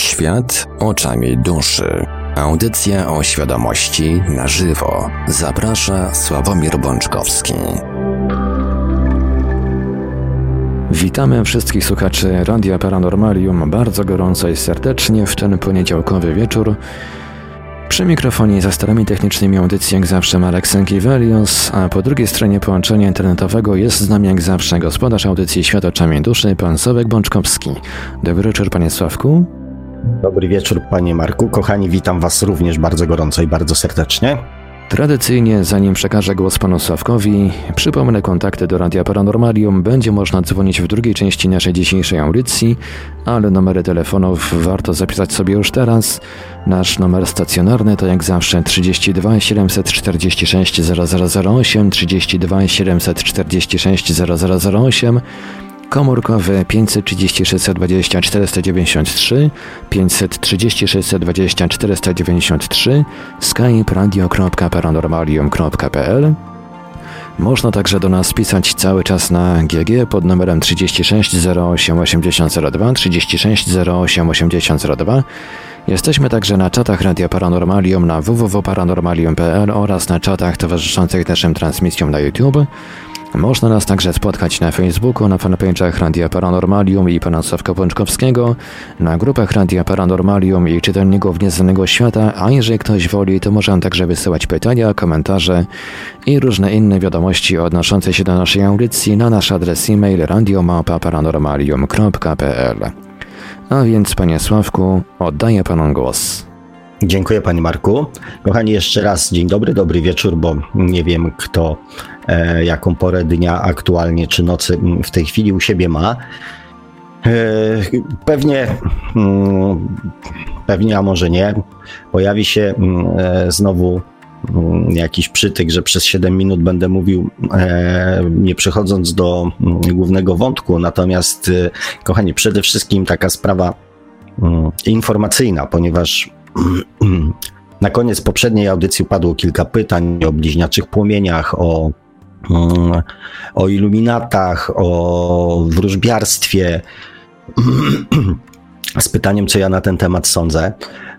Świat oczami duszy. Audycja o świadomości na żywo. Zaprasza Sławomir Bączkowski. Witamy wszystkich słuchaczy Radia Paranormalium bardzo gorąco i serdecznie w ten poniedziałkowy wieczór. Przy mikrofonie za starami technicznymi audycji jak zawsze Marek Sękiewelios, a po drugiej stronie połączenia internetowego jest z nami jak zawsze gospodarz audycji Świat oczami duszy, pan Sławek Bączkowski. Dobry wieczór panie Sławku. Dobry wieczór panie Marku. Kochani, witam was również bardzo gorąco i bardzo serdecznie. Tradycyjnie, zanim przekażę głos panu Sławkowi, przypomnę kontakty do Radia Paranormalium. Będzie można dzwonić w drugiej części naszej dzisiejszej audycji, ale numery telefonów warto zapisać sobie już teraz. Nasz numer stacjonarny to jak zawsze 32 746 0008, 32 746 0008, komórkowy 536 20 493, 536 20 493, skype radio.paranormalium.pl można także do nas pisać cały czas na GG pod numerem 36 08 8002, 36 08 8002. Jesteśmy także na czatach Radia Paranormalium na www.paranormalium.pl oraz na czatach towarzyszących naszym transmisjom na YouTube. Można nas także spotkać na Facebooku, na fanpage'ach Radia Paranormalium i pana Sławka Pączkowskiego, na grupach Radia Paranormalium i czytelników Nieznanego Świata, a jeżeli ktoś woli, to może także wysyłać pytania, komentarze i różne inne wiadomości odnoszące się do naszej audycji na nasz adres e-mail radiomapa.paranormalium.pl A więc, panie Sławku, oddaję panu głos. Dziękuję panie Marku. Kochani, jeszcze raz dzień dobry, dobry wieczór, bo nie wiem kto e, jaką porę dnia aktualnie czy nocy w tej chwili u siebie ma. E, pewnie, mm, pewnie, a może nie, pojawi się mm, e, znowu mm, jakiś przytyk, że przez 7 minut będę mówił, e, nie przechodząc do głównego wątku. Natomiast, e, kochani, przede wszystkim taka sprawa informacyjna, ponieważ na koniec poprzedniej audycji padło kilka pytań o bliźniaczych płomieniach, o, mm, o iluminatach, o wróżbiarstwie, z pytaniem, co ja na ten temat sądzę.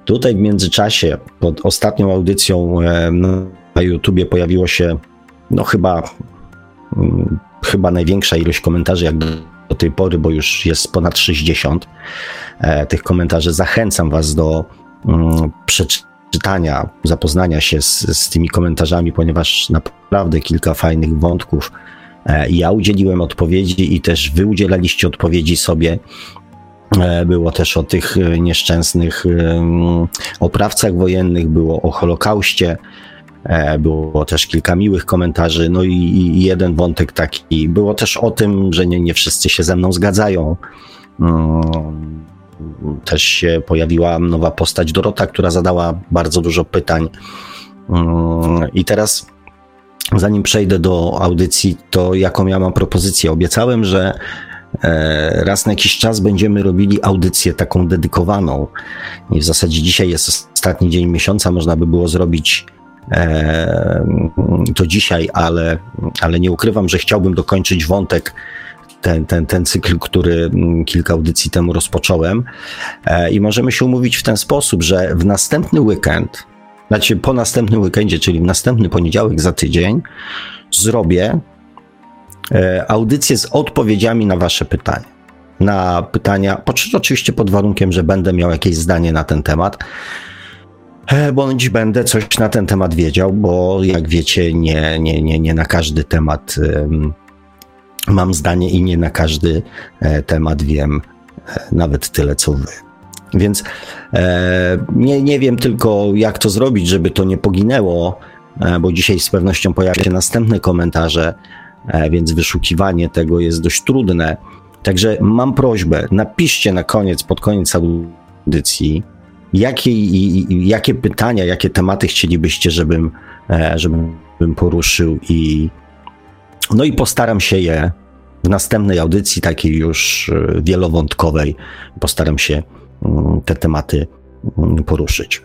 Tutaj w międzyczasie, pod ostatnią audycją na YouTubie pojawiło się, no chyba, mm, chyba największa ilość komentarzy, jak do tej pory, bo już jest ponad 60 e, tych komentarzy. Zachęcam Was do przeczytania, zapoznania się z, z tymi komentarzami, ponieważ naprawdę kilka fajnych wątków e, ja udzieliłem odpowiedzi i też wy udzielaliście odpowiedzi sobie. E, było też o tych e, nieszczęsnych oprawcach wojennych, było o Holokauście, było też kilka miłych komentarzy, no i, jeden wątek taki. Było też o tym, że nie, nie wszyscy się ze mną zgadzają. Też się pojawiła nowa postać Dorota, która zadała bardzo dużo pytań. Mm, I teraz, zanim przejdę do audycji, to jaką ja mam propozycję? Obiecałem, że e, raz na jakiś czas będziemy robili audycję taką dedykowaną. I w zasadzie dzisiaj jest ostatni dzień miesiąca, można by było zrobić e, to dzisiaj, ale, ale nie ukrywam, że chciałbym dokończyć wątek ten, ten, ten cykl, który mm, kilka audycji temu rozpocząłem. E, I możemy się umówić w ten sposób, że w następny weekend, znaczy po następnym weekendzie, czyli w następny poniedziałek za tydzień, zrobię e, audycję z odpowiedziami na Wasze pytania. Na pytania, oczywiście pod warunkiem, że będę miał jakieś zdanie na ten temat e, bądź będę coś na ten temat wiedział, bo jak wiecie, nie, nie, nie, nie na każdy temat mam zdanie i nie na każdy e, temat wiem e, nawet tyle, co wy. Więc e, nie, nie wiem tylko, jak to zrobić, żeby to nie poginęło, bo dzisiaj z pewnością pojawią się następne komentarze, więc wyszukiwanie tego jest dość trudne. Także mam prośbę, napiszcie na koniec, pod koniec audycji, jakie, jakie pytania, jakie tematy chcielibyście, żebym, żebym poruszył i, no i postaram się je w następnej audycji, takiej już e, wielowątkowej, postaram się mm, te tematy mm, poruszyć.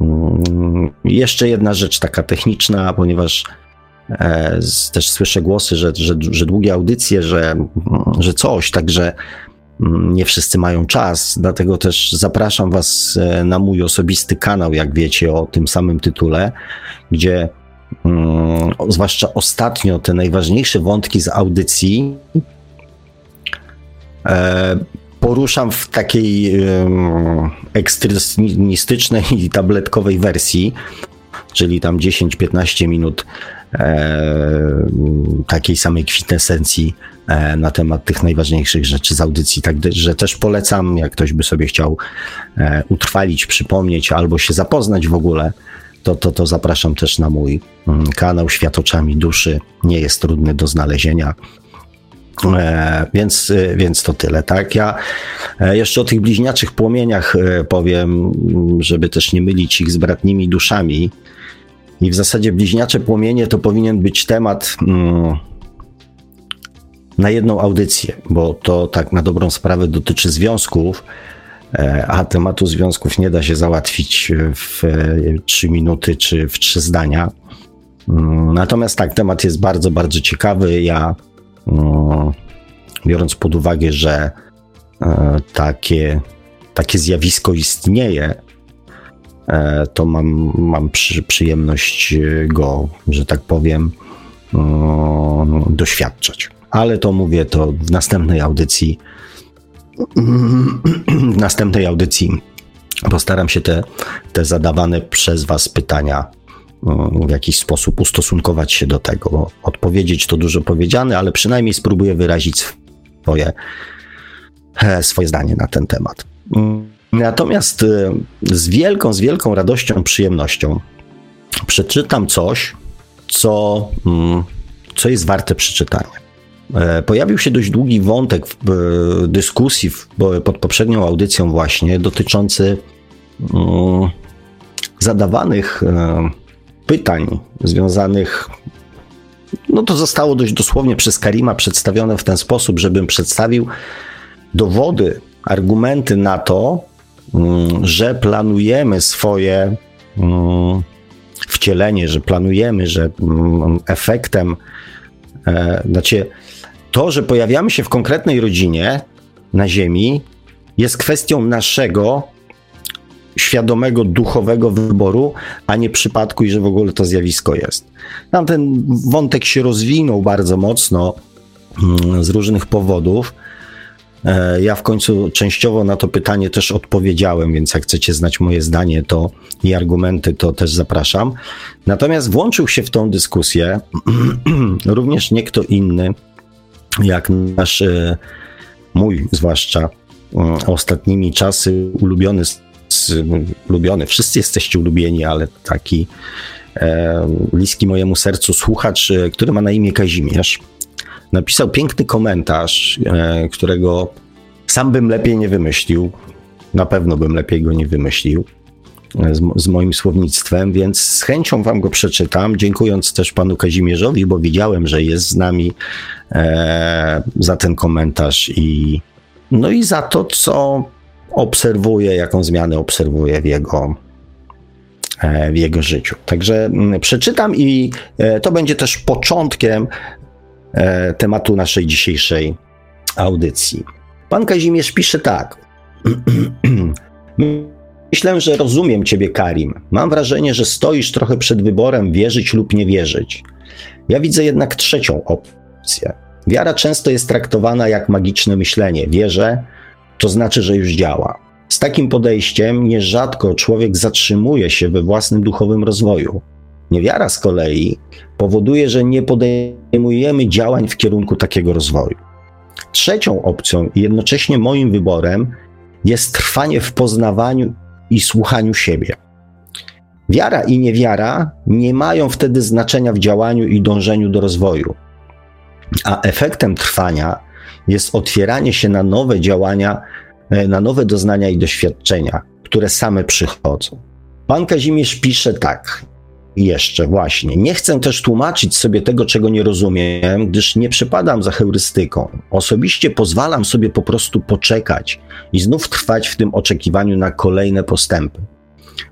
Mm, jeszcze jedna rzecz taka techniczna, ponieważ e, też słyszę głosy, że, że, że długie audycje, że, że coś, także nie wszyscy mają czas, dlatego też zapraszam Was e, na mój osobisty kanał, jak wiecie, o tym samym tytule, gdzie zwłaszcza ostatnio te najważniejsze wątki z audycji e, poruszam w takiej ekstremistycznej i tabletkowej wersji, czyli tam 10-15 minut e, takiej samej kwintesencji e, na temat tych najważniejszych rzeczy z audycji. Także też polecam, jak ktoś by sobie chciał utrwalić, przypomnieć albo się zapoznać w ogóle, to, to, to zapraszam też na mój mm, kanał Świat oczami duszy. Nie jest trudny do znalezienia. E, więc, e, więc to tyle, tak? Ja e, jeszcze o tych bliźniaczych płomieniach powiem, żeby też nie mylić ich z bratnimi duszami. I w zasadzie bliźniacze płomienie to powinien być temat mm, na jedną audycję, bo to tak na dobrą sprawę dotyczy związków, a tematu związków nie da się załatwić w trzy minuty czy w trzy zdania. Mm, natomiast tak, temat jest bardzo, bardzo ciekawy. Ja no, biorąc pod uwagę, że e, takie, takie zjawisko istnieje, e, to mam, mam przy, przyjemność go, że tak powiem, no, doświadczać. Ale to mówię to w następnej audycji. W następnej audycji postaram się te, te zadawane przez Was pytania w jakiś sposób ustosunkować się do tego. Odpowiedzieć to dużo powiedziane, ale przynajmniej spróbuję wyrazić swoje, swoje zdanie na ten temat. Natomiast e, z wielką, z wielką radością, przyjemnością przeczytam coś, co, mm, co jest warte przeczytania. E, pojawił się dość długi wątek w dyskusji pod poprzednią audycją właśnie dotyczący mm, zadawanych pytań związanych, no to zostało dość dosłownie przez Karima przedstawione w ten sposób, żebym przedstawił dowody, argumenty na to, mm, że planujemy swoje mm, wcielenie, że planujemy, że efektem, e, znaczy to, że pojawiamy się w konkretnej rodzinie na Ziemi, jest kwestią naszego świadomego, duchowego wyboru, a nie przypadku i że w ogóle to zjawisko jest. Tam ten wątek się rozwinął bardzo mocno mm, z różnych powodów. E, ja w końcu częściowo na to pytanie też odpowiedziałem, więc jak chcecie znać moje zdanie to i argumenty, to też zapraszam. Natomiast włączył się w tą dyskusję również nie kto inny, jak nasz, e, mój zwłaszcza, mm, ostatnimi czasy ulubiony ulubiony, wszyscy jesteście ulubieni, ale taki e, bliski mojemu sercu słuchacz, e, który ma na imię Kazimierz, napisał piękny komentarz, e, którego sam bym lepiej nie wymyślił. Na pewno bym lepiej go nie wymyślił e, z, z, moim słownictwem, więc z chęcią wam go przeczytam, dziękując też panu Kazimierzowi, bo widziałem, że jest z nami e, za ten komentarz i no i za to, co obserwuję, jaką zmianę obserwuję w jego, e, w jego życiu. Także mm, przeczytam i e, to będzie też początkiem e, tematu naszej dzisiejszej audycji. Pan Kazimierz pisze tak. Myślę, że rozumiem Ciebie, Karim. Mam wrażenie, że stoisz trochę przed wyborem wierzyć lub nie wierzyć. Ja widzę jednak trzecią opcję. Wiara często jest traktowana jak magiczne myślenie. Wierzę, to znaczy, że już działa. Z takim podejściem nierzadko człowiek zatrzymuje się we własnym duchowym rozwoju. Niewiara z kolei powoduje, że nie podejmujemy działań w kierunku takiego rozwoju. Trzecią opcją i jednocześnie moim wyborem jest trwanie w poznawaniu i słuchaniu siebie. Wiara i niewiara nie mają wtedy znaczenia w działaniu i dążeniu do rozwoju, a efektem trwania jest otwieranie się na nowe działania, e, na nowe doznania i doświadczenia, które same przychodzą. Pan Kazimierz pisze tak. Jeszcze właśnie. Nie chcę też tłumaczyć sobie tego, czego nie rozumiem, gdyż nie przypadam za heurystyką. Osobiście pozwalam sobie po prostu poczekać i znów trwać w tym oczekiwaniu na kolejne postępy.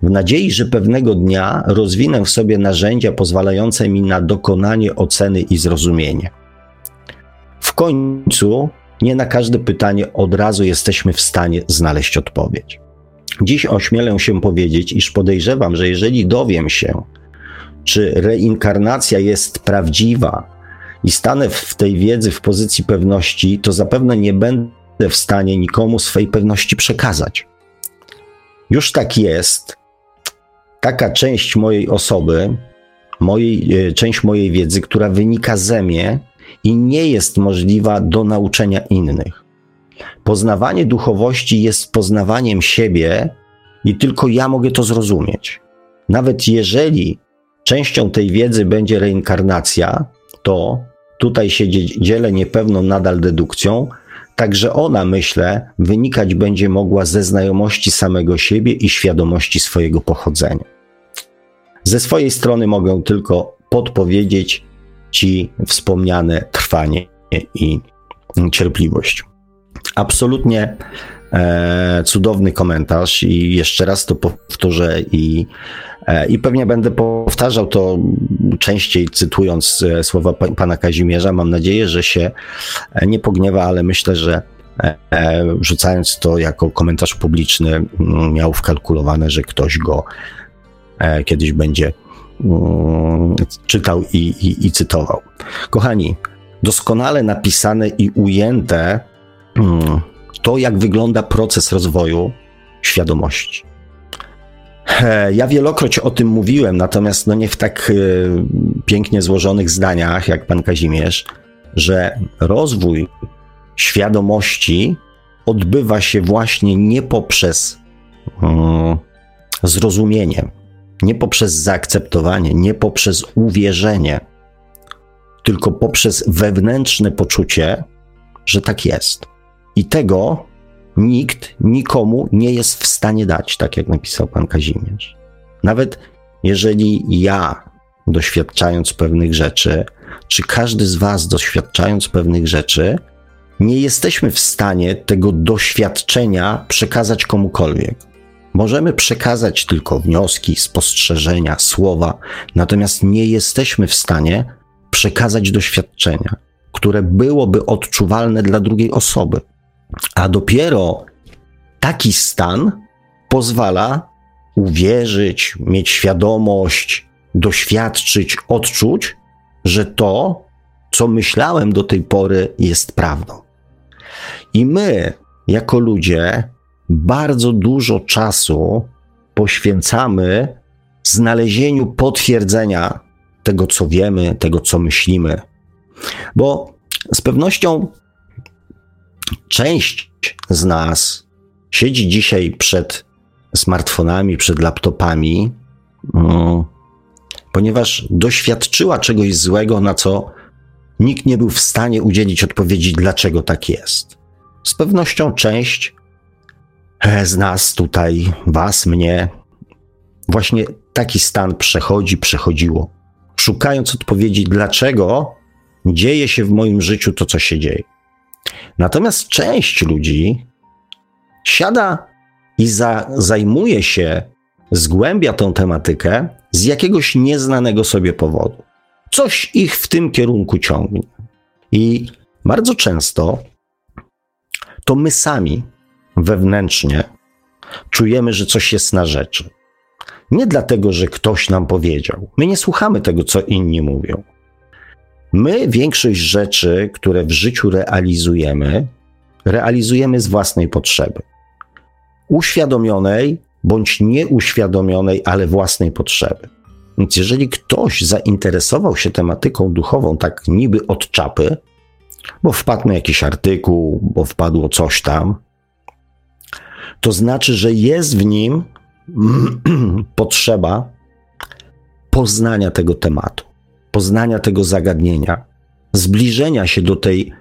W nadziei, że pewnego dnia rozwinę w sobie narzędzia pozwalające mi na dokonanie oceny i zrozumienie. W końcu nie na każde pytanie od razu jesteśmy w stanie znaleźć odpowiedź. Dziś ośmielę się powiedzieć, iż podejrzewam, że jeżeli dowiem się, czy reinkarnacja jest prawdziwa i stanę w tej wiedzy w pozycji pewności, to zapewne nie będę w stanie nikomu swej pewności przekazać. Już tak jest. Taka część mojej osoby, mojej, e, część mojej wiedzy, która wynika ze mnie i nie jest możliwa do nauczenia innych. Poznawanie duchowości jest poznawaniem siebie i tylko ja mogę to zrozumieć. Nawet jeżeli częścią tej wiedzy będzie reinkarnacja, to tutaj się dzielę niepewną nadal dedukcją, także ona, myślę, wynikać będzie mogła ze znajomości samego siebie i świadomości swojego pochodzenia. Ze swojej strony mogę tylko podpowiedzieć Ci wspomniane trwanie i cierpliwość. Absolutnie e, cudowny komentarz i jeszcze raz to powtórzę i I pewnie będę powtarzał to częściej, cytując e, słowa pana Kazimierza. Mam nadzieję, że się e, nie pogniewa, ale myślę, że rzucając to jako komentarz publiczny, mm, miał wkalkulowane, że ktoś go kiedyś będzie mm, czytał i, i, i cytował. Kochani, doskonale napisane i ujęte mm, to, jak wygląda proces rozwoju świadomości. Ja wielokroć o tym mówiłem, natomiast no nie w tak e, pięknie złożonych zdaniach jak pan Kazimierz, że rozwój świadomości odbywa się właśnie nie poprzez mm, zrozumienie, nie poprzez zaakceptowanie, nie poprzez uwierzenie, tylko poprzez wewnętrzne poczucie, że tak jest. I tego nikt nikomu nie jest w stanie dać, tak jak napisał pan Kazimierz. Nawet jeżeli ja, doświadczając pewnych rzeczy, czy każdy z was, doświadczając pewnych rzeczy, nie jesteśmy w stanie tego doświadczenia przekazać komukolwiek. Możemy przekazać tylko wnioski, spostrzeżenia, słowa, natomiast nie jesteśmy w stanie przekazać doświadczenia, które byłoby odczuwalne dla drugiej osoby. A dopiero taki stan pozwala uwierzyć, mieć świadomość, doświadczyć, odczuć, że to, co myślałem do tej pory, jest prawdą. I my, jako ludzie, bardzo dużo czasu poświęcamy znalezieniu potwierdzenia tego, co wiemy, tego, co myślimy. Bo z pewnością część z nas siedzi dzisiaj przed smartfonami, przed laptopami, mm, ponieważ doświadczyła czegoś złego, na co nikt nie był w stanie udzielić odpowiedzi, dlaczego tak jest. Z pewnością część e, z nas tutaj, was, mnie, właśnie taki stan przechodzi, przechodziło, szukając odpowiedzi, dlaczego dzieje się w moim życiu to, co się dzieje. Natomiast część ludzi siada i za, zajmuje się, zgłębia tą tematykę z jakiegoś nieznanego sobie powodu. Coś ich w tym kierunku ciągnie. I bardzo często to my sami wewnętrznie czujemy, że coś jest na rzeczy. Nie dlatego, że ktoś nam powiedział. My nie słuchamy tego, co inni mówią. My większość rzeczy, które w życiu realizujemy, realizujemy z własnej potrzeby. Uświadomionej bądź nieuświadomionej, ale własnej potrzeby. Więc jeżeli ktoś zainteresował się tematyką duchową tak niby od czapy, bo wpadł na jakiś artykuł, bo wpadło coś tam, to znaczy, że jest w nim potrzeba poznania tego tematu poznania tego zagadnienia, zbliżenia się do tej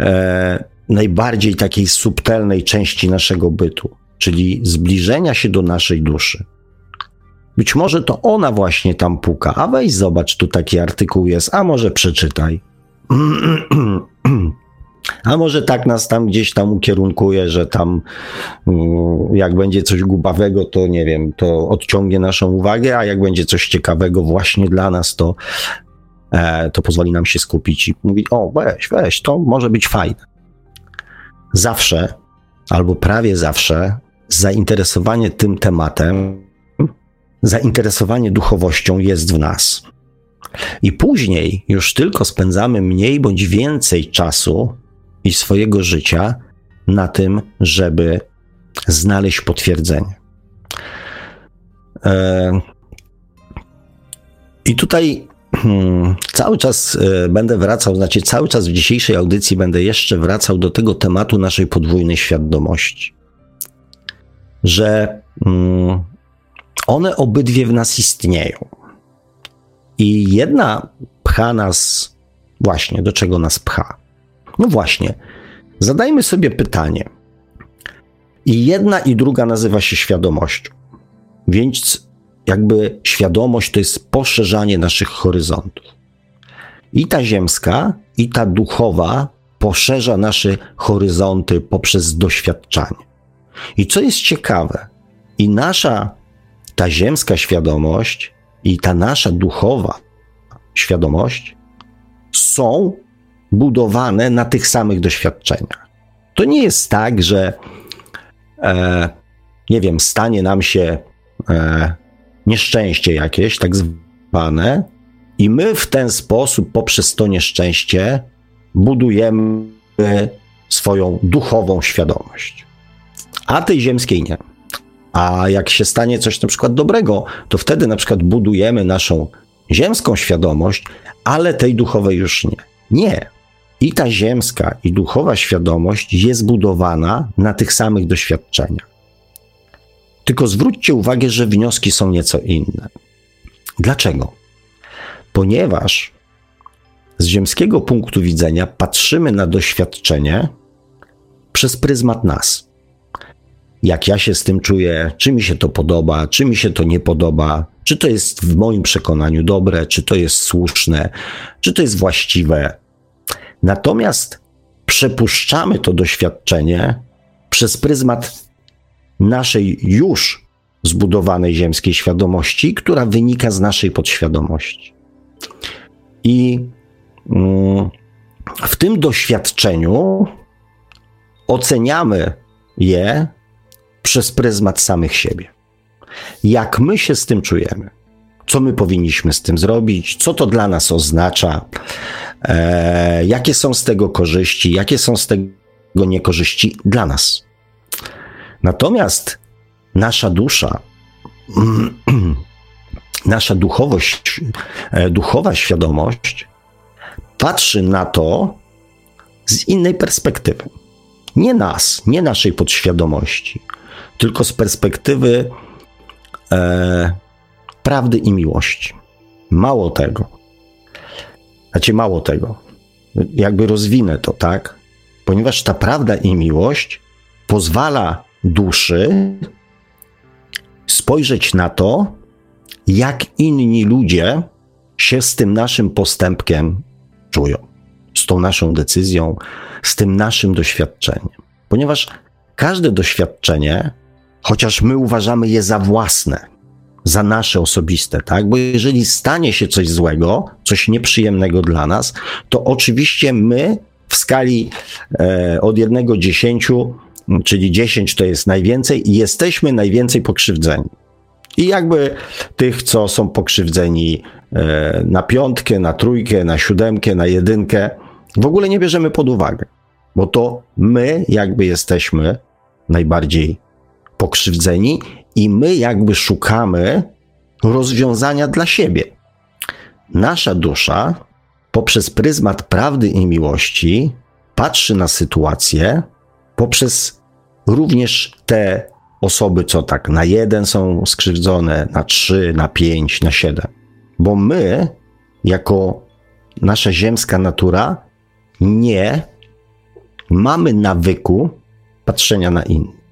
e, najbardziej takiej subtelnej części naszego bytu, czyli zbliżenia się do naszej duszy. Być może to ona właśnie tam puka, a weź zobacz, tu taki artykuł jest, a może przeczytaj. A może tak nas tam gdzieś tam ukierunkuje, że tam mm, jak będzie coś gubawego, to nie wiem, to odciągnie naszą uwagę, a jak będzie coś ciekawego właśnie dla nas, to, to pozwoli nam się skupić i mówić, o weź, weź, to może być fajne. zawsze, albo prawie zawsze, zainteresowanie tym tematem, zainteresowanie duchowością jest w nas. I później już tylko spędzamy mniej bądź więcej czasu i swojego życia na tym, żeby znaleźć potwierdzenie. E, I tutaj cały czas e, będę wracał, znaczy cały czas w dzisiejszej audycji będę jeszcze wracał do tego tematu naszej podwójnej świadomości. Że hmm, one obydwie w nas istnieją. I jedna pcha nas właśnie, do czego nas pcha? No właśnie, zadajmy sobie pytanie. I jedna i druga nazywa się świadomością. Więc jakby świadomość to jest poszerzanie naszych horyzontów. I ta ziemska, i ta duchowa poszerza nasze horyzonty poprzez doświadczanie. I co jest ciekawe, i nasza, ta ziemska świadomość, i ta nasza duchowa świadomość są budowane na tych samych doświadczeniach. To nie jest tak, że e, nie wiem, stanie nam się e, nieszczęście jakieś, tak zwane, i my w ten sposób, poprzez to nieszczęście, budujemy swoją duchową świadomość. A tej ziemskiej nie. A jak się stanie coś na przykład dobrego, to wtedy na przykład budujemy naszą ziemską świadomość, ale tej duchowej już nie. Nie. I ta ziemska i duchowa świadomość jest budowana na tych samych doświadczeniach. Tylko zwróćcie uwagę, że wnioski są nieco inne. Dlaczego? Ponieważ z ziemskiego punktu widzenia patrzymy na doświadczenie przez pryzmat nas. Jak ja się z tym czuję, czy mi się to podoba, czy mi się to nie podoba, czy to jest w moim przekonaniu dobre, czy to jest słuszne, czy to jest właściwe. Natomiast przepuszczamy to doświadczenie przez pryzmat naszej już zbudowanej ziemskiej świadomości, która wynika z naszej podświadomości. I mm, w tym doświadczeniu oceniamy je przez pryzmat samych siebie. Jak my się z tym czujemy? Co my powinniśmy z tym zrobić? Co to dla nas oznacza? E, jakie są z tego korzyści? Jakie są z tego niekorzyści dla nas? Natomiast nasza dusza, nasza duchowość, e, duchowa świadomość patrzy na to z innej perspektywy. Nie nas, nie naszej podświadomości, tylko z perspektywy e, prawdy i miłości. Mało tego. Znaczy, mało tego. Jakby rozwinę to, tak? Ponieważ ta prawda i miłość pozwala duszy spojrzeć na to, jak inni ludzie się z tym naszym postępkiem czują, z tą naszą decyzją, z tym naszym doświadczeniem. Ponieważ każde doświadczenie, chociaż my uważamy je za własne, za nasze osobiste, tak? Bo jeżeli stanie się coś złego, coś nieprzyjemnego dla nas, to oczywiście my w skali e, od jednego do dziesięciu czyli 10 to jest najwięcej i jesteśmy najwięcej pokrzywdzeni. I jakby tych, co są pokrzywdzeni e, na piątkę, na trójkę, na siódemkę, na jedynkę, w ogóle nie bierzemy pod uwagę, bo to my jakby jesteśmy najbardziej pokrzywdzeni i my jakby szukamy rozwiązania dla siebie. Nasza dusza poprzez pryzmat prawdy i miłości patrzy na sytuację poprzez również te osoby, co tak na jeden są skrzywdzone, na trzy, na pięć, na siedem. Bo my, jako nasza ziemska natura, nie mamy nawyku patrzenia na innych.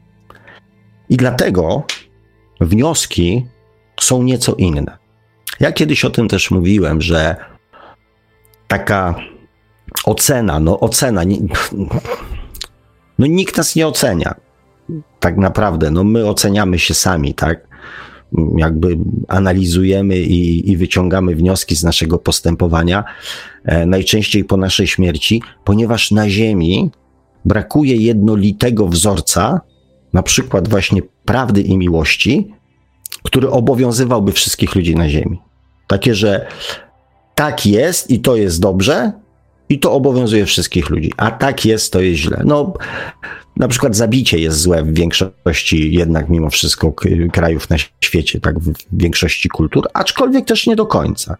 I dlatego wnioski są nieco inne. Ja kiedyś o tym też mówiłem, że taka ocena, no ocena, no nikt nas nie ocenia. Tak naprawdę, no my oceniamy się sami, tak? Jakby analizujemy i, i wyciągamy wnioski z naszego postępowania, e, najczęściej po naszej śmierci, ponieważ na Ziemi brakuje jednolitego wzorca, na przykład właśnie prawdy i miłości, który obowiązywałby wszystkich ludzi na Ziemi. Takie, że tak jest i to jest dobrze, i to obowiązuje wszystkich ludzi, a tak jest, to jest źle. No, na przykład zabicie jest złe w większości jednak mimo wszystko krajów na świecie, tak w większości kultur, aczkolwiek też nie do końca.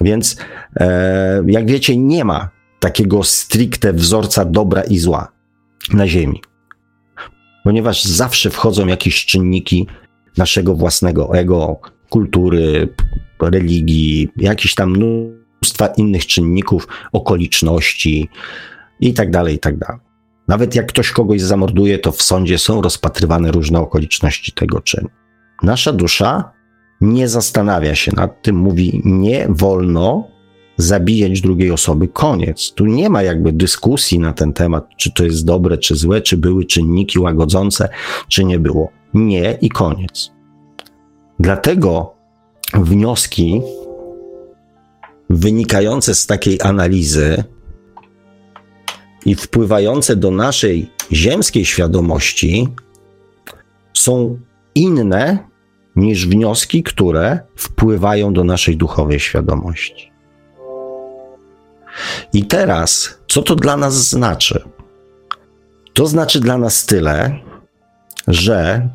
Więc e, jak wiecie, nie ma takiego stricte wzorca dobra i zła na Ziemi. Ponieważ zawsze wchodzą jakieś czynniki naszego własnego ego, kultury, religii, jakichś tam mnóstwa innych czynników, okoliczności i tak dalej, i tak. Nawet jak ktoś kogoś zamorduje, to w sądzie są rozpatrywane różne okoliczności tego czynu. Nasza dusza nie zastanawia się nad tym, mówi nie wolno zabijać drugiej osoby, koniec. Tu nie ma jakby dyskusji na ten temat, czy to jest dobre, czy złe, czy były czynniki łagodzące, czy nie było. Nie i koniec. Dlatego wnioski wynikające z takiej analizy i wpływające do naszej ziemskiej świadomości są inne niż wnioski, które wpływają do naszej duchowej świadomości. I teraz, co to dla nas znaczy? To znaczy dla nas tyle, że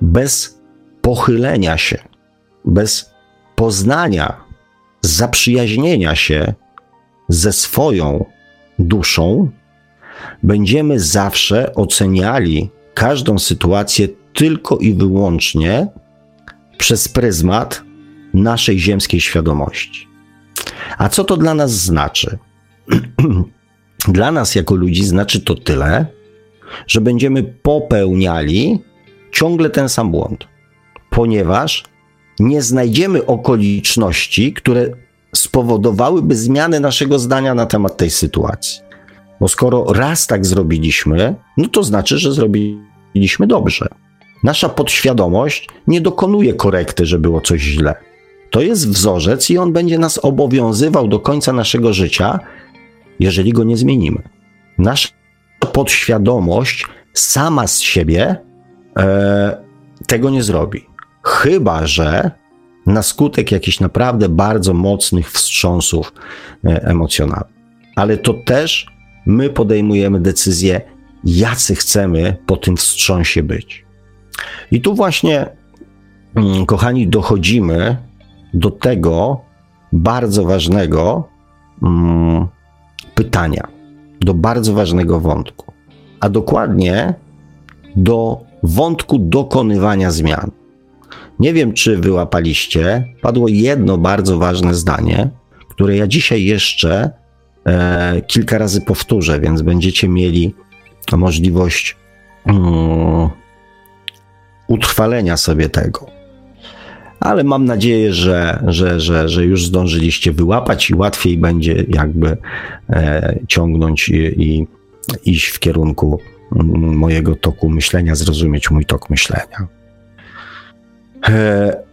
bez pochylenia się, bez poznania, zaprzyjaźnienia się ze swoją duszą, będziemy zawsze oceniali każdą sytuację tylko i wyłącznie przez pryzmat naszej ziemskiej świadomości. A co to dla nas znaczy? dla nas jako ludzi znaczy to tyle, że będziemy popełniali ciągle ten sam błąd, ponieważ nie znajdziemy okoliczności, które spowodowałyby zmianę naszego zdania na temat tej sytuacji. Bo skoro raz tak zrobiliśmy, no to znaczy, że zrobiliśmy dobrze. Nasza podświadomość nie dokonuje korekty, że było coś źle. To jest wzorzec i on będzie nas obowiązywał do końca naszego życia, jeżeli go nie zmienimy. Nasza podświadomość sama z siebie e, tego nie zrobi. Chyba, że na skutek jakichś naprawdę bardzo mocnych wstrząsów e, emocjonalnych. Ale to też my podejmujemy decyzję, jacy chcemy po tym wstrząsie być. I tu właśnie, mm, kochani, dochodzimy do tego bardzo ważnego mm, pytania, do bardzo ważnego wątku, a dokładnie do wątku dokonywania zmian. Nie wiem, czy wyłapaliście, padło jedno bardzo ważne zdanie, które ja dzisiaj jeszcze e, kilka razy powtórzę, więc będziecie mieli możliwość um, utrwalenia sobie tego. Ale mam nadzieję, że, że, że, że już zdążyliście wyłapać i łatwiej będzie jakby e, ciągnąć i, i iść w kierunku mm, mojego toku myślenia, zrozumieć mój tok myślenia. E,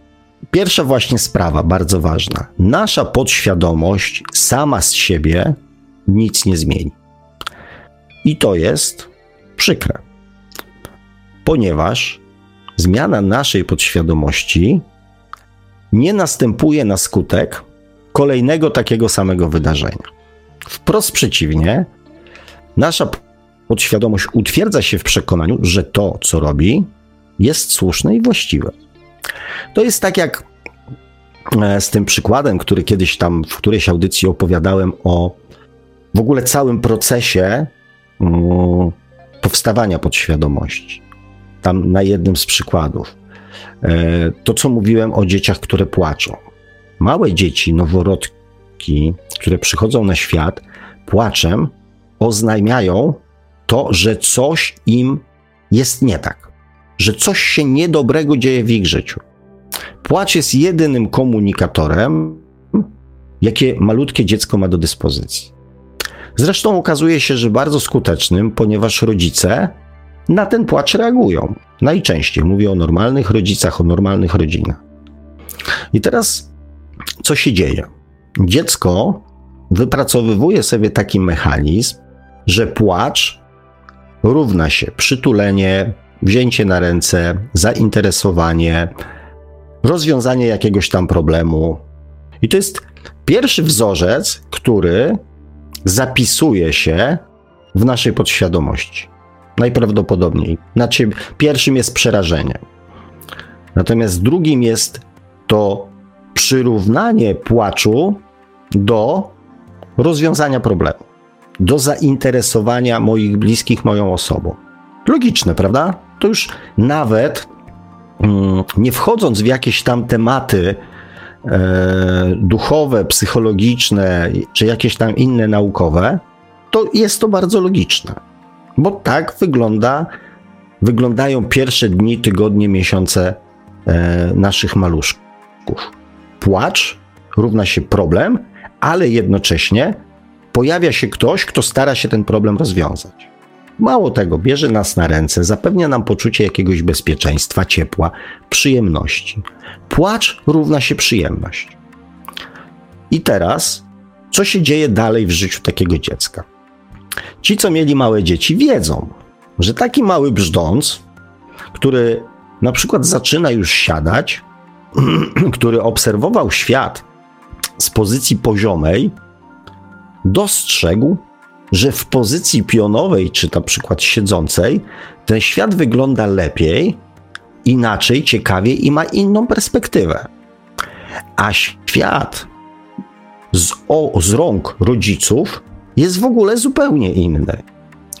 pierwsza właśnie sprawa, bardzo ważna. Nasza podświadomość sama z siebie nic nie zmieni. I to jest przykre, ponieważ zmiana naszej podświadomości nie następuje na skutek kolejnego takiego samego wydarzenia. Wprost przeciwnie, nasza podświadomość utwierdza się w przekonaniu, że to, co robi, jest słuszne i właściwe. To jest tak jak e, z tym przykładem, który kiedyś tam w którejś audycji opowiadałem o w ogóle całym procesie um, powstawania podświadomości. Tam na jednym z przykładów. E, to, co mówiłem o dzieciach, które płaczą. Małe dzieci, noworodki, które przychodzą na świat, płaczem oznajmiają to, że coś im jest nie tak że coś się niedobrego dzieje w ich życiu. Płacz jest jedynym komunikatorem, jakie malutkie dziecko ma do dyspozycji. Zresztą okazuje się, że bardzo skutecznym, ponieważ rodzice na ten płacz reagują. Najczęściej mówię o normalnych rodzicach, o normalnych rodzinach. I teraz co się dzieje? Dziecko wypracowywuje sobie taki mechanizm, że płacz równa się przytulenie, wzięcie na ręce, zainteresowanie, rozwiązanie jakiegoś tam problemu. I to jest pierwszy wzorzec, który zapisuje się w naszej podświadomości. Najprawdopodobniej. Znaczy, pierwszym jest przerażenie. Natomiast drugim jest to przyrównanie płaczu do rozwiązania problemu, do zainteresowania moich bliskich moją osobą. Logiczne, prawda? To już nawet mm, nie wchodząc w jakieś tam tematy e, duchowe, psychologiczne czy jakieś tam inne naukowe, to jest to bardzo logiczne. Bo tak wygląda, wyglądają pierwsze dni, tygodnie, miesiące e, naszych maluszków. Płacz równa się problem, ale jednocześnie pojawia się ktoś, kto stara się ten problem rozwiązać. Mało tego, bierze nas na ręce, zapewnia nam poczucie jakiegoś bezpieczeństwa, ciepła, przyjemności. Płacz równa się przyjemność. I teraz, co się dzieje dalej w życiu takiego dziecka? Ci, co mieli małe dzieci, wiedzą, że taki mały brzdąc, który na przykład zaczyna już siadać, który obserwował świat z pozycji poziomej, dostrzegł, że w pozycji pionowej, czy na przykład siedzącej, ten świat wygląda lepiej, inaczej, ciekawiej i ma inną perspektywę. A świat z, o, z rąk rodziców jest w ogóle zupełnie inny.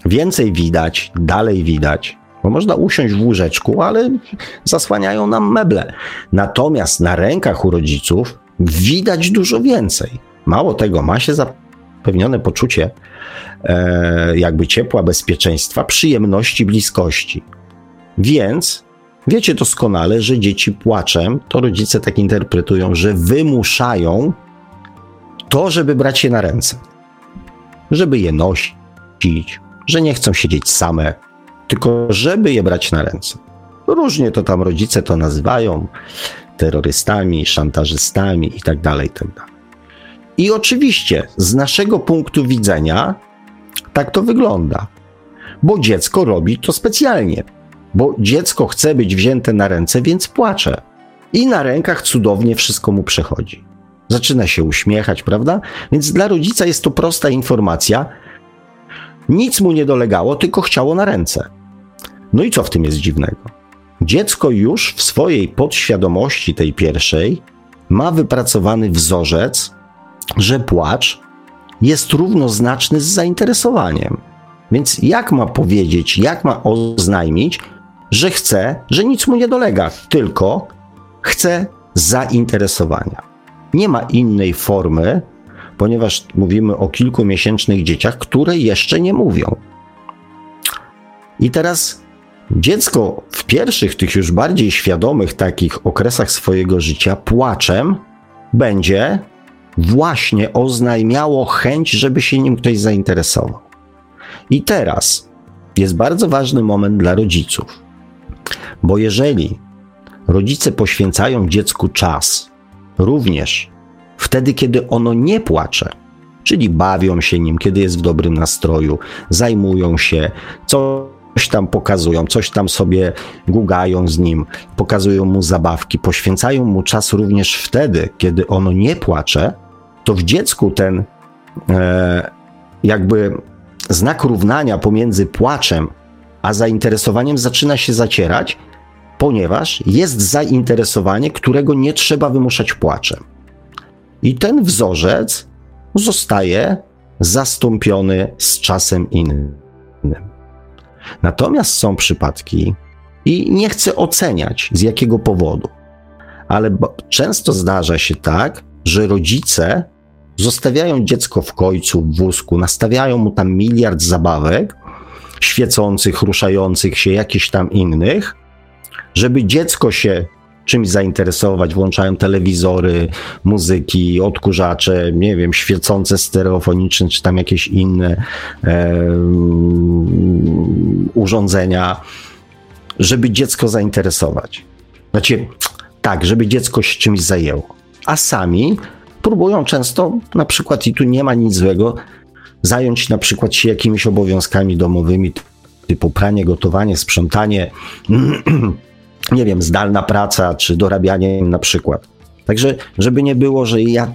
Więcej widać, dalej widać, bo można usiąść w łóżeczku, ale zasłaniają nam meble. Natomiast na rękach u rodziców widać dużo więcej. Mało tego, ma się zapewnione poczucie e, jakby ciepła, bezpieczeństwa, przyjemności, bliskości. Więc wiecie doskonale, że dzieci płaczem, to rodzice tak interpretują, że wymuszają to, żeby brać je na ręce, żeby je nosić, że nie chcą siedzieć same, tylko żeby je brać na ręce. Różnie to tam rodzice to nazywają terrorystami, szantażystami itd. Tak itd. I oczywiście z naszego punktu widzenia tak to wygląda, bo dziecko robi to specjalnie, bo dziecko chce być wzięte na ręce, więc płacze. I na rękach cudownie wszystko mu przechodzi. Zaczyna się uśmiechać, prawda? Więc dla rodzica jest to prosta informacja. Nic mu nie dolegało, tylko chciało na ręce. No i co w tym jest dziwnego? Dziecko już w swojej podświadomości, tej pierwszej, ma wypracowany wzorzec, że płacz jest równoznaczny z zainteresowaniem. Więc jak ma powiedzieć, jak ma oznajmić, że chce, że nic mu nie dolega, tylko chce zainteresowania. Nie ma innej formy, ponieważ mówimy o kilkumiesięcznych dzieciach, które jeszcze nie mówią. I teraz Dziecko w pierwszych, tych już bardziej świadomych takich okresach swojego życia płaczem będzie właśnie oznajmiało chęć, żeby się nim ktoś zainteresował. I teraz jest bardzo ważny moment dla rodziców, bo jeżeli rodzice poświęcają dziecku czas, również wtedy, kiedy ono nie płacze, czyli bawią się nim, kiedy jest w dobrym nastroju, zajmują się, co coś tam pokazują, coś tam sobie gugają z nim, pokazują mu zabawki, poświęcają mu czas również wtedy, kiedy ono nie płacze, to w dziecku ten e, jakby znak równania pomiędzy płaczem a zainteresowaniem zaczyna się zacierać, ponieważ jest zainteresowanie, którego nie trzeba wymuszać płaczem. I ten wzorzec zostaje zastąpiony z czasem innym. Natomiast są przypadki, i nie chcę oceniać z jakiego powodu, ale często zdarza się tak, że rodzice zostawiają dziecko w końcu, w wózku, nastawiają mu tam miliard zabawek, świecących, ruszających się, jakichś tam innych, żeby dziecko się czymś zainteresować, włączają telewizory, muzyki, odkurzacze, nie wiem, świecące stereofoniczne, czy tam jakieś inne e, urządzenia, żeby dziecko zainteresować. Znaczy, tak, żeby dziecko się czymś zajęło. A sami próbują często, na przykład, i tu nie ma nic złego, zająć na przykład się jakimiś obowiązkami domowymi, typu pranie, gotowanie, sprzątanie, nie wiem, zdalna praca, czy dorabianie na przykład. Także, żeby nie było, że ja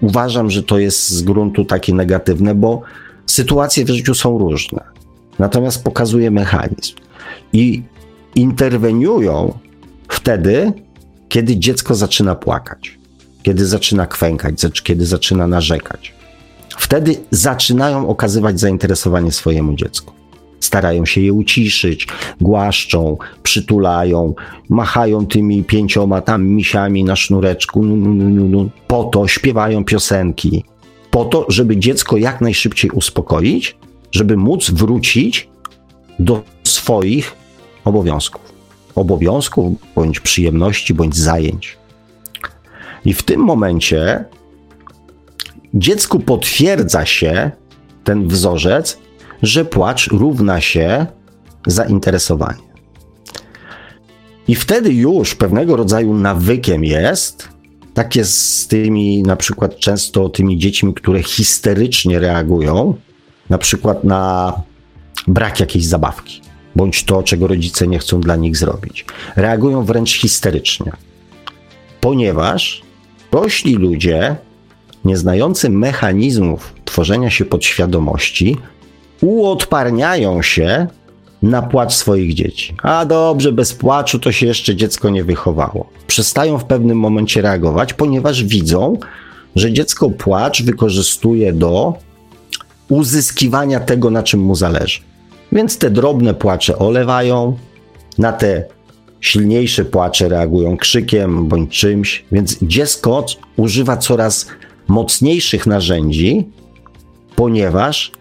uważam, że to jest z gruntu takie negatywne, bo sytuacje w życiu są różne. Natomiast pokazuje mechanizm. I interweniują wtedy, kiedy dziecko zaczyna płakać, kiedy zaczyna kwękać, kiedy zaczyna narzekać. Wtedy zaczynają okazywać zainteresowanie swojemu dziecku. Starają się je uciszyć, głaszczą, przytulają, machają tymi pięcioma tam misiami na sznureczku, nu, nu, nu, nu, po to śpiewają piosenki, po to, żeby dziecko jak najszybciej uspokoić, żeby móc wrócić do swoich obowiązków. Obowiązków, bądź przyjemności, bądź zajęć. I w tym momencie dziecku potwierdza się ten wzorzec, że płacz równa się zainteresowanie. I wtedy już pewnego rodzaju nawykiem jest, tak jest z tymi na przykład często tymi dziećmi, które histerycznie reagują, na przykład na brak jakiejś zabawki, bądź to, czego rodzice nie chcą dla nich zrobić. Reagują wręcz histerycznie, ponieważ dorośli ludzie, nieznający mechanizmów tworzenia się podświadomości, uodparniają się na płacz swoich dzieci. A dobrze, bez płaczu to się jeszcze dziecko nie wychowało. Przestają w pewnym momencie reagować, ponieważ widzą, że dziecko płacz wykorzystuje do uzyskiwania tego, na czym mu zależy. Więc te drobne płacze olewają, na te silniejsze płacze reagują krzykiem bądź czymś, więc dziecko używa coraz mocniejszych narzędzi, ponieważ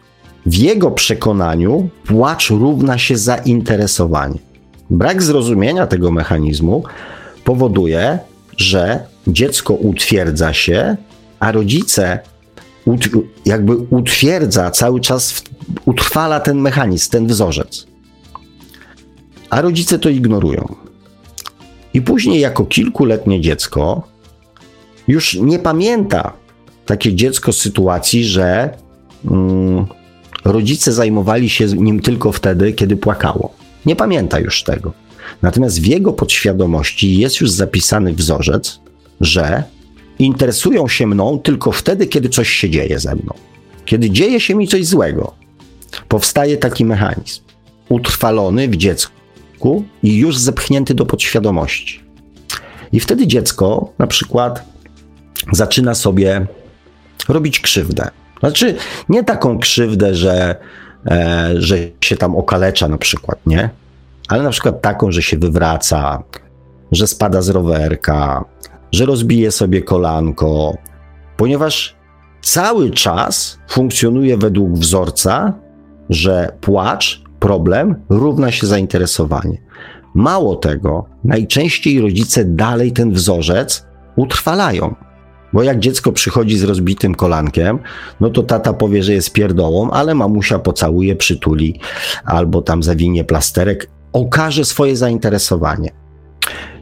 w jego przekonaniu płacz równa się zainteresowanie. Brak zrozumienia tego mechanizmu powoduje, że dziecko utwierdza się, a rodzice ut, jakby utwierdza cały czas, utrwala ten mechanizm, ten wzorzec. A rodzice to ignorują. I później, jako kilkuletnie dziecko, już nie pamięta takie dziecko sytuacji, że mm, rodzice zajmowali się nim tylko wtedy, kiedy płakało. Nie pamięta już tego. Natomiast w jego podświadomości jest już zapisany wzorzec, że interesują się mną tylko wtedy, kiedy coś się dzieje ze mną. Kiedy dzieje się mi coś złego, powstaje taki mechanizm, utrwalony w dziecku i już zepchnięty do podświadomości. I wtedy dziecko na przykład zaczyna sobie robić krzywdę. Znaczy, nie taką krzywdę, że, e, że się tam okalecza na przykład, nie? Ale na przykład taką, że się wywraca, że spada z rowerka, że rozbije sobie kolanko, ponieważ cały czas funkcjonuje według wzorca, że płacz, problem równa się zainteresowanie. Mało tego, najczęściej rodzice dalej ten wzorzec utrwalają. Bo jak dziecko przychodzi z rozbitym kolankiem, no to tata powie, że jest pierdołą, ale mamusia pocałuje, przytuli albo tam zawinie plasterek, okaże swoje zainteresowanie.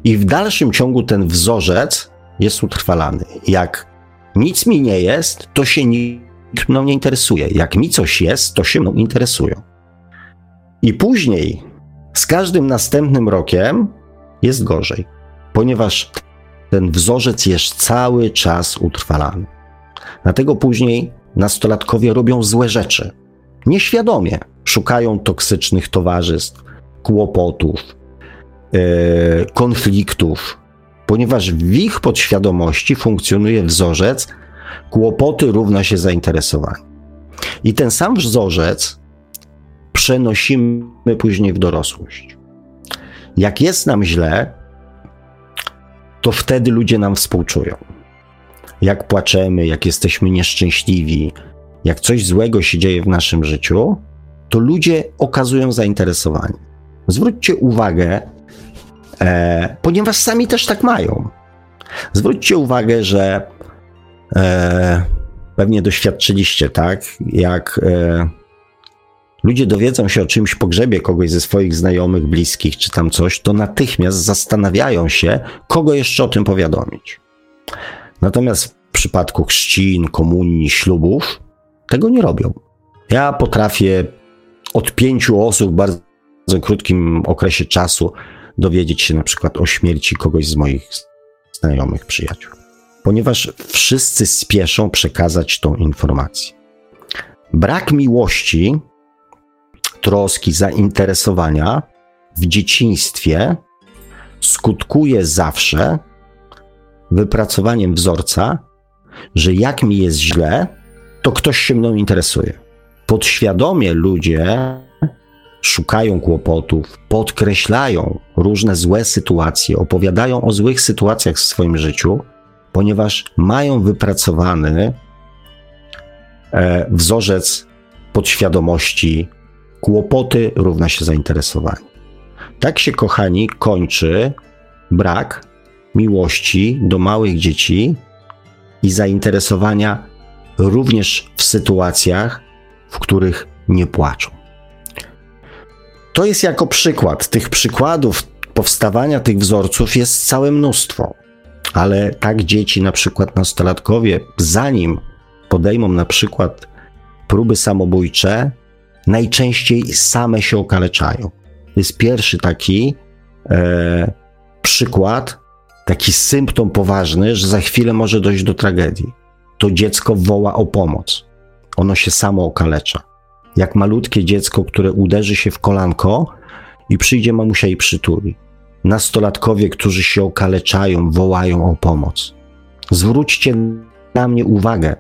I w dalszym ciągu ten wzorzec jest utrwalany. Jak nic mi nie jest, to się nikt mną nie interesuje. Jak mi coś jest, to się mną interesują. I później, z każdym następnym rokiem, jest gorzej, ponieważ ten wzorzec jest cały czas utrwalany. Dlatego później nastolatkowie robią złe rzeczy. Nieświadomie szukają toksycznych towarzystw, kłopotów, yy, konfliktów, ponieważ w ich podświadomości funkcjonuje wzorzec kłopoty równa się zainteresowanie. I ten sam wzorzec przenosimy później w dorosłość. Jak jest nam źle, to wtedy ludzie nam współczują. Jak płaczemy, jak jesteśmy nieszczęśliwi, jak coś złego się dzieje w naszym życiu, to ludzie okazują zainteresowanie. Zwróćcie uwagę, e, ponieważ sami też tak mają. Zwróćcie uwagę, że e, pewnie doświadczyliście, tak? Jak e, ludzie dowiedzą się o czymś pogrzebie kogoś ze swoich znajomych, bliskich czy tam coś, to natychmiast zastanawiają się, kogo jeszcze o tym powiadomić. Natomiast w przypadku chrzcin, komunii, ślubów tego nie robią. Ja potrafię od pięciu osób w bardzo krótkim okresie czasu dowiedzieć się na przykład o śmierci kogoś z moich znajomych, przyjaciół, ponieważ wszyscy spieszą przekazać tą informację. Brak miłości, troski, zainteresowania w dzieciństwie skutkuje zawsze wypracowaniem wzorca, że jak mi jest źle, to ktoś się mną interesuje. Podświadomie ludzie szukają kłopotów, podkreślają różne złe sytuacje, opowiadają o złych sytuacjach w swoim życiu, ponieważ mają wypracowany e, wzorzec podświadomości, kłopoty równa się zainteresowanie. Tak się, kochani, kończy brak miłości do małych dzieci i zainteresowania również w sytuacjach, w których nie płaczą. To jest jako przykład. Tych przykładów powstawania tych wzorców jest całe mnóstwo, ale tak dzieci, na przykład nastolatkowie, zanim podejmą na przykład próby samobójcze, najczęściej same się okaleczają. To jest pierwszy taki e, przykład, taki symptom poważny, że za chwilę może dojść do tragedii. To dziecko woła o pomoc. Ono się samo okalecza jak malutkie dziecko, które uderzy się w kolanko i przyjdzie mamusia i przytuli. Nastolatkowie, którzy się okaleczają, wołają o pomoc. Zwróćcie na mnie uwagę.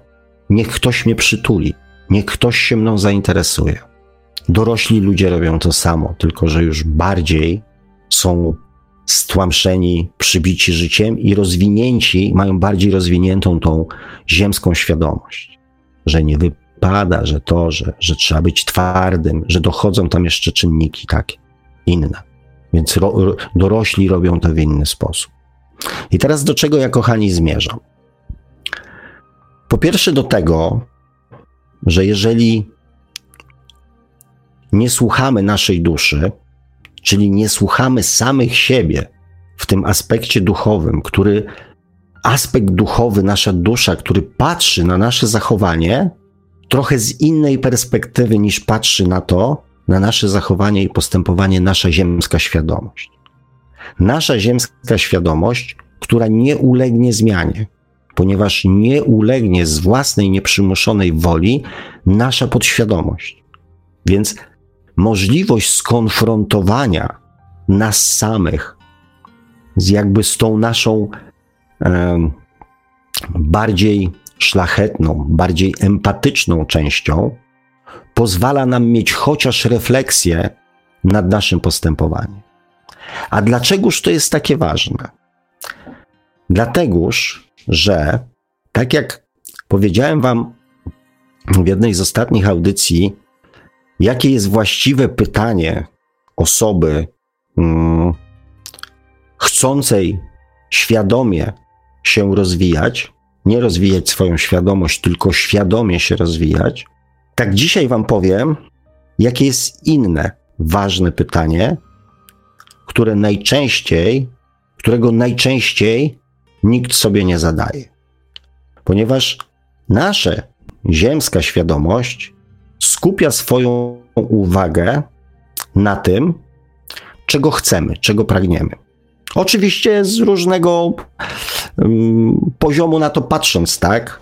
Niech ktoś mnie przytuli. Niech ktoś się mną zainteresuje. Dorośli ludzie robią to samo, tylko że już bardziej są stłamszeni, przybici życiem i rozwinięci, mają bardziej rozwiniętą tą ziemską świadomość, że nie wy, pada, że to, że, że trzeba być twardym, że dochodzą tam jeszcze czynniki takie, inne. Więc ro, dorośli robią to w inny sposób. I teraz do czego ja, kochani, zmierzam? Po pierwsze, do tego, że jeżeli nie słuchamy naszej duszy, czyli nie słuchamy samych siebie w tym aspekcie duchowym, który aspekt duchowy, nasza dusza, który patrzy na nasze zachowanie, trochę z innej perspektywy niż patrzy na to, na nasze zachowanie i postępowanie nasza ziemska świadomość. Nasza ziemska świadomość, która nie ulegnie zmianie, ponieważ nie ulegnie z własnej nieprzymuszonej woli nasza podświadomość. Więc możliwość skonfrontowania nas samych z jakby z tą naszą um, bardziej szlachetną, bardziej empatyczną częścią, pozwala nam mieć chociaż refleksję nad naszym postępowaniem. A dlaczegoż to jest takie ważne? Dlategoż, że tak jak powiedziałem Wam w jednej z ostatnich audycji, jakie jest właściwe pytanie osoby hmm, chcącej świadomie się rozwijać, nie rozwijać swoją świadomość, tylko świadomie się rozwijać, tak dzisiaj Wam powiem, jakie jest inne ważne pytanie, które najczęściej, którego najczęściej nikt sobie nie zadaje. Ponieważ nasza ziemska świadomość skupia swoją uwagę na tym, czego chcemy, czego pragniemy. Oczywiście z różnego poziomu na to patrząc, tak?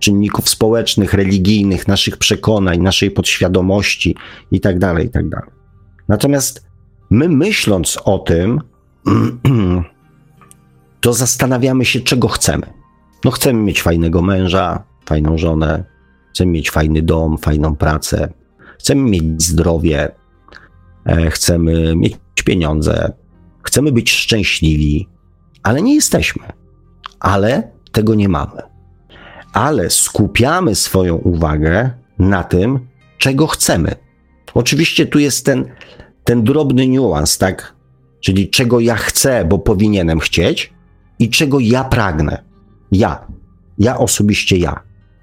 Czynników społecznych, religijnych, naszych przekonań, naszej podświadomości itd., tak itd. Tak Natomiast my myśląc o tym, to zastanawiamy się, czego chcemy. No, chcemy mieć fajnego męża, fajną żonę, chcemy mieć fajny dom, fajną pracę, chcemy mieć zdrowie, e, chcemy mieć pieniądze, chcemy być szczęśliwi, ale nie jesteśmy ale tego nie mamy. Ale skupiamy swoją uwagę na tym, czego chcemy. Oczywiście tu jest ten, ten drobny niuans, tak? Czyli czego ja chcę, bo powinienem chcieć, i czego ja pragnę. Ja. Ja osobiście ja.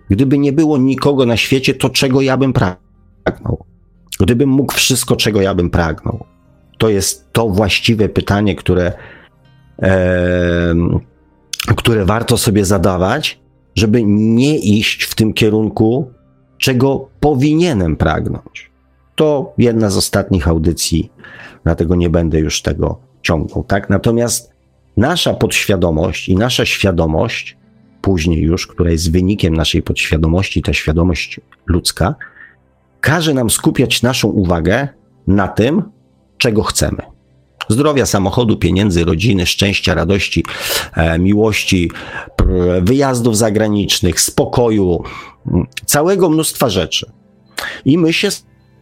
Gdyby nie było nikogo na świecie, to czego ja bym pragnął? Gdybym mógł wszystko, czego ja bym pragnął. To jest to właściwe pytanie, które. E, które warto sobie zadawać, żeby nie iść w tym kierunku, czego powinienem pragnąć. To jedna z ostatnich audycji, dlatego nie będę już tego ciągnął, tak? Natomiast nasza podświadomość i nasza świadomość, później już, która jest wynikiem naszej podświadomości, ta świadomość ludzka, każe nam skupiać naszą uwagę na tym, czego chcemy. Zdrowia, samochodu, pieniędzy, rodziny, szczęścia, radości, e, miłości, wyjazdów zagranicznych, spokoju, całego mnóstwa rzeczy. I my się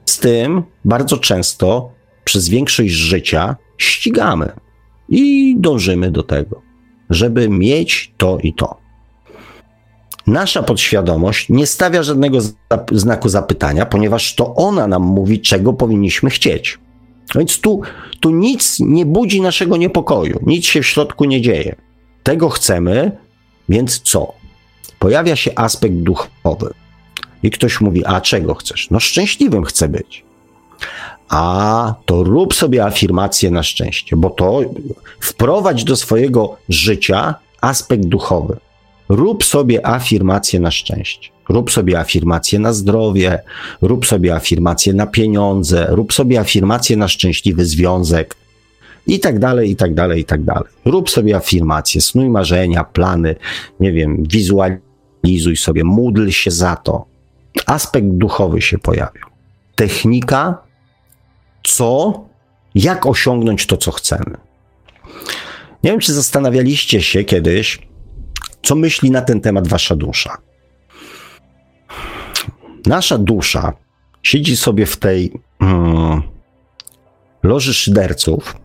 z tym bardzo często przez większość życia ścigamy i dążymy do tego, żeby mieć to i to. Nasza podświadomość nie stawia żadnego znaku zapytania, ponieważ to ona nam mówi, czego powinniśmy chcieć. Więc tu, tu nic nie budzi naszego niepokoju, nic się w środku nie dzieje. Tego chcemy, więc co? Pojawia się aspekt duchowy. I ktoś mówi: A czego chcesz? No, szczęśliwym chcę być. A to rób sobie afirmację na szczęście, bo to wprowadź do swojego życia aspekt duchowy. Rób sobie afirmację na szczęście. Rób sobie afirmację na zdrowie, rób sobie afirmację na pieniądze, rób sobie afirmację na szczęśliwy związek i tak dalej, i tak dalej, i tak dalej. Rób sobie afirmacje, snuj marzenia, plany, nie wiem, wizualizuj sobie, módl się za to. Aspekt duchowy się pojawił. Technika, co, jak osiągnąć to, co chcemy. Nie wiem, czy zastanawialiście się kiedyś, co myśli na ten temat wasza dusza. Nasza dusza siedzi sobie w tej hmm, loży szyderców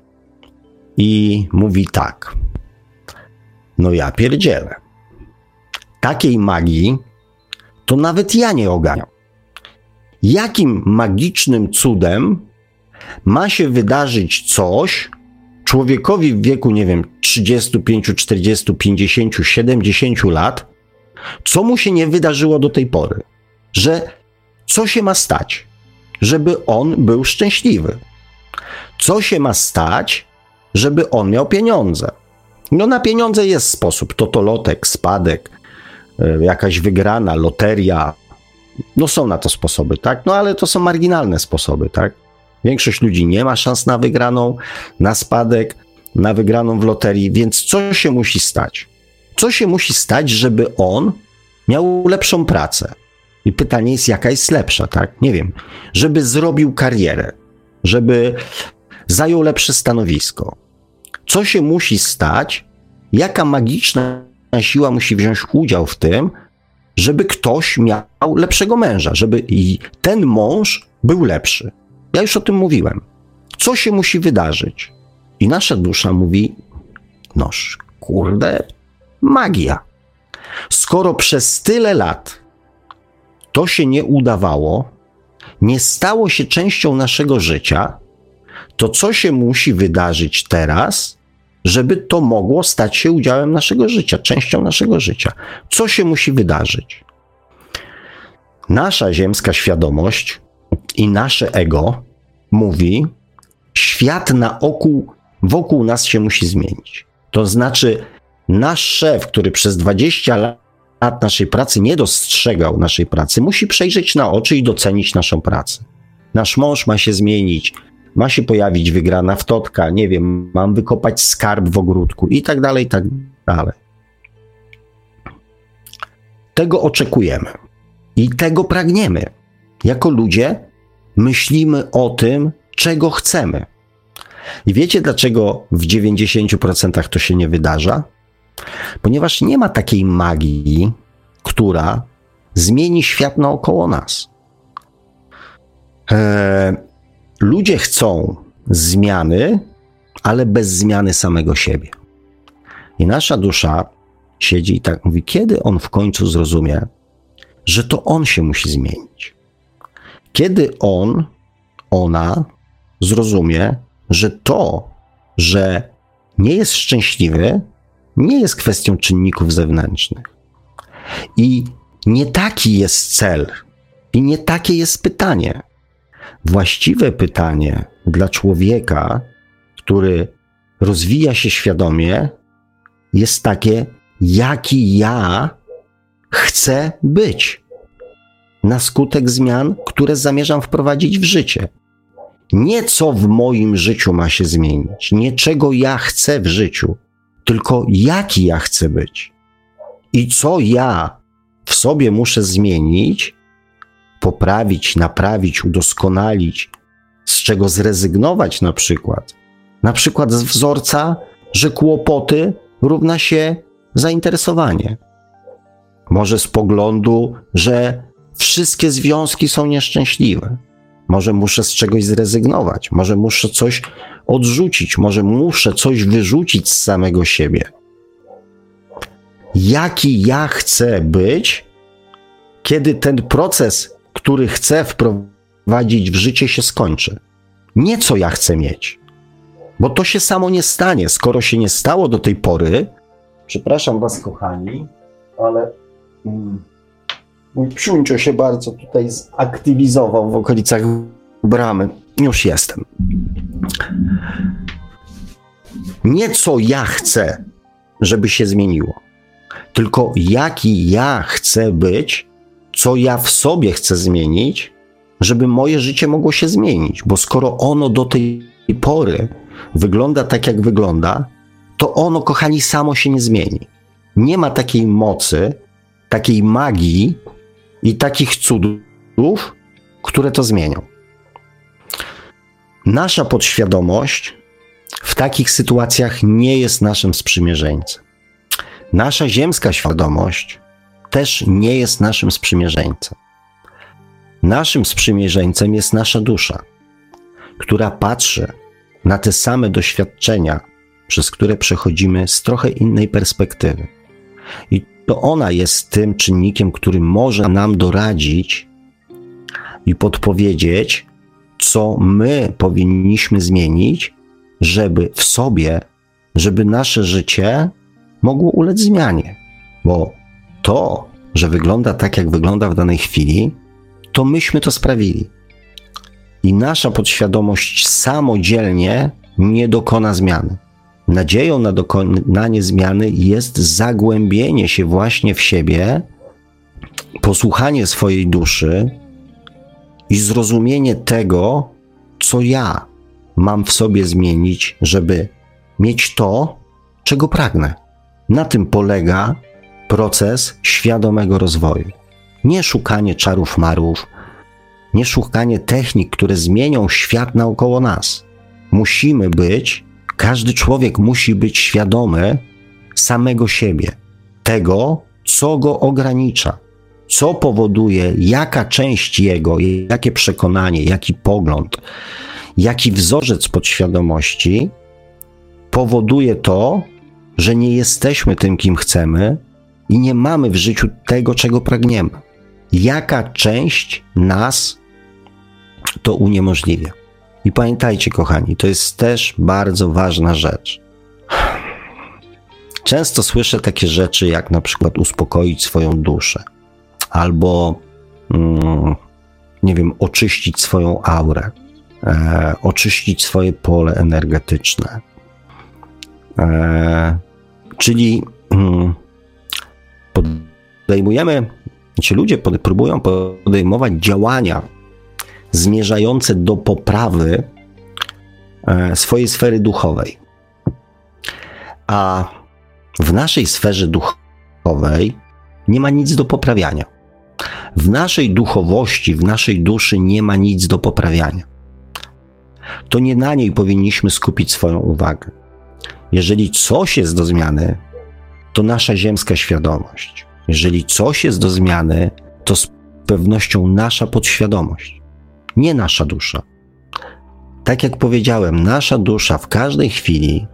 i mówi tak. No ja pierdzielę. Takiej magii to nawet ja nie oganiam. Jakim magicznym cudem ma się wydarzyć coś człowiekowi w wieku, nie wiem, 35, 40, 50, 70 lat, co mu się nie wydarzyło do tej pory? Że co się ma stać, żeby on był szczęśliwy? Co się ma stać, żeby on miał pieniądze? No na pieniądze jest sposób, totolotek, spadek, e, jakaś wygrana, loteria. No są na to sposoby, tak? No ale to są marginalne sposoby, tak? Większość ludzi nie ma szans na wygraną, na spadek, na wygraną w loterii, więc co się musi stać? Co się musi stać, żeby on miał lepszą pracę? I pytanie jest, jaka jest lepsza, tak? Nie wiem. Żeby zrobił karierę, żeby zajął lepsze stanowisko. Co się musi stać? Jaka magiczna siła musi wziąć udział w tym, żeby ktoś miał lepszego męża, żeby ten mąż był lepszy. Ja już o tym mówiłem. Co się musi wydarzyć? I nasza dusza mówi: Noż, kurde, magia. Skoro przez tyle lat to się nie udawało, nie stało się częścią naszego życia, to co się musi wydarzyć teraz, żeby to mogło stać się udziałem naszego życia, częścią naszego życia? Co się musi wydarzyć? Nasza ziemska świadomość i nasze ego mówi, świat na oku, wokół nas się musi zmienić. To znaczy, nasz szef, który przez 20 lat naszej pracy nie dostrzegał naszej pracy, musi przejrzeć na oczy i docenić naszą pracę. Nasz mąż ma się zmienić, ma się pojawić wygrana wtotka, nie wiem, mam wykopać skarb w ogródku i tak dalej, i tak dalej. Tego oczekujemy i tego pragniemy. Jako ludzie myślimy o tym, czego chcemy. I wiecie, dlaczego w 90% to się nie wydarza? Ponieważ nie ma takiej magii, która zmieni świat naokoło nas. Eee, ludzie chcą zmiany, ale bez zmiany samego siebie. I nasza dusza siedzi i tak mówi, kiedy on w końcu zrozumie, że to on się musi zmienić. Kiedy on, ona zrozumie, że to, że nie jest szczęśliwy, nie jest kwestią czynników zewnętrznych. I nie taki jest cel, i nie takie jest pytanie. Właściwe pytanie dla człowieka, który rozwija się świadomie, jest takie, jaki ja chcę być. Na skutek zmian, które zamierzam wprowadzić w życie. Nie co w moim życiu ma się zmienić, nie czego ja chcę w życiu, tylko jaki ja chcę być i co ja w sobie muszę zmienić, poprawić, naprawić, udoskonalić, z czego zrezygnować na przykład. Na przykład z wzorca, że kłopoty równa się zainteresowanie. Może z poglądu, że wszystkie związki są nieszczęśliwe. Może muszę z czegoś zrezygnować, może muszę coś odrzucić, może muszę coś wyrzucić z samego siebie. Jaki ja chcę być, kiedy ten proces, który chcę wprowadzić w życie, się skończy. Nie co ja chcę mieć, bo to się samo nie stanie. Skoro się nie stało do tej pory, przepraszam Was, kochani, ale. Mm, Mój psiuncio się bardzo tutaj zaktywizował w okolicach bramy. Już jestem. Nie co ja chcę, żeby się zmieniło, tylko jaki ja chcę być, co ja w sobie chcę zmienić, żeby moje życie mogło się zmienić. Bo skoro ono do tej pory wygląda tak, jak wygląda, to ono, kochani, samo się nie zmieni. Nie ma takiej mocy, takiej magii, i takich cudów, które to zmienią. Nasza podświadomość w takich sytuacjach nie jest naszym sprzymierzeńcem. Nasza ziemska świadomość też nie jest naszym sprzymierzeńcem. Naszym sprzymierzeńcem jest nasza dusza, która patrzy na te same doświadczenia, przez które przechodzimy z trochę innej perspektywy. I to ona jest tym czynnikiem, który może nam doradzić i podpowiedzieć, co my powinniśmy zmienić, żeby w sobie, żeby nasze życie mogło ulec zmianie. Bo to, że wygląda tak, jak wygląda w danej chwili, to myśmy to sprawili. I nasza podświadomość samodzielnie nie dokona zmiany. Nadzieją na dokonanie zmiany jest zagłębienie się właśnie w siebie, posłuchanie swojej duszy i zrozumienie tego, co ja mam w sobie zmienić, żeby mieć to, czego pragnę. Na tym polega proces świadomego rozwoju. Nie szukanie czarów marów, nie szukanie technik, które zmienią świat naokoło nas. Musimy być każdy człowiek musi być świadomy samego siebie, tego, co go ogranicza, co powoduje, jaka część jego, jakie przekonanie, jaki pogląd, jaki wzorzec podświadomości powoduje to, że nie jesteśmy tym, kim chcemy i nie mamy w życiu tego, czego pragniemy. Jaka część nas to uniemożliwia. I pamiętajcie, kochani, to jest też bardzo ważna rzecz. Często słyszę takie rzeczy, jak na przykład uspokoić swoją duszę, albo, mm, nie wiem, oczyścić swoją aurę, e, oczyścić swoje pole energetyczne. E, czyli mm, podejmujemy, ci ludzie pod, próbują podejmować działania zmierzające do poprawy e, swojej sfery duchowej. A w naszej sferze duchowej nie ma nic do poprawiania. W naszej duchowości, w naszej duszy nie ma nic do poprawiania. To nie na niej powinniśmy skupić swoją uwagę. Jeżeli coś jest do zmiany, to nasza ziemska świadomość. Jeżeli coś jest do zmiany, to z pewnością nasza podświadomość nie nasza dusza. Tak jak powiedziałem, nasza dusza w każdej chwili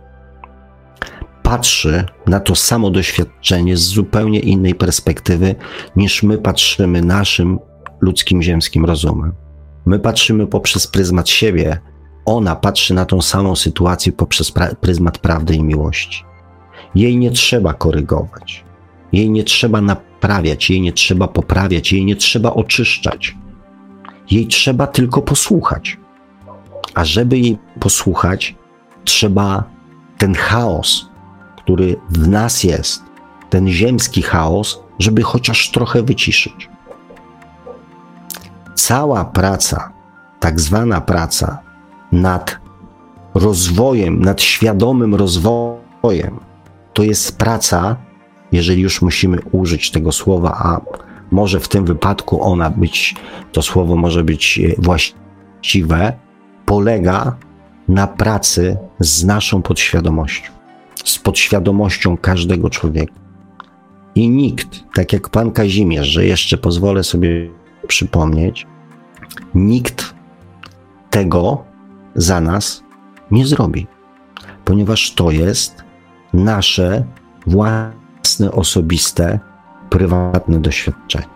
patrzy na to samo doświadczenie z zupełnie innej perspektywy niż my patrzymy naszym ludzkim ziemskim rozumem. My patrzymy poprzez pryzmat siebie, ona patrzy na tą samą sytuację poprzez pra pryzmat prawdy i miłości. Jej nie trzeba korygować, jej nie trzeba naprawiać, jej nie trzeba poprawiać, jej nie trzeba oczyszczać. Jej trzeba tylko posłuchać. A żeby jej posłuchać, trzeba ten chaos, który w nas jest, ten ziemski chaos, żeby chociaż trochę wyciszyć. cała praca, tak zwana praca nad rozwojem, nad świadomym rozwojem, to jest praca, jeżeli już musimy użyć tego słowa, a może w tym wypadku ona być, to słowo może być e, właściwe, polega na pracy z naszą podświadomością, z podświadomością każdego człowieka. I nikt, tak jak pan Kazimierz, że jeszcze pozwolę sobie przypomnieć, nikt tego za nas nie zrobi, ponieważ to jest nasze własne, osobiste, prywatne doświadczenie.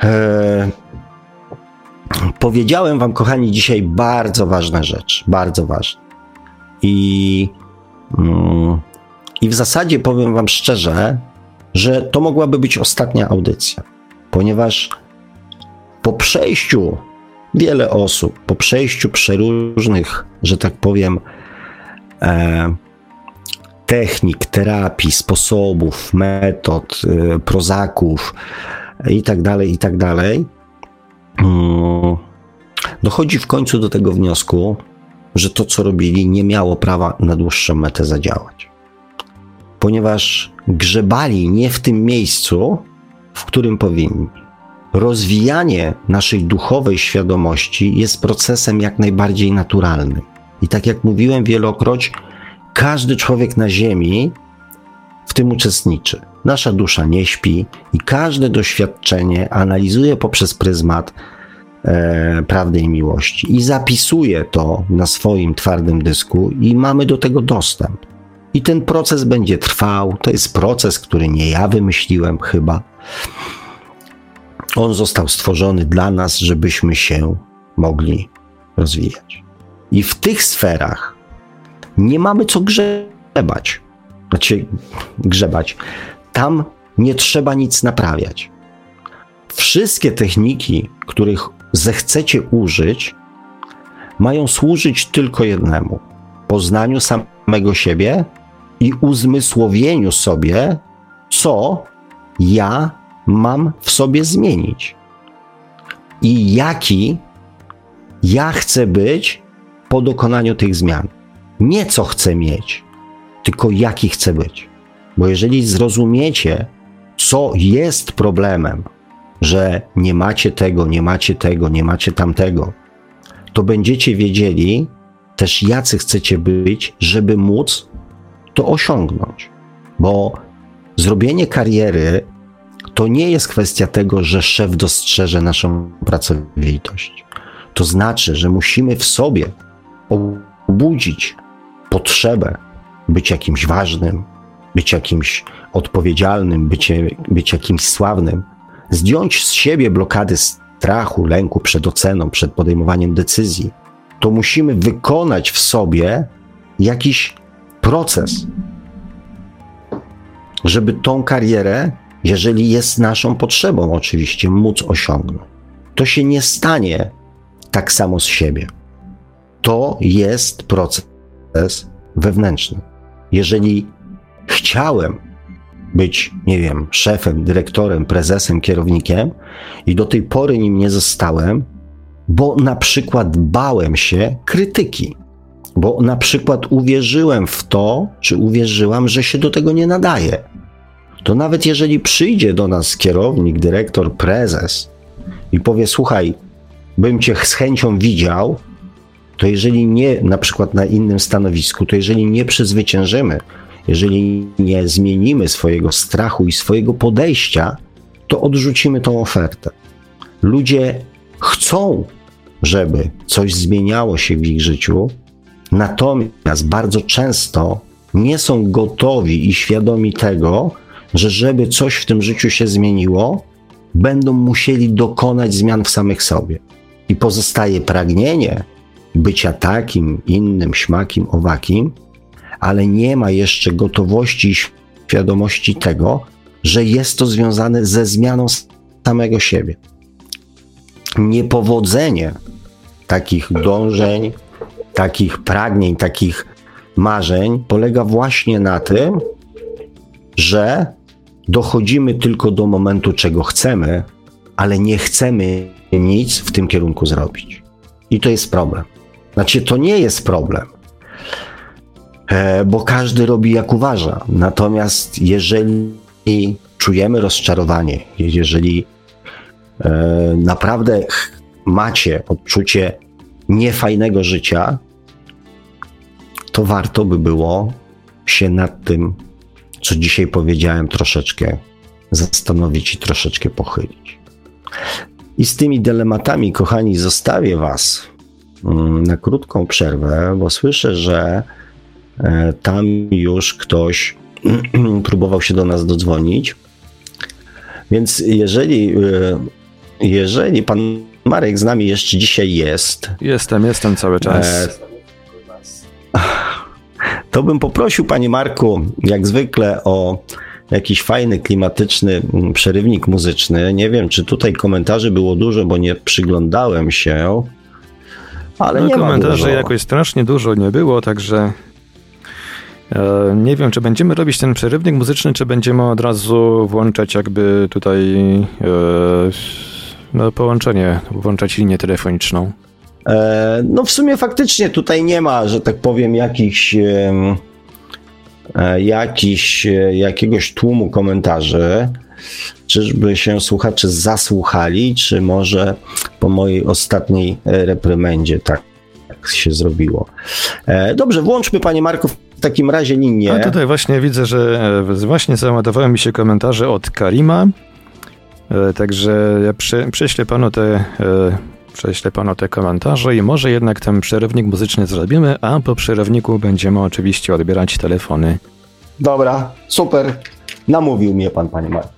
Eee, powiedziałem Wam, kochani, dzisiaj bardzo ważna rzecz, bardzo ważna. I, mm, I w zasadzie powiem Wam szczerze, że to mogłaby być ostatnia audycja, ponieważ po przejściu wiele osób, po przejściu przeróżnych, że tak powiem, e, technik, terapii, sposobów, metod, e, prozaków i tak dalej, i tak dalej, mm, dochodzi w końcu do tego wniosku, że to, co robili, nie miało prawa na dłuższą metę zadziałać. Ponieważ grzebali nie w tym miejscu, w którym powinni. Rozwijanie naszej duchowej świadomości jest procesem jak najbardziej naturalnym. I tak jak mówiłem wielokroć, każdy człowiek na Ziemi w tym uczestniczy. Nasza dusza nie śpi i każde doświadczenie analizuje poprzez pryzmat e, prawdy i miłości i zapisuje to na swoim twardym dysku, i mamy do tego dostęp. I ten proces będzie trwał. To jest proces, który nie ja wymyśliłem, chyba. On został stworzony dla nas, żebyśmy się mogli rozwijać. I w tych sferach nie mamy co grzebać. Znaczy, grzebać. Tam nie trzeba nic naprawiać. Wszystkie techniki, których zechcecie użyć, mają służyć tylko jednemu: poznaniu samego siebie i uzmysłowieniu sobie, co ja mam w sobie zmienić i jaki ja chcę być po dokonaniu tych zmian. Nie co chcę mieć, tylko jaki chcę być. Bo jeżeli zrozumiecie, co jest problemem, że nie macie tego, nie macie tego, nie macie tamtego, to będziecie wiedzieli też, jacy chcecie być, żeby móc to osiągnąć. Bo zrobienie kariery to nie jest kwestia tego, że szef dostrzeże naszą pracowitość. To znaczy, że musimy w sobie obudzić potrzebę być jakimś ważnym, być jakimś odpowiedzialnym, być, być jakimś sławnym, zdjąć z siebie blokady strachu, lęku przed oceną, przed podejmowaniem decyzji, to musimy wykonać w sobie jakiś proces, żeby tą karierę jeżeli jest naszą potrzebą, oczywiście, móc osiągnąć. To się nie stanie tak samo z siebie. To jest proces wewnętrzny. Jeżeli chciałem być, nie wiem, szefem, dyrektorem, prezesem, kierownikiem i do tej pory nim nie zostałem, bo na przykład bałem się krytyki, bo na przykład uwierzyłem w to, czy uwierzyłam, że się do tego nie nadaje to nawet jeżeli przyjdzie do nas kierownik, dyrektor, prezes i powie: Słuchaj, bym cię z chęcią widział, to jeżeli nie, na przykład na innym stanowisku, to jeżeli nie przezwyciężymy, jeżeli nie zmienimy swojego strachu i swojego podejścia, to odrzucimy tą ofertę. Ludzie chcą, żeby coś zmieniało się w ich życiu, natomiast bardzo często nie są gotowi i świadomi tego, że żeby coś w tym życiu się zmieniło, będą musieli dokonać zmian w samych sobie. I pozostaje pragnienie bycia takim, innym, śmakim, owakim, ale nie ma jeszcze gotowości i świadomości tego, że jest to związane ze zmianą samego siebie. Niepowodzenie takich dążeń, takich pragnień, takich marzeń polega właśnie na tym, że dochodzimy tylko do momentu, czego chcemy, ale nie chcemy nic w tym kierunku zrobić. I to jest problem. Znaczy, to nie jest problem, e, bo każdy robi jak uważa. Natomiast jeżeli czujemy rozczarowanie, jeżeli e, naprawdę macie odczucie niefajnego życia, to warto by było się nad tym, co dzisiaj powiedziałem, troszeczkę zastanowić i troszeczkę pochylić. I z tymi dylematami, kochani, zostawię Was na krótką przerwę, bo słyszę, że e, tam już ktoś próbował się do nas dodzwonić. Więc jeżeli, e, jeżeli pan Marek z nami jeszcze dzisiaj jest. Jestem, jestem cały czas. E, to bym poprosił, panie Marku, jak zwykle o jakiś fajny, klimatyczny mm, przerywnik muzyczny. Nie wiem, czy tutaj komentarzy było dużo, bo nie przyglądałem się. Ale no, nie komentarzy jakoś strasznie dużo nie było, także e, nie wiem, czy będziemy robić ten przerywnik muzyczny, czy będziemy od razu włączać jakby tutaj e, no, połączenie, włączać linię telefoniczną. E, no w sumie faktycznie tutaj nie ma, że tak powiem, jakichś, e, jakichś, e, jakiegoś tłumu komentarzy. Czyżby się słuchacze zasłuchali, czy może po mojej ostatniej reprymendzie tak się zrobiło. Dobrze, włączmy panie Marku w takim razie linię. A tutaj właśnie widzę, że właśnie załadowały mi się komentarze od Karima. Także ja prześlę panu te prześlę panu te komentarze i może jednak ten przerywnik muzyczny zrobimy, a po przerywniku będziemy oczywiście odbierać telefony. Dobra, super. Namówił mnie pan, panie Marek.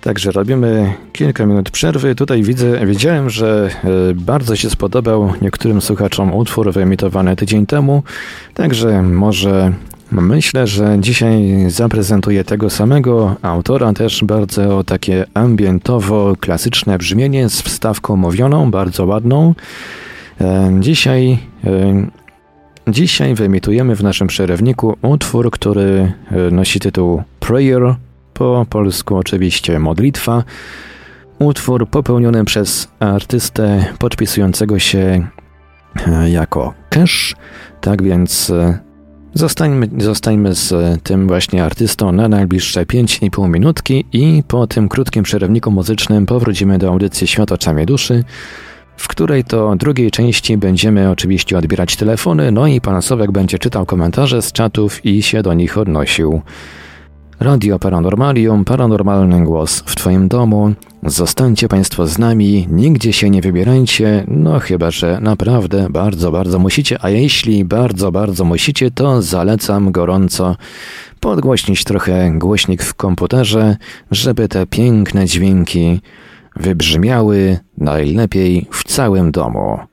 Także robimy kilka minut przerwy. Tutaj widzę, widziałem, że e, bardzo się spodobał niektórym słuchaczom utwór wyemitowany tydzień temu. Także może Myślę, że dzisiaj zaprezentuję tego samego autora, też bardzo takie ambientowo-klasyczne brzmienie z wstawką mówioną, bardzo ładną. E, dzisiaj, e, dzisiaj wyemitujemy w naszym przerywniku utwór, który nosi tytuł Prayer, po polsku oczywiście modlitwa. Utwór popełniony przez artystę podpisującego się jako Cash, tak więc Zostańmy, zostańmy z tym właśnie artystą na najbliższe 5,5 minutki i po tym krótkim przerywniku muzycznym powrócimy do audycji Świat oczami duszy, w której to drugiej części będziemy oczywiście odbierać telefony, no i pan Sowek będzie czytał komentarze z czatów i się do nich odnosił. Radio Paranormalium, paranormalny głos w Twoim domu. Zostańcie Państwo z nami, nigdzie się nie wybierajcie, no chyba, że naprawdę bardzo, bardzo musicie, a jeśli bardzo, bardzo musicie, to zalecam gorąco podgłośnić trochę głośnik w komputerze, żeby te piękne dźwięki wybrzmiały najlepiej w całym domu.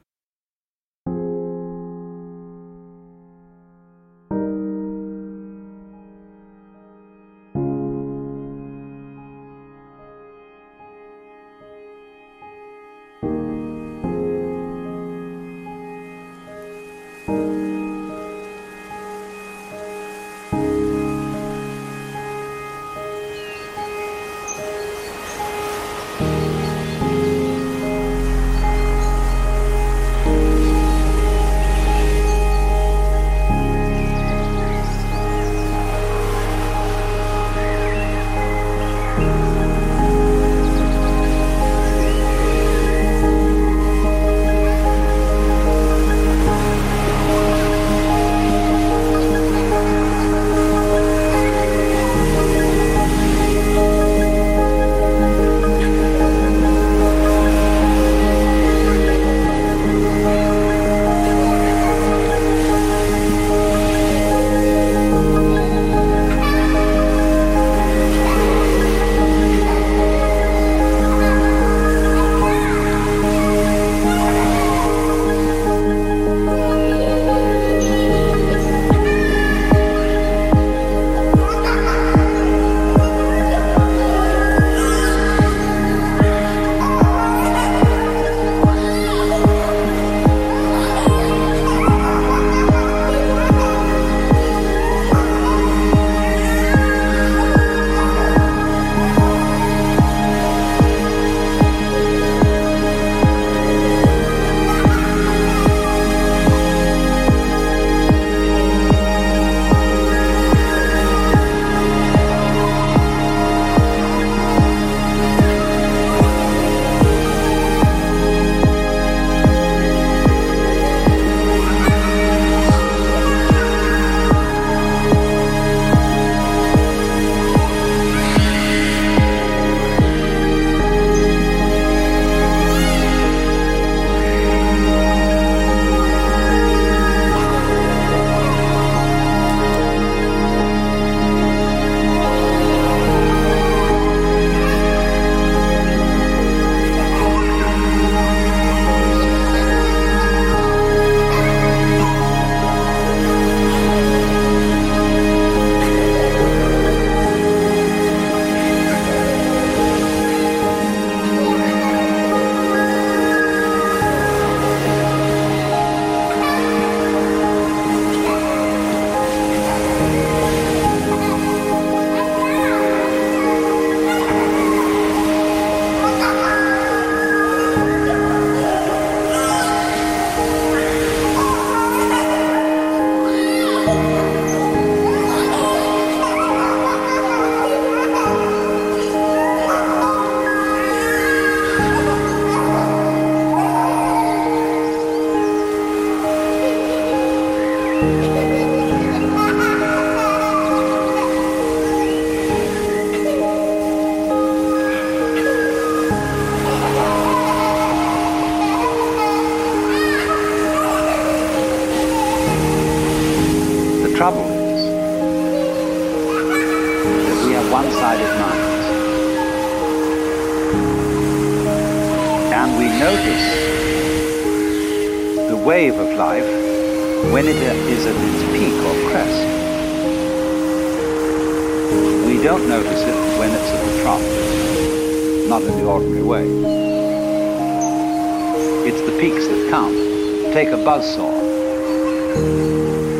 Buzzsaw.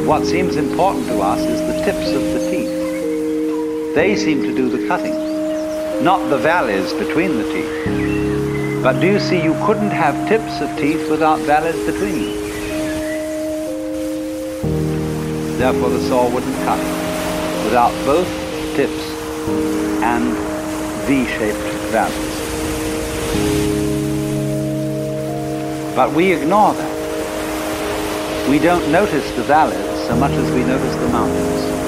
What seems important to us is the tips of the teeth. They seem to do the cutting, not the valleys between the teeth. But do you see, you couldn't have tips of teeth without valleys between them. Therefore, the saw wouldn't cut without both tips and V-shaped valleys. But we ignore that. We don't notice the valleys so much as we notice the mountains.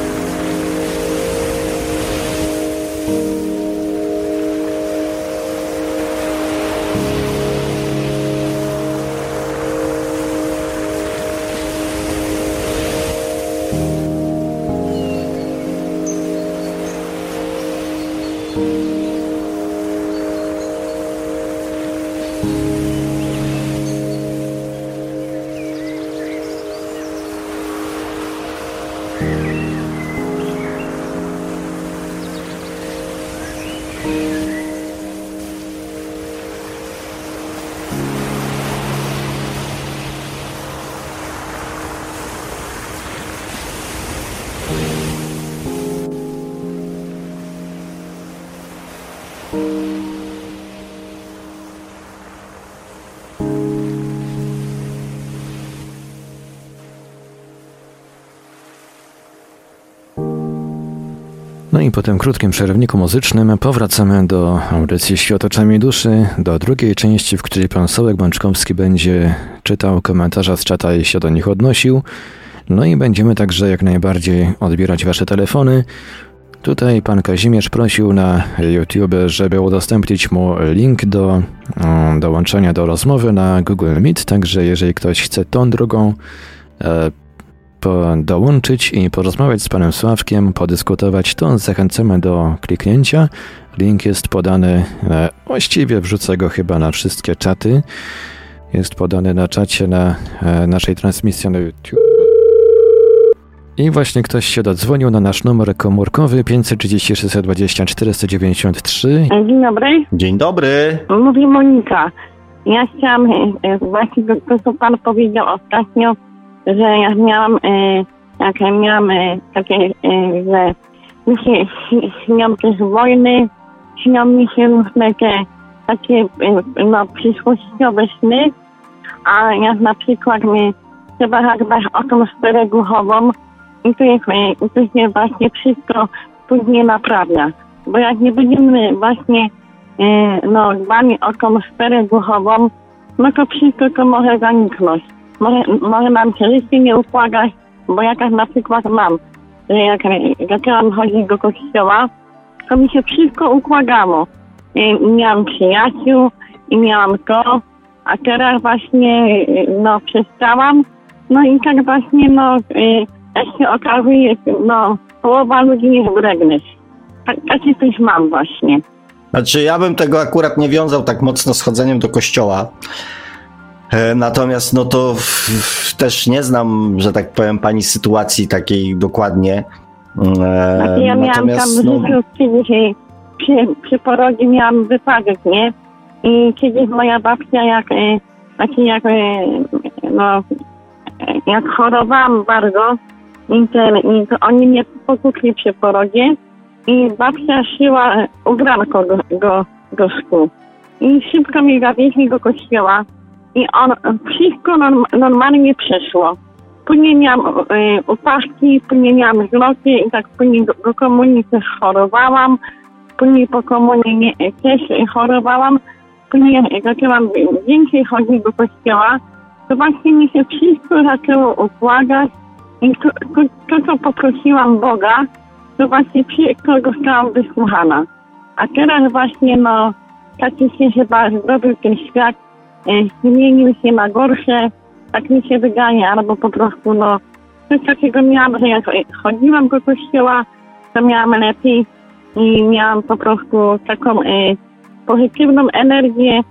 I po tym krótkim przerwniku muzycznym powracamy do audycji Świat oczami duszy, do drugiej części, w której pan Sołek Bączkowski będzie czytał komentarze z czata i się do nich odnosił. No i będziemy także jak najbardziej odbierać wasze telefony. Tutaj pan Kazimierz prosił na YouTube, żeby udostępnić mu link do dołączenia do rozmowy na Google Meet, także jeżeli ktoś chce tą drugą dołączyć i porozmawiać z panem Sławkiem, podyskutować, to zachęcamy do kliknięcia. Link jest podany, e, właściwie wrzucę go chyba na wszystkie czaty. Jest podany na czacie na e, naszej transmisji na YouTube. I właśnie ktoś się dodzwonił na nasz numer komórkowy 530 620 493. Dzień dobry. Dzień dobry. Mówi Monika. Ja chciałam e, właśnie to, co pan powiedział ostatnio, że ja miałam, e, jak miałam e, takie, e, że mi się śnią też wojny, śnią mi się różne te takie no, przyszłościowe sny, a jak na przykład mi trzeba zadbać o tą sferę i to, jest, e, to się właśnie wszystko później naprawia. Bo jak nie będziemy właśnie no, dbali o tą sferę no to wszystko to może zaniknąć. Może, może się życie nie układać, bo jakaś na przykład mam, że jak zaczęłam chodzić do kościoła, to mi się wszystko układało. I miałam przyjaciół i miałam to, a teraz właśnie no przestałam, no i tak właśnie no jak się okazuje, no połowa ludzi jest wrednych. Tak, takie coś mam właśnie. Znaczy ja bym tego akurat nie wiązał tak mocno z chodzeniem do kościoła. E, natomiast no to w, w, też nie znam, że tak powiem, pani sytuacji takiej dokładnie. E, znaczy ja miałam tam w no... życiu kiedyś przy, przy porodzie miałam wypadek, nie? I kiedyś moja babcia jak, e, znaczy jak, e, no, jak chorowałam bardzo, i, ten, i to oni mnie pokutli przy porodzie i babcia szyła ubranko do, do, do szkół. I szybko mi zawieźli do kościoła i on, wszystko norm, normalnie przeszło. Później miałam y, upadki, później miałam zloty i tak później do, do komunii też chorowałam, później po komunii nie, też chorowałam, później zaczęłam więcej chodzić do kościoła, to właśnie mi się wszystko zaczęło układać i to, to, to co poprosiłam Boga, to właśnie wszystko zostałam wysłuchana. A teraz właśnie no, taki się chyba zrobił ten świat, zmienił się na gorsze, tak mi się wydaje, albo po prostu no coś takiego miałam, że jak chodziłam do kościoła, to miałam lepiej i miałam po prostu taką e, pozytywną energię,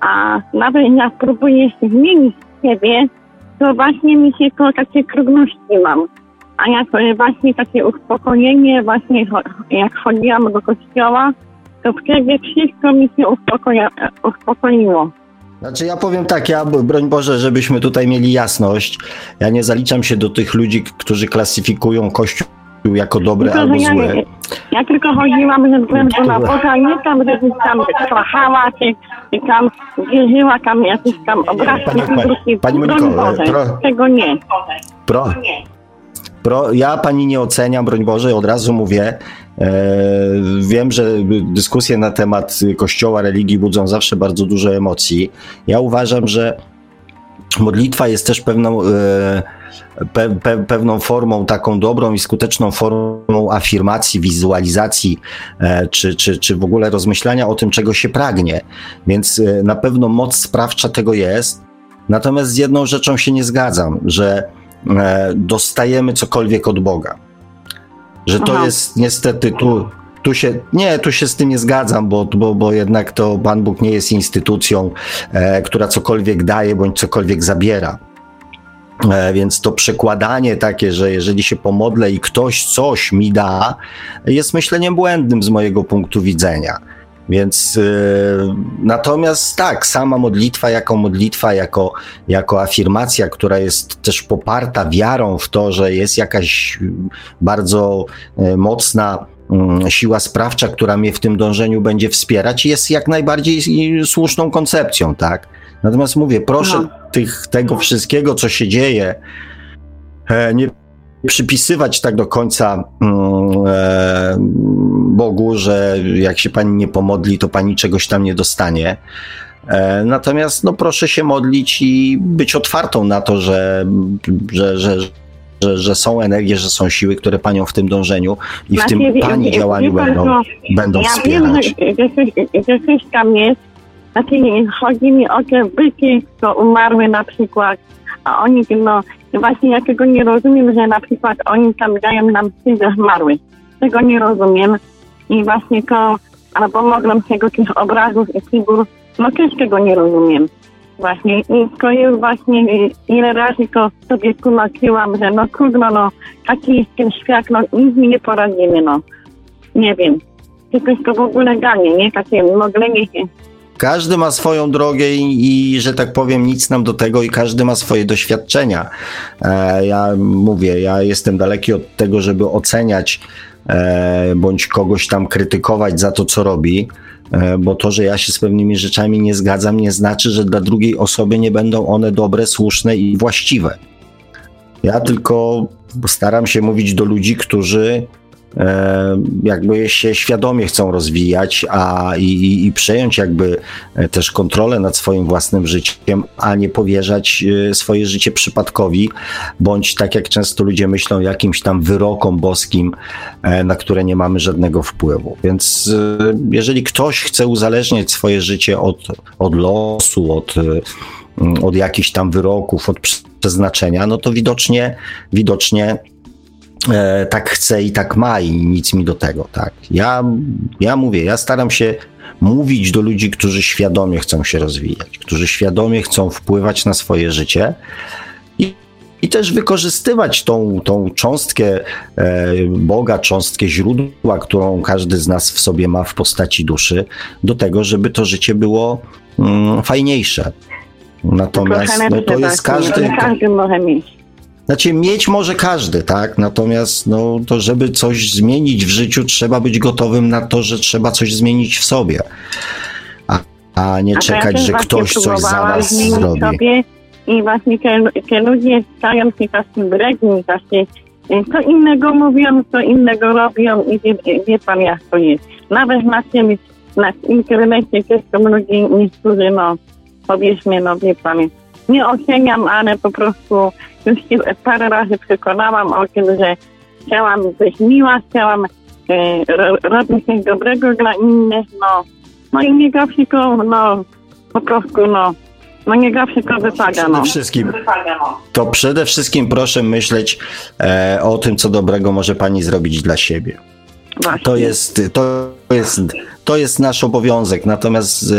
a nawet jak próbuję się zmienić siebie, to właśnie mi się to takie trudności mam. A jak e, właśnie takie uspokojenie, właśnie jak chodziłam do kościoła, to wtedy wszystko mi się uspokoja, uspokoiło. Znaczy ja powiem tak, ja broń Boże, żebyśmy tutaj mieli jasność, ja nie zaliczam się do tych ludzi, którzy klasyfikują Kościół jako dobry Tylko, albo ja, zły. ja tylko chodziłam ze względu na Boga, nie tam, że gdzieś tam kochała, czy, czy tam wierzyła, tam jakieś tam obrazki, Pani- pani- pani Broń Moniko, pro- Tego nie. Pro, ja pani nie oceniam, broń Boże, od razu mówię. E, wiem, że dyskusje na temat kościoła, religii budzą zawsze bardzo dużo emocji. Ja uważam, że modlitwa jest też pewną, e, pe, pe, pewną formą, taką dobrą i skuteczną formą afirmacji, wizualizacji, e, czy, czy, czy w ogóle rozmyślania o tym, czego się pragnie. Więc e, na pewno moc sprawcza tego jest. Natomiast z jedną rzeczą się nie zgadzam, że dostajemy cokolwiek od Boga. Że to Aha. jest niestety tu. Tu się, nie, tu się z tym nie zgadzam, bo, bo, bo jednak to Pan Bóg nie jest instytucją, e, która cokolwiek daje bądź cokolwiek zabiera. E, więc to przekładanie takie, że jeżeli się pomodlę i ktoś coś mi da, jest myśleniem błędnym z mojego punktu widzenia. Więc e, natomiast tak, sama modlitwa jako modlitwa, jako, jako afirmacja, która jest też poparta wiarą w to, że jest jakaś bardzo e, mocna mm, siła sprawcza, która mnie w tym dążeniu będzie wspierać, jest jak najbardziej i słuszną koncepcją, tak? Natomiast mówię, proszę No. tych, tego wszystkiego, co się dzieje, e, nie przypisywać tak do końca mm, e, Bogu, że jak się pani nie pomodli, to pani czegoś tam nie dostanie. E, Natomiast no, proszę się modlić i być otwartą na to, że, że, że, że, że są energie, że są siły, które panią w tym dążeniu i w tym wie- pani wie- działaniu wie będą, będą Ja wiem, że, wspierać. że, coś- że coś tam jest. Znaczy, chodzi mi o te byty, co umarły na przykład, a oni, no, właśnie ja tego nie rozumiem, że na przykład oni tam dają nam psy, zmarły. Tego nie rozumiem. I właśnie to, albo mogłem tego tych obrazów i figur, no też tego nie rozumiem. Właśnie i to jest właśnie ile razy to sobie tłumaczyłam, że no trudno, no taki jest ten świat, no nic nie poradzimy, no. Nie wiem. Jakoś to w ogóle ganie, nie? Takie moglenie się. Każdy ma swoją drogę i, i, że tak powiem, nic nam do tego i każdy ma swoje doświadczenia. E, ja mówię, ja jestem daleki od tego, żeby oceniać e, bądź kogoś tam krytykować za to, co robi, e, bo to, że ja się z pewnymi rzeczami nie zgadzam, nie znaczy, że dla drugiej osoby nie będą one dobre, słuszne i właściwe. Ja tylko staram się mówić do ludzi, którzy jakby się świadomie chcą rozwijać, a i, i, przejąć jakby e, też kontrolę nad swoim własnym życiem, a nie powierzać e, swoje życie przypadkowi, bądź tak jak często ludzie myślą, jakimś tam wyrokom boskim, e, na które nie mamy żadnego wpływu. Więc e, jeżeli ktoś chce uzależniać swoje życie od, od losu, od, e, od jakichś tam wyroków, od przeznaczenia, no to widocznie, widocznie e, tak chce i tak ma i nic mi do tego, tak. Ja, ja mówię, ja staram się mówić do ludzi, którzy świadomie chcą się rozwijać, którzy świadomie chcą wpływać na swoje życie i, i też wykorzystywać tą, tą cząstkę e, Boga, cząstkę źródła, którą każdy z nas w sobie ma w postaci duszy, do tego, żeby to życie było mm, fajniejsze. Natomiast no, to jest każdy. Każdy może mieć. Znaczy, mieć może każdy, tak? Natomiast, no, to żeby coś zmienić w życiu, trzeba być gotowym na to, że trzeba coś zmienić w sobie. A, a nie A czekać, ja że ktoś coś za nas zrobi. Sobie I właśnie te, te ludzie stają się tacy bredni, tacy y, co innego mówią, co innego robią i wie, wie pan jak to jest. Nawet na tym, na internecie też są ludzie niektórzy, no powiedzmy, no wie pan, nie oceniam, ale po prostu już się parę razy przekonałam o tym, że chciałam być miła, chciałam e, ro, robić coś dobrego dla innych, no. No i nie tylko, no, po prostu, no, No nie zawsze to wypada, Przede no. wszystkim, to przede wszystkim proszę myśleć e, o tym, co dobrego może pani zrobić dla siebie. Właśnie. To jest, to jest, to jest nasz obowiązek. Natomiast,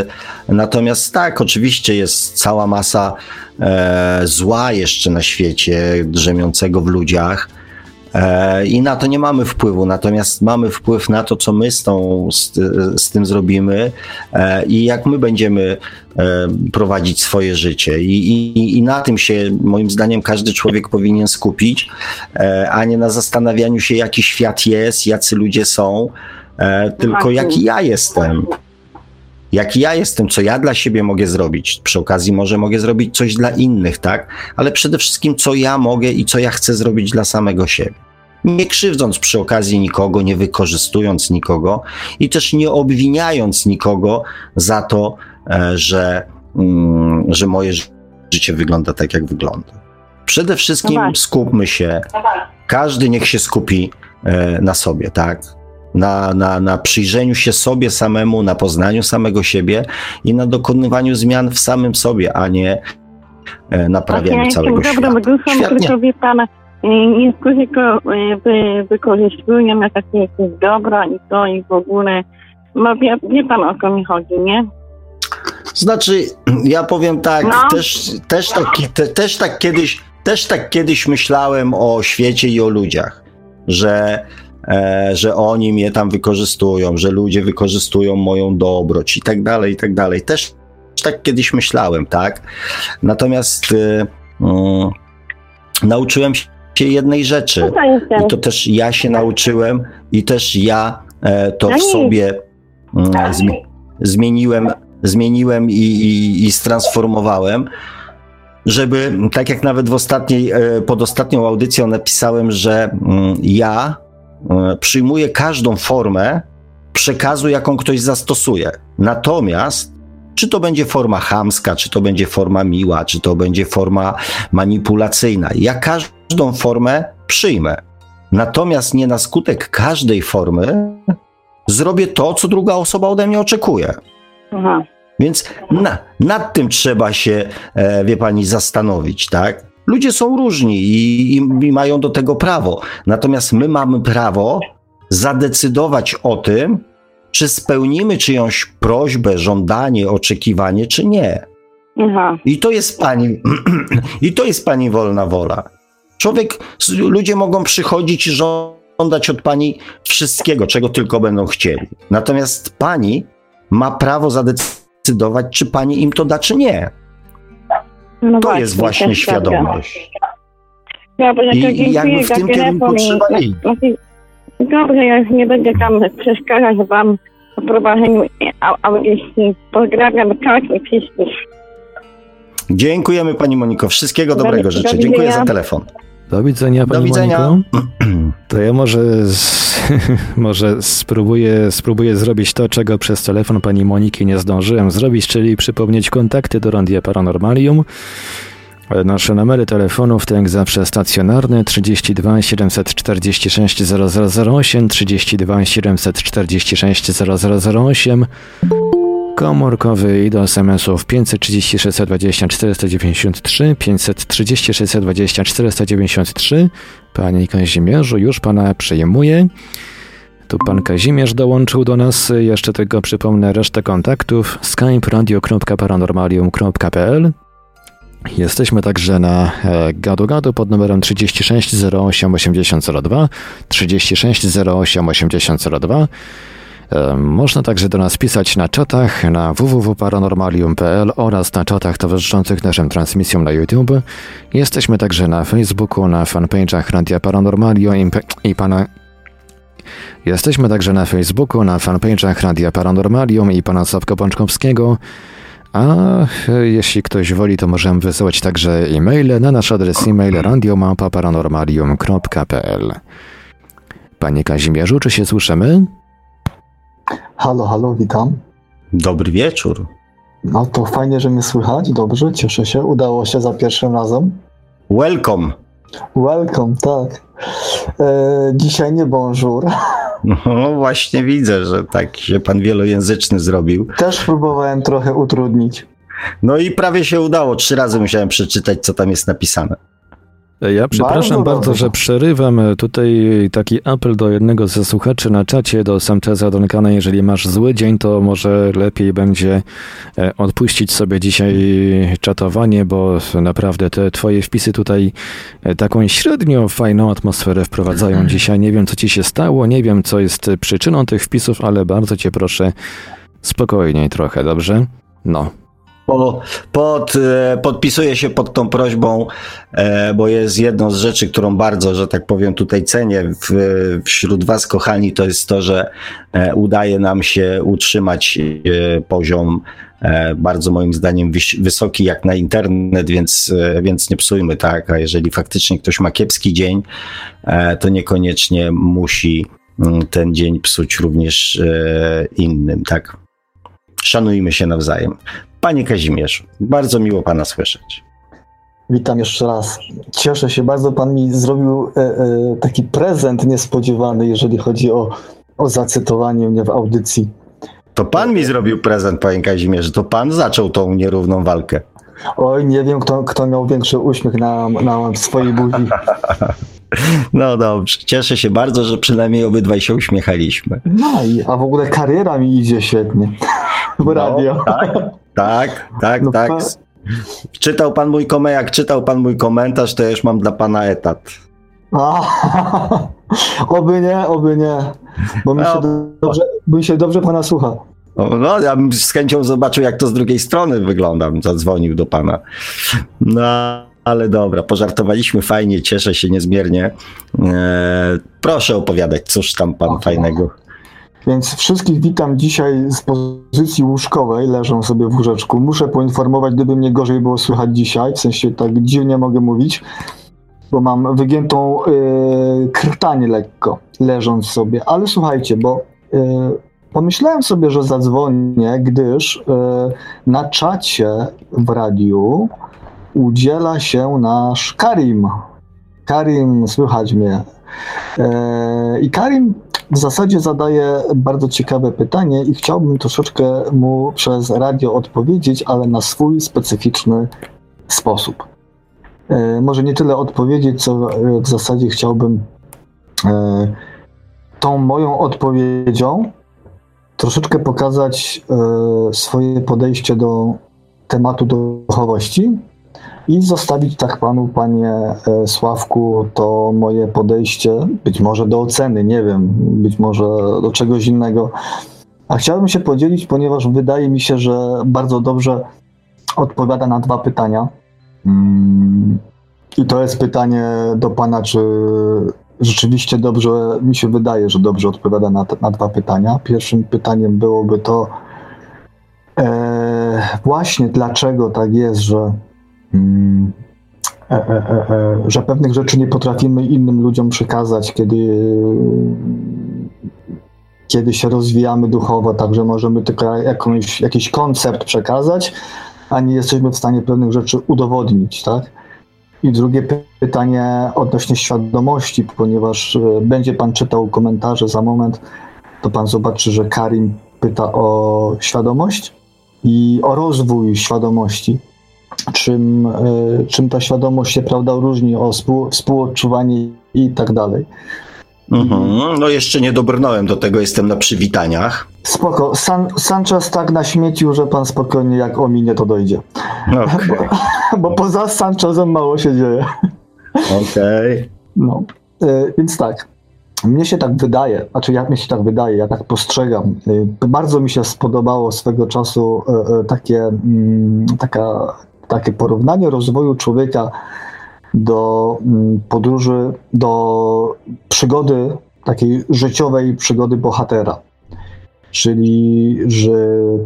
natomiast tak, oczywiście jest cała masa e, zła jeszcze na świecie, drzemiącego w ludziach. E, I na to nie mamy wpływu, natomiast mamy wpływ na to, co my z, tą, z, z tym zrobimy e, i jak my będziemy e, prowadzić swoje życie. I, i, I na tym się, moim zdaniem, każdy człowiek powinien skupić, a nie na zastanawianiu się, jaki świat jest, jacy ludzie są, e, tylko jaki ja jestem. Jaki ja jestem, co ja dla siebie mogę zrobić. Przy okazji, może mogę zrobić coś dla innych, tak? Ale przede wszystkim, co ja mogę i co ja chcę zrobić dla samego siebie. Nie krzywdząc przy okazji nikogo, nie wykorzystując nikogo i też nie obwiniając nikogo za to, e, że, mm, że moje ży- życie wygląda tak, jak wygląda. Przede wszystkim skupmy się, każdy niech się skupi e, na sobie, tak? Na, na, na przyjrzeniu się sobie samemu, na poznaniu samego siebie i na dokonywaniu zmian w samym sobie, a nie e, naprawianiu Właśnie całego świata. dobrą duszą, Świetnie. tylko wie pan, y, niektórzy go y, wy, wykorzystują na takie jakieś dobra i to i w ogóle. No wie, wie pan o co mi chodzi, nie? Znaczy, ja powiem tak, No. też, też, tak, te, też, tak kiedyś, też tak kiedyś myślałem o świecie i o ludziach, że, e, że oni mnie tam wykorzystują, że ludzie wykorzystują moją dobroć i tak dalej, i tak dalej. Też tak kiedyś myślałem, tak? Natomiast e, mm, nauczyłem się jednej rzeczy. I to też ja się nauczyłem i też ja e, to w sobie mm, zmi- zmieniłem, zmieniłem i, i, i stransformowałem, żeby, tak jak nawet w ostatniej, e, pod ostatnią audycją napisałem, że mm, ja e, przyjmuję każdą formę przekazu, jaką ktoś zastosuje. Natomiast czy to będzie forma chamska, czy to będzie forma miła, czy to będzie forma manipulacyjna. Ja każdą formę przyjmę. Natomiast nie na skutek każdej formy zrobię to, co druga osoba ode mnie oczekuje. Aha. Więc na, nad tym trzeba się, e, wie pani, zastanowić, tak? Ludzie są różni i, i, i mają do tego prawo. Natomiast my mamy prawo zadecydować o tym, czy spełnimy czyjąś prośbę, żądanie, oczekiwanie, czy nie. Aha. I to jest pani, i to jest pani wolna wola. Człowiek, ludzie mogą przychodzić i żądać od pani wszystkiego, czego tylko będą chcieli. Natomiast pani ma prawo zadecydować, czy pani im to da, czy nie. No To jest właśnie też prawda. świadomość. Dobra, I- dziękuję jakby w za tym telefon kierunku trzeba iść. Dobrze, ja już nie będę tam przeszkadzać wam w prowadzeniu au- audycji. Pozdrawiam każdych wszystkich. Dziękujemy pani Moniko. Wszystkiego Do- dobrego do życzę. Dziękuję za telefon. Do widzenia, Do Pani widzenia. Moniko. To ja może, z, może spróbuję, spróbuję zrobić to, czego przez telefon Pani Moniki nie zdążyłem zrobić, czyli przypomnieć kontakty do Randia Paranormalium. Nasze numery telefonów to jak zawsze stacjonarny 32 746 0008, 32 746 0008, komórkowy i do SMS-ów 530 620 493, 530 620 493. Panie Kazimierzu, już Pana przyjmuję. Tu Pan Kazimierz dołączył do nas. Jeszcze tylko przypomnę resztę kontaktów. skype radio.paranormalium.pl Jesteśmy także na e, gadu gadu pod numerem 36 08 8002, 36 08 8002. E, Można także do nas pisać na czatach na www.paranormalium.pl oraz na czatach towarzyszących naszym transmisjom na YouTube. Jesteśmy także na Facebooku, na fanpage'ach Radia Paranormalium i, i pana... Jesteśmy także na Facebooku, na fanpage'ach Radia Paranormalium i pana Sławka Pączkowskiego. A jeśli ktoś woli, to możemy wysyłać także e-maile na nasz adres e-mail radiomapa.paranormalium.pl Panie Kazimierzu, czy się słyszymy? Halo, halo, witam. Dobry wieczór. No to fajnie, że mnie słychać. Dobrze, cieszę się. Udało się za pierwszym razem. Welcome. Welcome, tak. E, dzisiaj nie bonjour. No właśnie widzę, że tak się pan wielojęzyczny zrobił. Też próbowałem trochę utrudnić. No i prawie się udało. Trzy razy musiałem przeczytać, co tam jest napisane. Ja przepraszam bardzo, bardzo, że przerywam. Tutaj taki apel do jednego ze słuchaczy na czacie, do Sancheza Donkana. Jeżeli masz zły dzień, to może lepiej będzie e, odpuścić sobie dzisiaj czatowanie, bo naprawdę te twoje wpisy tutaj e, taką średnio fajną atmosferę wprowadzają mhm. dzisiaj. Nie wiem, co ci się stało, nie wiem, co jest przyczyną tych wpisów, ale bardzo cię proszę spokojniej trochę, dobrze? No, po, pod, e, podpisuję się pod tą prośbą, e, bo jest jedną z rzeczy, którą bardzo, że tak powiem, tutaj cenię w, wśród Was, kochani, to jest to, że e, udaje nam się utrzymać poziom bardzo moim zdaniem wysoki jak na internet, więc, więc nie psujmy, tak? A jeżeli faktycznie ktoś ma kiepski dzień, to niekoniecznie musi mm, ten dzień psuć również innym, tak? Szanujmy się nawzajem. Panie Kazimierzu, bardzo miło Pana słyszeć. Witam jeszcze raz. Cieszę się bardzo, Pan mi zrobił e, e, taki prezent niespodziewany, jeżeli chodzi o, o zacytowanie mnie w audycji. To Pan mi zrobił prezent, Panie Kazimierzu, to Pan zaczął tą nierówną walkę. Oj, nie wiem, kto, kto miał większy uśmiech na, na swojej buzi. No dobrze, cieszę się bardzo, że przynajmniej obydwaj się uśmiechaliśmy. No i, a w ogóle kariera mi idzie świetnie w no, radio. Tak, tak, tak, no tak. Czytał pan mój komentarz, jak czytał pan mój komentarz, to ja już mam dla pana etat. A, oby nie, oby nie, bo mi, no. się dobrze, mi się dobrze pana słucha. No, ja bym z chęcią zobaczył, jak to z drugiej strony wygląda. Zadzwonił do pana. No, ale dobra, pożartowaliśmy fajnie, cieszę się niezmiernie. Eee, proszę opowiadać, cóż tam pan okay. fajnego. Więc wszystkich witam dzisiaj z pozycji łóżkowej, leżą sobie w łóżeczku. Muszę poinformować, gdyby mnie gorzej było słychać dzisiaj, w sensie tak dziwnie mogę mówić, bo mam wygiętą yy, krtanie lekko, leżąc sobie. Ale słuchajcie, bo yy, pomyślałem sobie, że zadzwonię, gdyż yy, na czacie w radiu udziela się nasz Karim. Karim, słychać mnie. E, I Karim w zasadzie zadaje bardzo ciekawe pytanie i chciałbym troszeczkę mu przez radio odpowiedzieć, ale na swój specyficzny sposób. E, może nie tyle odpowiedzieć, co w zasadzie chciałbym e, tą moją odpowiedzią troszeczkę pokazać swoje podejście do tematu duchowości i zostawić tak panu, panie e, Sławku, to moje podejście, być może do oceny, nie wiem, być może do czegoś innego. A chciałbym się podzielić, ponieważ wydaje mi się, że bardzo dobrze odpowiada na dwa pytania. Mm, I to jest pytanie do pana, czy rzeczywiście dobrze, mi się wydaje, że dobrze odpowiada na, na dwa pytania. Pierwszym pytaniem byłoby to, e, właśnie dlaczego tak jest, że e, e, e, że pewnych rzeczy nie potrafimy innym ludziom przekazać, kiedy, kiedy się rozwijamy duchowo, także możemy tylko jakąś, jakiś koncept przekazać, a nie jesteśmy w stanie pewnych rzeczy udowodnić, tak? I drugie pytanie odnośnie świadomości, ponieważ będzie Pan czytał komentarze za moment, to Pan zobaczy, że Karim pyta o świadomość i o rozwój świadomości czym, e, czym ta świadomość się prawda różni, o współ, współodczuwanie i tak dalej. Mhm. No jeszcze nie dobrnąłem do tego, jestem na przywitaniach. Spoko. San, Sanchez tak naśmiecił, że pan spokojnie jak ominie to dojdzie. Okay. Bo, bo poza Sanchezem mało się dzieje. Okej. Okay. No, y, więc tak. Mnie się tak wydaje, znaczy jak mi się tak wydaje, ja tak postrzegam. Y, bardzo mi się spodobało swego czasu takie, mm, taka takie porównanie rozwoju człowieka do mm, podróży, do przygody, takiej życiowej przygody bohatera. Czyli, że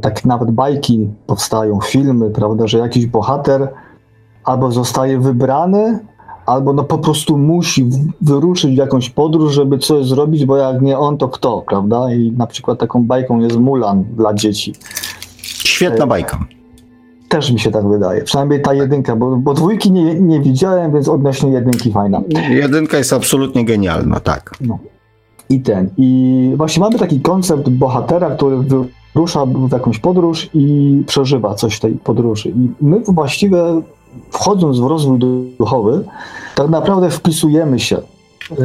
tak nawet bajki powstają, filmy, prawda, że jakiś bohater albo zostaje wybrany, albo no po prostu musi wyruszyć w jakąś podróż, żeby coś zrobić, bo jak nie on, to kto, prawda? I na przykład taką bajką jest Mulan dla dzieci. Świetna bajka. Też mi się tak wydaje. Przynajmniej ta jedynka, bo, bo dwójki nie, nie widziałem, więc odnośnie jedynki fajna. Jedynka jest absolutnie genialna, tak. No. I ten. I właśnie mamy taki koncept bohatera, który rusza w jakąś podróż i przeżywa coś w tej podróży. I my właściwie wchodząc w rozwój duchowy, tak naprawdę wpisujemy się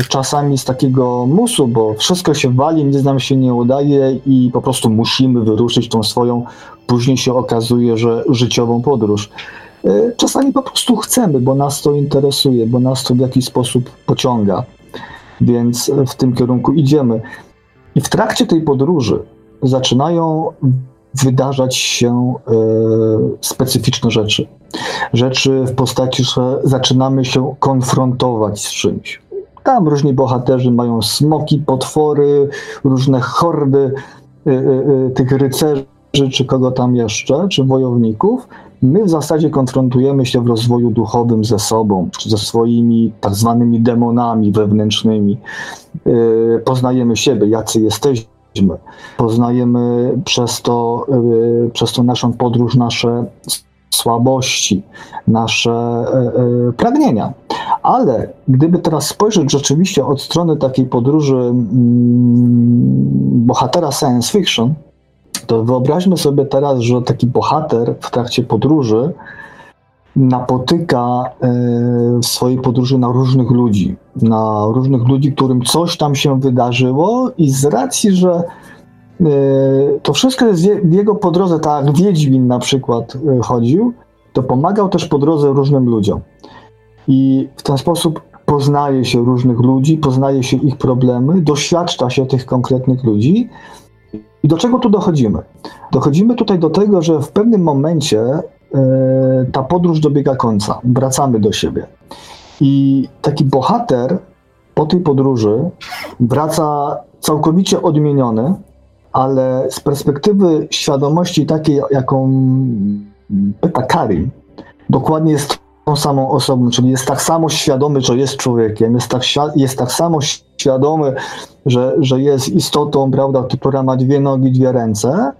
czasami z takiego musu, bo wszystko się wali, nic nam się nie udaje i po prostu musimy wyruszyć tą swoją, później się okazuje, że życiową podróż. E, czasami po prostu chcemy, bo nas to interesuje, bo nas to w jakiś sposób pociąga, więc w tym kierunku idziemy. I w trakcie tej podróży zaczynają wydarzać się e, specyficzne rzeczy. Rzeczy w postaci, że zaczynamy się konfrontować z czymś. Tam różni bohaterzy mają smoki, potwory, różne hordy y, y, y, tych rycerzy, czy kogo tam jeszcze, czy wojowników. My w zasadzie konfrontujemy się w rozwoju duchowym ze sobą, czy ze swoimi tak zwanymi demonami wewnętrznymi. Poznajemy siebie, jacy jesteśmy. Poznajemy przez to, przez to naszą podróż nasze słabości, nasze pragnienia. Ale gdyby teraz spojrzeć rzeczywiście od strony takiej podróży mm, bohatera science fiction, to wyobraźmy sobie teraz, że taki bohater w trakcie podróży napotyka e, w swojej podróży na różnych ludzi, na różnych ludzi, którym coś tam się wydarzyło i z racji, że e, to wszystko jest jego podrodze, tak jak Wiedźmin na przykład e, chodził, to pomagał też po drodze różnym ludziom. I w ten sposób poznaje się różnych ludzi, poznaje się ich problemy, doświadcza się tych konkretnych ludzi. I do czego tu dochodzimy? Dochodzimy tutaj do tego, że w pewnym momencie e, ta podróż dobiega końca, wracamy do siebie. I taki bohater po tej podróży wraca całkowicie odmieniony, ale z perspektywy świadomości takiej, jaką pyta Karim, dokładnie jest tą samą osobą, czyli jest tak samo świadomy, że jest człowiekiem, jest tak, jest tak samo świadomy, że, że jest istotą, prawda, która ma dwie nogi, dwie ręce,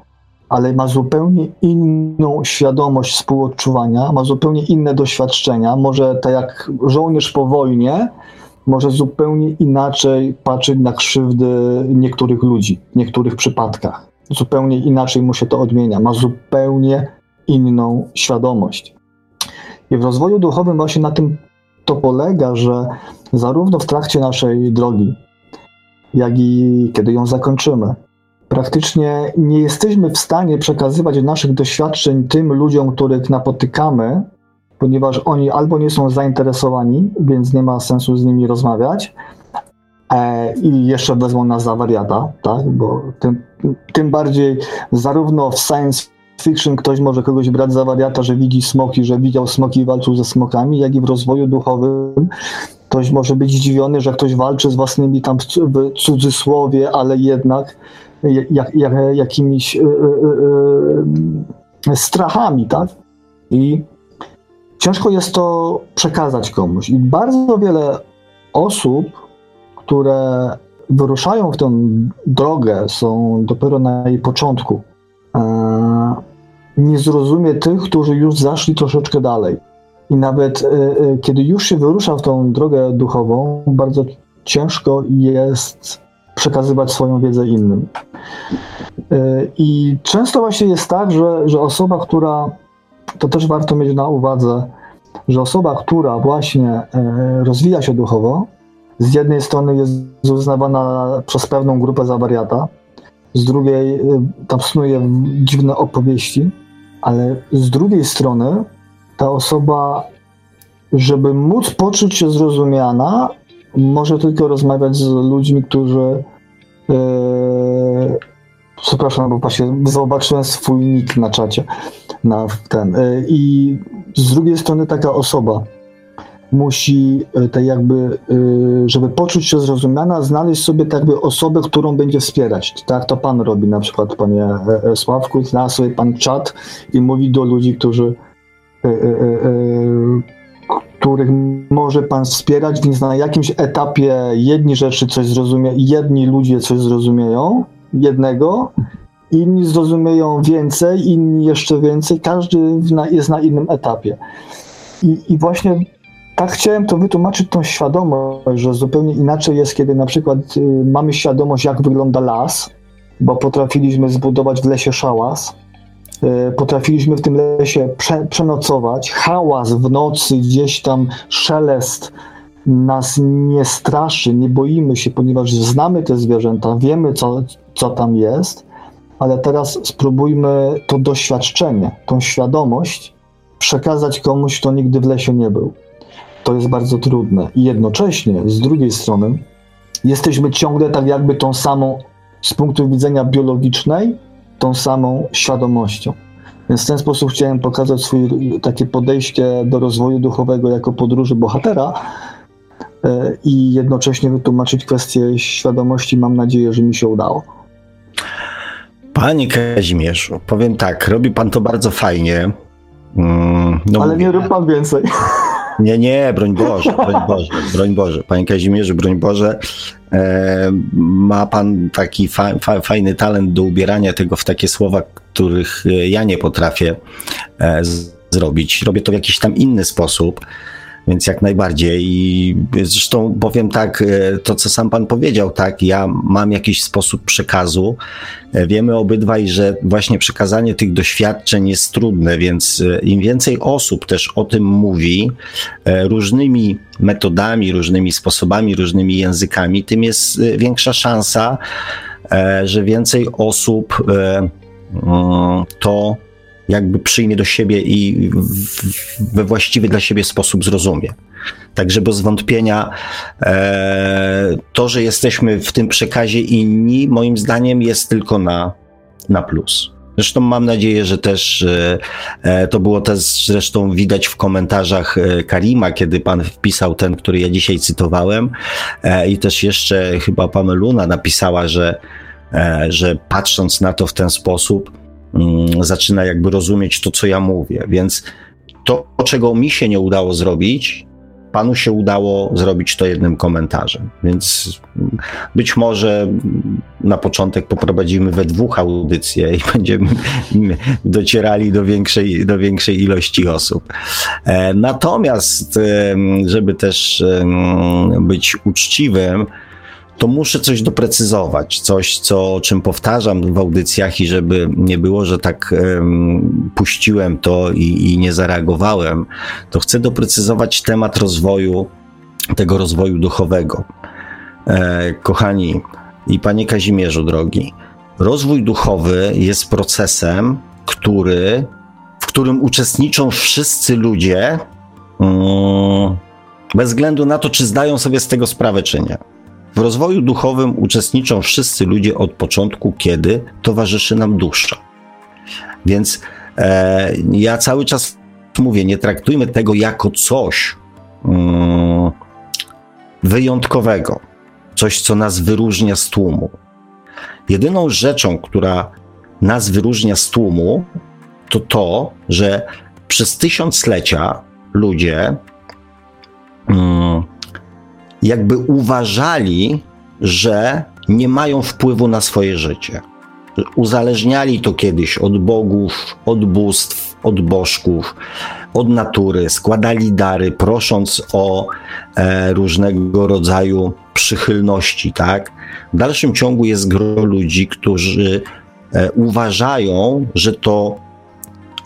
ale ma zupełnie inną świadomość współodczuwania, ma zupełnie inne doświadczenia. Może tak jak żołnierz po wojnie, może zupełnie inaczej patrzeć na krzywdy niektórych ludzi, w niektórych przypadkach. Zupełnie inaczej mu się to odmienia. Ma zupełnie inną świadomość. I w rozwoju duchowym właśnie na tym to polega, że zarówno w trakcie naszej drogi, jak i kiedy ją zakończymy, praktycznie nie jesteśmy w stanie przekazywać naszych doświadczeń tym ludziom, których napotykamy, ponieważ oni albo nie są zainteresowani, więc nie ma sensu z nimi rozmawiać, e, i jeszcze wezmą nas za wariata, tak? bo tym, tym bardziej zarówno w science fiction ktoś może kogoś brać za wariata, że widzi smoki, że widział smoki i walczył ze smokami, jak i w rozwoju duchowym ktoś może być zdziwiony, że ktoś walczy z własnymi tam w cudzysłowie, ale jednak jak, jak, jakimiś yy, yy, strachami, tak? I ciężko jest to przekazać komuś. I bardzo wiele osób, które wyruszają w tę drogę, są dopiero na jej początku nie zrozumie tych, którzy już zaszli troszeczkę dalej. I nawet e, e, kiedy już się wyrusza w tą drogę duchową, bardzo ciężko jest przekazywać swoją wiedzę innym. E, I często właśnie jest tak, że, że osoba, która, to też warto mieć na uwadze, że osoba, która właśnie rozwija się duchowo, z jednej strony jest uznawana przez pewną grupę za wariata, z drugiej tam snuje dziwne opowieści, ale z drugiej strony ta osoba, żeby móc poczuć się zrozumiana, może tylko rozmawiać z ludźmi, którzy. Yy, przepraszam, bo właśnie zobaczyłem swój nick na czacie. Na ten. Yy, I z drugiej strony taka osoba musi tak jakby, żeby poczuć się zrozumiana, znaleźć sobie tak jakby osobę, którą będzie wspierać. Tak to pan robi, na przykład panie Sławku, znalazł sobie pan czat i mówi do ludzi, którzy których może pan wspierać, więc na jakimś etapie jedni rzeczy coś zrozumieją, jedni ludzie coś zrozumieją, jednego, inni zrozumieją więcej, inni jeszcze więcej, każdy jest na innym etapie. I, i właśnie tak chciałem to wytłumaczyć tą świadomość, że zupełnie inaczej jest, kiedy na przykład y, mamy świadomość, jak wygląda las, bo potrafiliśmy zbudować w lesie szałas, e, potrafiliśmy w tym lesie prze, przenocować, hałas w nocy, gdzieś tam szelest nas nie straszy, nie boimy się, ponieważ znamy te zwierzęta, wiemy co, co tam jest, ale teraz spróbujmy to doświadczenie, tą świadomość przekazać komuś, kto nigdy w lesie nie był. To jest bardzo trudne. I jednocześnie, z drugiej strony, jesteśmy ciągle tak jakby tą samą, z punktu widzenia biologicznej, tą samą świadomością. Więc w ten sposób chciałem pokazać swoje takie podejście do rozwoju duchowego jako podróży bohatera e, i jednocześnie wytłumaczyć kwestię świadomości. Mam nadzieję, że mi się udało. Panie Kazimierzu, powiem tak, robi pan to bardzo fajnie. Mm, no Ale nie rób pan więcej. Nie, nie, broń Boże, broń Boże, broń Boże. Panie Kazimierzu, broń Boże. E, ma pan taki fa, fa, fajny talent do ubierania tego w takie słowa, których ja nie potrafię e, z, zrobić. Robię to w jakiś tam inny sposób. Więc jak najbardziej. I zresztą powiem tak, e, to co sam pan powiedział, tak, ja mam jakiś sposób przekazu. E, wiemy obydwaj, że właśnie przekazanie tych doświadczeń jest trudne, więc e, im więcej osób też o tym mówi, różnymi metodami, różnymi sposobami, różnymi językami, tym jest większa szansa, że więcej osób mm, to jakby przyjmie do siebie i we właściwy dla siebie sposób zrozumie. Także bez wątpienia e, to, że jesteśmy w tym przekazie inni, moim zdaniem jest tylko na, na plus. Zresztą mam nadzieję, że też e, e to było też zresztą widać w komentarzach e, Karima, kiedy pan wpisał ten, który ja dzisiaj cytowałem e, i też jeszcze chyba Pameluna napisała, że, e, że patrząc na to w ten sposób, zaczyna jakby rozumieć to, co ja mówię. Więc to, czego mi się nie udało zrobić, panu się udało zrobić to jednym komentarzem. Więc być może na początek poprowadzimy we dwóch audycje i będziemy docierali do większej, do większej ilości osób. E, natomiast, żeby też być uczciwym, to muszę coś doprecyzować, coś, co, czym powtarzam w audycjach i żeby nie było, że tak um, puściłem to i, i nie zareagowałem, to chcę doprecyzować temat rozwoju, tego rozwoju duchowego. E, kochani i panie Kazimierzu drogi, rozwój duchowy jest procesem, który, w którym uczestniczą wszyscy ludzie, um, bez względu na to, czy zdają sobie z tego sprawę, czy nie. W rozwoju duchowym uczestniczą wszyscy ludzie od początku, kiedy towarzyszy nam dusza. Więc e, ja cały czas mówię, nie traktujmy tego jako coś mm, wyjątkowego, coś, co nas wyróżnia z tłumu. Jedyną rzeczą, która nas wyróżnia z tłumu, to to, że przez tysiąclecia ludzie mm, jakby uważali, że nie mają wpływu na swoje życie. Uzależniali to kiedyś od bogów, od bóstw, od bożków, od natury, składali dary, prosząc o e, różnego rodzaju przychylności, tak? W dalszym ciągu jest gro ludzi, którzy e, uważają, że to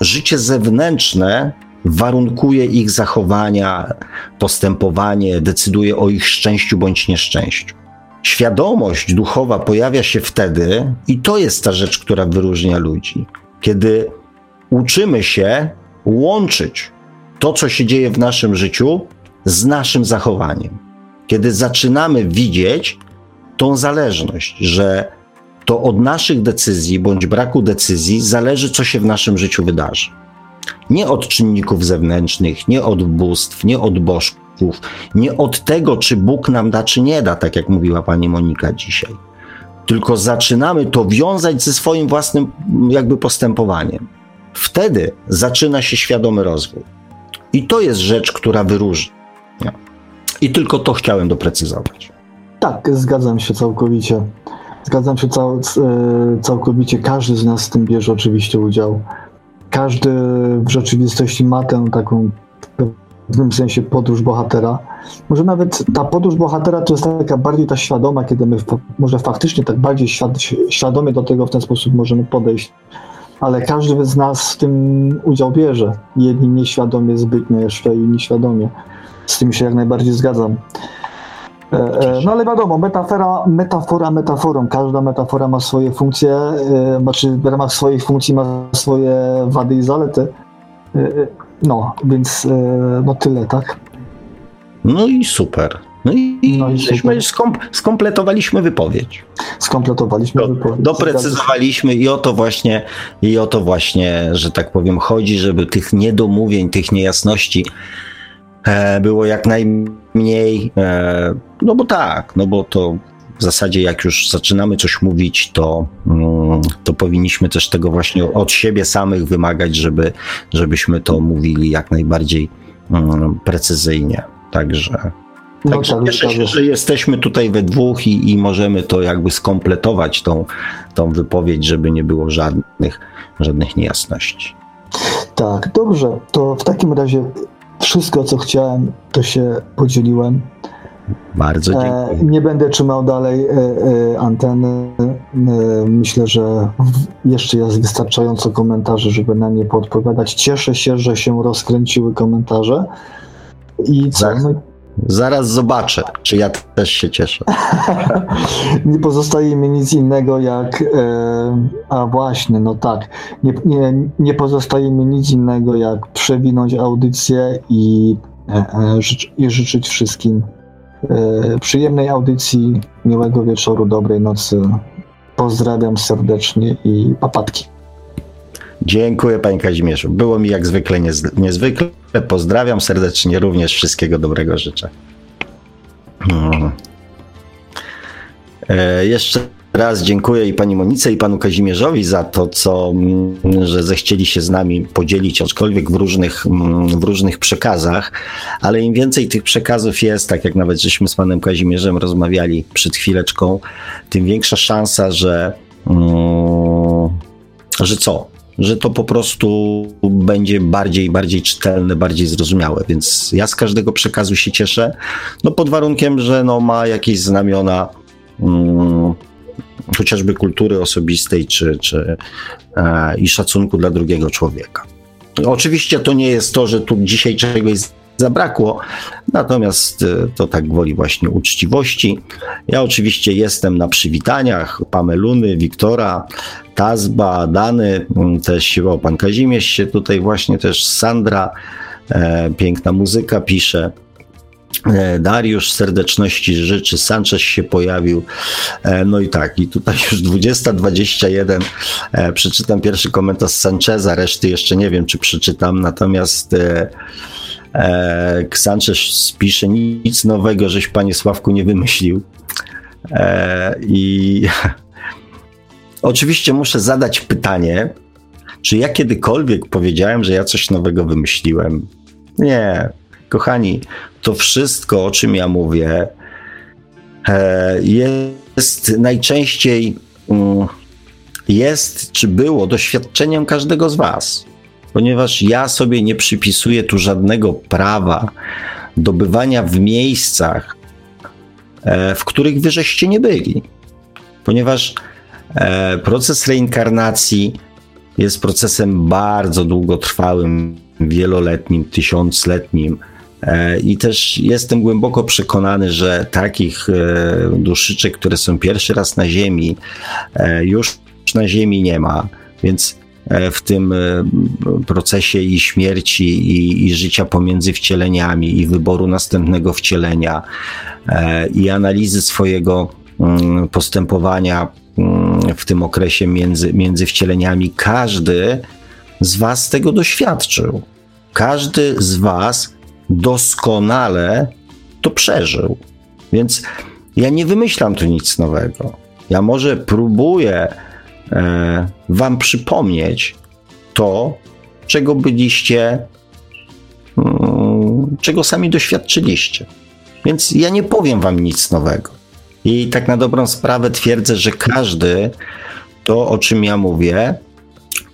życie zewnętrzne warunkuje ich zachowania, postępowanie, decyduje o ich szczęściu bądź nieszczęściu. Świadomość duchowa pojawia się wtedy, i to jest ta rzecz, która wyróżnia ludzi, kiedy uczymy się łączyć to, co się dzieje w naszym życiu, z naszym zachowaniem. Kiedy zaczynamy widzieć tą zależność, że to od naszych decyzji bądź braku decyzji zależy, co się w naszym życiu wydarzy. Nie od czynników zewnętrznych, nie od bóstw, nie od bożków, nie od tego, czy Bóg nam da, czy nie da, tak jak mówiła pani Monika dzisiaj. Tylko zaczynamy to wiązać ze swoim własnym jakby postępowaniem. Wtedy zaczyna się świadomy rozwój. I to jest rzecz, która wyróżnia. I tylko to chciałem doprecyzować. Tak, zgadzam się całkowicie. Zgadzam się cał, e, całkowicie. Każdy z nas w tym bierze oczywiście udział każdy w rzeczywistości ma tę taką pewnym sensie podróż bohatera. Może nawet ta podróż bohatera to jest taka bardziej ta świadoma, kiedy my może faktycznie tak bardziej świad, świadomie do tego w ten sposób możemy podejść. Ale każdy z nas w tym udział bierze. Jedni nieświadomie zbytnio, jeszcze inni świadomie. Z tym się jak najbardziej zgadzam. E, e, no ale wiadomo, metafora, metafora metaforą. Każda metafora ma swoje funkcje, znaczy w ramach swoich funkcji ma swoje wady i zalety. No, więc no tyle, tak? No i super. No i, no i super. Skomp skompletowaliśmy wypowiedź. Skompletowaliśmy Do, wypowiedź. Doprecyzowaliśmy i o to właśnie, i o to właśnie, że tak powiem, chodzi, żeby tych niedomówień, tych niejasności było jak najmniej. E, no bo tak, no bo to w zasadzie jak już zaczynamy coś mówić, to, mm, to powinniśmy też tego właśnie od siebie samych wymagać, żeby, żebyśmy to mówili jak najbardziej mm, precyzyjnie. Także, no, także tak, cieszę się, że jesteśmy tutaj we dwóch i, i możemy to jakby skompletować tą, tą wypowiedź, żeby nie było żadnych, żadnych niejasności. Tak, dobrze. To w takim razie wszystko, co chciałem, to się podzieliłem. Bardzo e, dziękuję. Nie będę trzymał dalej e, e, anteny. Myślę, że jeszcze jest wystarczająco komentarzy, żeby na nie podpowiadać. Cieszę się, że się rozkręciły komentarze. I co? No... Zaraz zobaczę, czy ja też się cieszę. nie pozostaje mi nic innego jak. E, a właśnie, no tak. Nie, nie, nie pozostaje mi nic innego jak przewinąć audycję i, e, e, i życzyć wszystkim przyjemnej audycji, miłego wieczoru, dobrej nocy. Pozdrawiam serdecznie i papatki. Dziękuję Panie Kazimierzu. Było mi jak zwykle niezwykle. Pozdrawiam serdecznie, również wszystkiego dobrego życzę. Hmm. E, jeszcze raz dziękuję i pani Monice, i panu Kazimierzowi za to, co, mm, że zechcieli się z nami podzielić, aczkolwiek w różnych, mm, w różnych przekazach, ale im więcej tych przekazów jest, tak jak nawet żeśmy z panem Kazimierzem rozmawiali przed chwileczką, tym większa szansa, że, mm, że co? Że to po prostu będzie bardziej, bardziej czytelne, bardziej zrozumiałe. Więc ja z każdego przekazu się cieszę, no pod warunkiem, że no ma jakieś znamiona chociażby kultury osobistej czy, czy, e, i szacunku dla drugiego człowieka. Oczywiście to nie jest to, że tu dzisiaj czegoś zabrakło, natomiast e, to tak woli właśnie uczciwości. Ja oczywiście jestem na przywitaniach Pameluny, Wiktora, Tazba, Dany, też o, pan Kazimierz się tutaj właśnie też Sandra, e, piękna muzyka pisze. E, Dariusz serdeczności życzy, Sanchez się pojawił. E, no i tak, i tutaj już 20.21 e, przeczytam pierwszy komentarz Sancheza, reszty jeszcze nie wiem, czy przeczytam, natomiast Sanchez pisze nic nowego, żeś panie Sławku nie wymyślił. I oczywiście muszę zadać pytanie, czy ja kiedykolwiek powiedziałem, że ja coś nowego wymyśliłem? Nie, Kochani, to wszystko, o czym ja mówię, e, jest najczęściej mm, jest czy było doświadczeniem każdego z Was, ponieważ ja sobie nie przypisuję tu żadnego prawa do bywania w miejscach, e, w których wy żeście nie byli, ponieważ e, proces reinkarnacji jest procesem bardzo długotrwałym, wieloletnim, tysiącletnim E, I też jestem głęboko przekonany, że takich duszyczek, które są pierwszy raz na Ziemi, już na Ziemi nie ma. Więc w tym procesie i śmierci, i, i życia pomiędzy wcieleniami, i wyboru następnego wcielenia, i analizy swojego mm, postępowania mm, w tym okresie między, między wcieleniami, każdy z Was tego doświadczył. Każdy z Was doskonale to przeżył. Więc ja nie wymyślam tu nic nowego. Ja może próbuję e, Wam przypomnieć to, czego byliście, mm, czego sami doświadczyliście. Więc ja nie powiem Wam nic nowego. I tak na dobrą sprawę twierdzę, że każdy to, o czym ja mówię,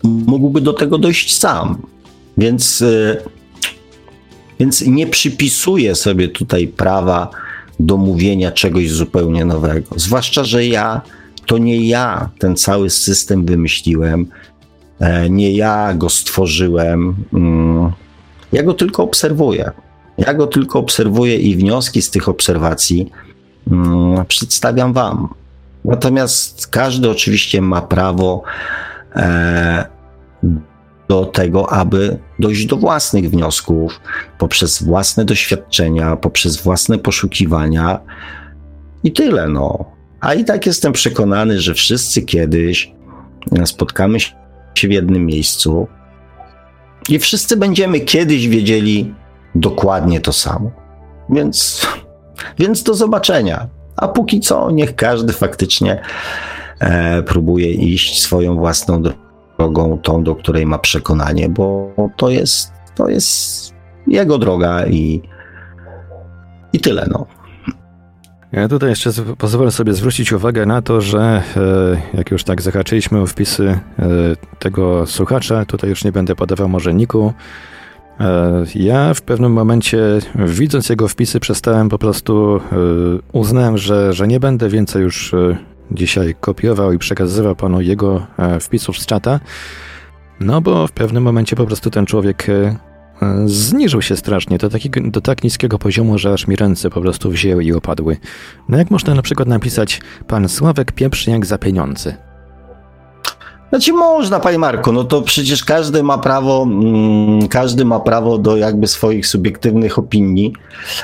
mógłby do tego dojść sam. Więc. E, Więc nie przypisuję sobie tutaj prawa do mówienia czegoś zupełnie nowego. Zwłaszcza, że ja, to nie ja ten cały system wymyśliłem, e, nie ja go stworzyłem. Mm, ja go tylko obserwuję. Ja go tylko obserwuję i wnioski z tych obserwacji mm, przedstawiam Wam. Natomiast każdy oczywiście ma prawo e, do tego, aby dojść do własnych wniosków poprzez własne doświadczenia, poprzez własne poszukiwania i tyle. No. A i tak jestem przekonany, że wszyscy kiedyś spotkamy się w jednym miejscu i wszyscy będziemy kiedyś wiedzieli dokładnie to samo. Więc, więc do zobaczenia. A póki co, niech każdy faktycznie e, próbuje iść swoją własną drogą, tą, do której ma przekonanie, bo to jest, to jest jego droga i, i tyle. No. Ja tutaj jeszcze pozwolę sobie zwrócić uwagę na to, że e, jak już tak zahaczyliśmy o wpisy e, tego słuchacza, tutaj już nie będę podawał może niku, e, ja w pewnym momencie, widząc jego wpisy, przestałem po prostu, uznałem, że, że nie będę więcej już dzisiaj kopiował i przekazywał panu jego wpisów z czata, no bo w pewnym momencie po prostu ten człowiek zniżył się strasznie do, takiego, do tak niskiego poziomu, że aż mi ręce po prostu wzięły i opadły. No jak można na przykład napisać pan Sławek Pieprzniak za pieniądze? Znaczy można, panie Marku, no to przecież każdy ma prawo, mm, każdy ma prawo do jakby swoich subiektywnych opinii.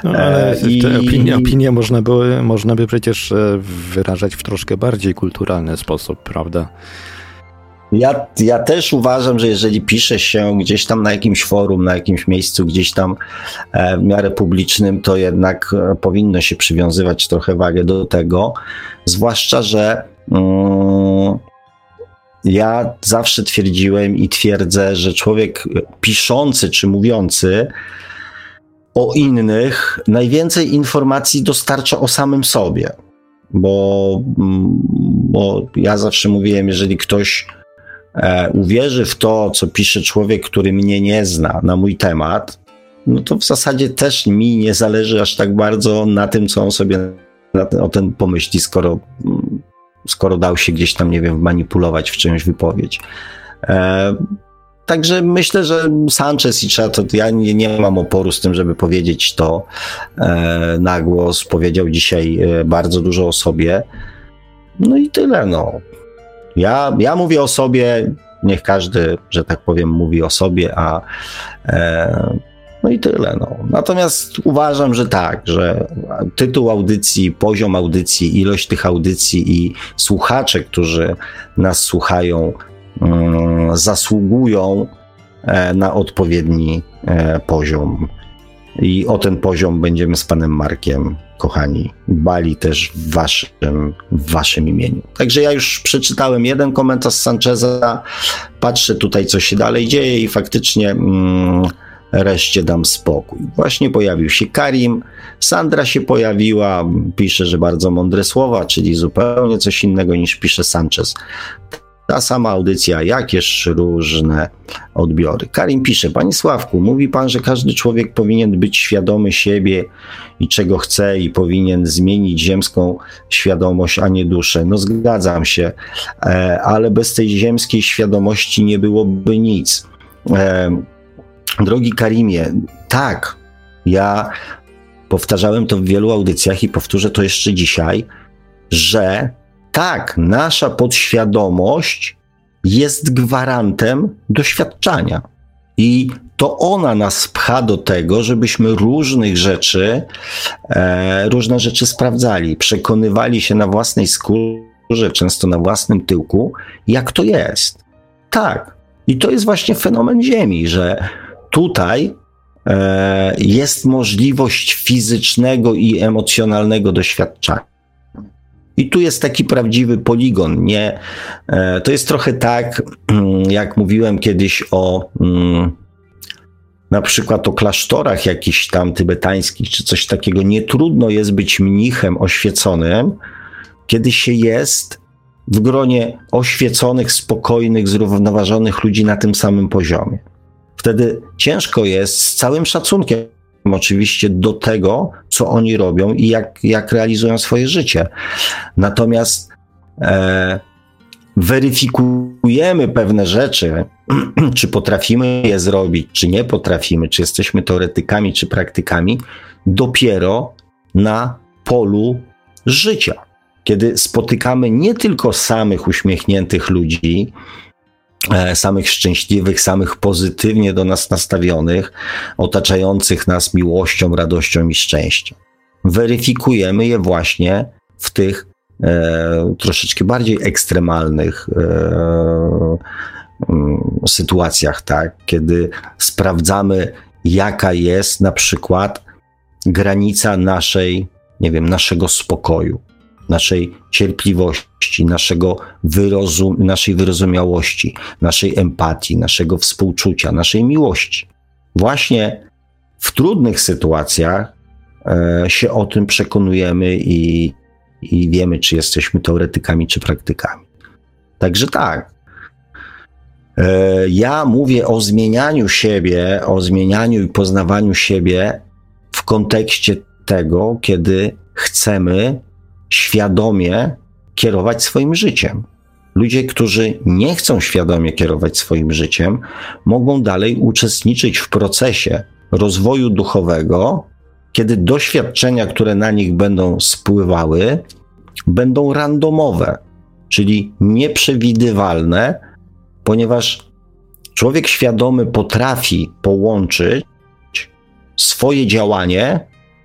No, ale e, i... te opinie, opinie można, by, można by przecież e, wyrażać w troszkę bardziej kulturalny sposób, prawda? Ja, ja też uważam, że jeżeli pisze się gdzieś tam na jakimś forum, na jakimś miejscu, gdzieś tam e, w miarę publicznym, to jednak e, powinno się przywiązywać trochę wagę do tego. Zwłaszcza, że mm, ja zawsze twierdziłem i twierdzę, że człowiek piszący czy mówiący o innych najwięcej informacji dostarcza o samym sobie. Bo, mm, bo ja zawsze mówiłem, jeżeli ktoś uwierzy w to, co pisze człowiek, który mnie nie zna na mój temat, no to w zasadzie też mi nie zależy aż tak bardzo na tym, co on sobie ten, o ten pomyśli, skoro, skoro dał się gdzieś tam, nie wiem, manipulować w czyjąś wypowiedź. E, Także myślę, że Sanchez i trzeba to, ja nie, nie mam oporu z tym, żeby powiedzieć to e, na głos. Powiedział dzisiaj e, bardzo dużo o sobie. No i tyle, no. Ja, ja mówię o sobie, niech każdy, że tak powiem, mówi o sobie, a e, no i tyle. No. Natomiast uważam, że tak, że tytuł audycji, poziom audycji, ilość tych audycji i słuchacze, którzy nas słuchają, mm, zasługują e, na odpowiedni e, poziom. I o ten poziom będziemy z panem Markiem kochani, bali też w waszym, w waszym imieniu. Także ja już przeczytałem jeden komentarz Sancheza, patrzę tutaj, co się dalej dzieje i faktycznie mm, reszcie dam spokój. Właśnie pojawił się Karim, Sandra się pojawiła, pisze, że bardzo mądre słowa, czyli zupełnie coś innego niż pisze Sanchez. Ta sama audycja, jakież różne odbiory. Karim pisze, Panie Sławku, mówi Pan, że każdy człowiek powinien być świadomy siebie i czego chce i powinien zmienić ziemską świadomość, a nie duszę. No zgadzam się, e, ale bez tej ziemskiej świadomości nie byłoby nic. E, drogi Karimie, tak, ja powtarzałem to w wielu audycjach i powtórzę to jeszcze dzisiaj, że tak, nasza podświadomość jest gwarantem doświadczania. I to ona nas pcha do tego, żebyśmy różnych rzeczy, e, różne rzeczy sprawdzali, przekonywali się na własnej skórze, często na własnym tyłku, jak to jest. Tak. I to jest właśnie fenomen Ziemi, że tutaj e, jest możliwość fizycznego i emocjonalnego doświadczenia. I tu jest taki prawdziwy poligon. Nie, e, to jest trochę tak, mm, jak mówiłem kiedyś o mm, na przykład o klasztorach jakichś tam tybetańskich, czy coś takiego. Nie trudno jest być mnichem oświeconym, kiedy się jest w gronie oświeconych, spokojnych, zrównoważonych ludzi na tym samym poziomie. Wtedy ciężko jest z całym szacunkiem oczywiście do tego, co oni robią i jak, jak realizują swoje życie. Natomiast e, weryfikujemy pewne rzeczy, czy potrafimy je zrobić, czy nie potrafimy, czy jesteśmy teoretykami, czy praktykami, dopiero na polu życia. Kiedy spotykamy nie tylko samych uśmiechniętych ludzi, samych szczęśliwych, samych pozytywnie do nas nastawionych, otaczających nas miłością, radością i szczęściem. Weryfikujemy je właśnie w tych e, troszeczkę bardziej ekstremalnych e, mm, sytuacjach, tak? kiedy sprawdzamy, jaka jest na przykład granica naszej, nie wiem, naszego spokoju, naszej cierpliwości, naszego wyrozum, naszej wyrozumiałości, naszej empatii, naszego współczucia, naszej miłości. Właśnie w trudnych sytuacjach e, się o tym przekonujemy i, i wiemy, czy jesteśmy teoretykami, czy praktykami. Także tak. E, ja mówię o zmienianiu siebie, o zmienianiu i poznawaniu siebie w kontekście tego, kiedy chcemy świadomie kierować swoim życiem. Ludzie, którzy nie chcą świadomie kierować swoim życiem, mogą dalej uczestniczyć w procesie rozwoju duchowego, kiedy doświadczenia, które na nich będą spływały, będą randomowe, czyli nieprzewidywalne, ponieważ człowiek świadomy potrafi połączyć swoje działanie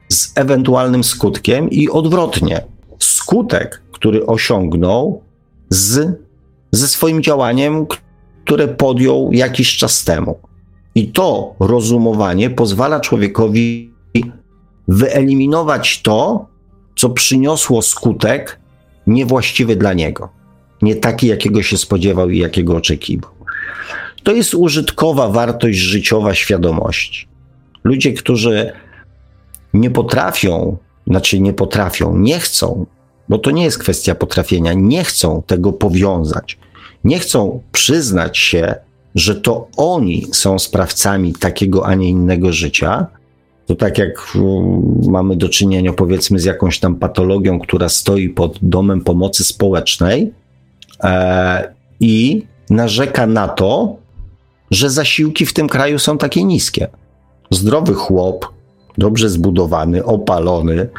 z ewentualnym skutkiem i odwrotnie. Skutek, który osiągnął z, ze swoim działaniem, które podjął jakiś czas temu. I to rozumowanie pozwala człowiekowi wyeliminować to, co przyniosło skutek niewłaściwy dla niego. Nie taki, jakiego się spodziewał i jakiego oczekiwał. To jest użytkowa wartość życiowa świadomości. Ludzie, którzy nie potrafią, znaczy nie potrafią, nie chcą, bo to nie jest kwestia potrafienia, nie chcą tego powiązać. Nie chcą przyznać się, że to oni są sprawcami takiego, a nie innego życia. To tak jak mamy do czynienia, powiedzmy, z jakąś tam patologią, która stoi pod domem pomocy społecznej e, i narzeka na to, że zasiłki w tym kraju są takie niskie. Zdrowy chłop, dobrze zbudowany, opalony,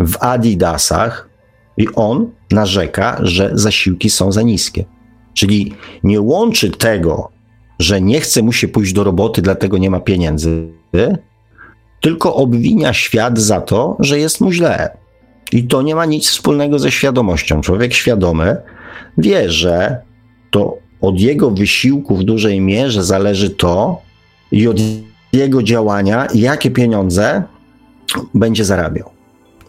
w adidasach i on narzeka, że zasiłki są za niskie. Czyli nie łączy tego, że nie chce mu się pójść do roboty, dlatego nie ma pieniędzy, tylko obwinia świat za to, że jest mu źle. I to nie ma nic wspólnego ze świadomością. Człowiek świadomy wie, że to od jego wysiłku w dużej mierze zależy to i od jego działania, jakie pieniądze będzie zarabiał.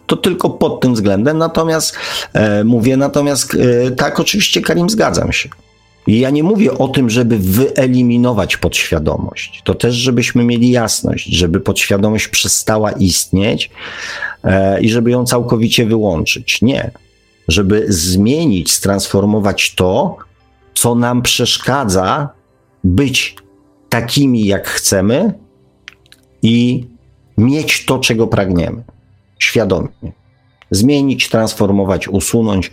To tylko pod tym względem, natomiast e, mówię, natomiast e, tak, oczywiście, Karim, zgadzam się. I ja nie mówię o tym, żeby wyeliminować podświadomość. To też, żebyśmy mieli jasność, żeby podświadomość przestała istnieć e, i żeby ją całkowicie wyłączyć. Nie. Żeby zmienić, transformować to, co nam przeszkadza być takimi, jak chcemy i mieć to, czego pragniemy. Świadomie. Zmienić, transformować, usunąć,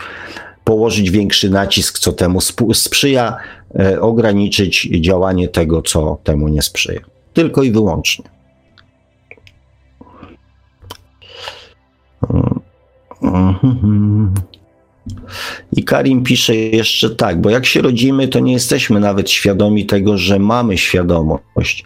położyć większy nacisk, co temu sprzyja, e, ograniczyć działanie tego, co temu nie sprzyja. Tylko i wyłącznie. I Karim pisze jeszcze tak, bo jak się rodzimy, to nie jesteśmy nawet świadomi tego, że mamy świadomość.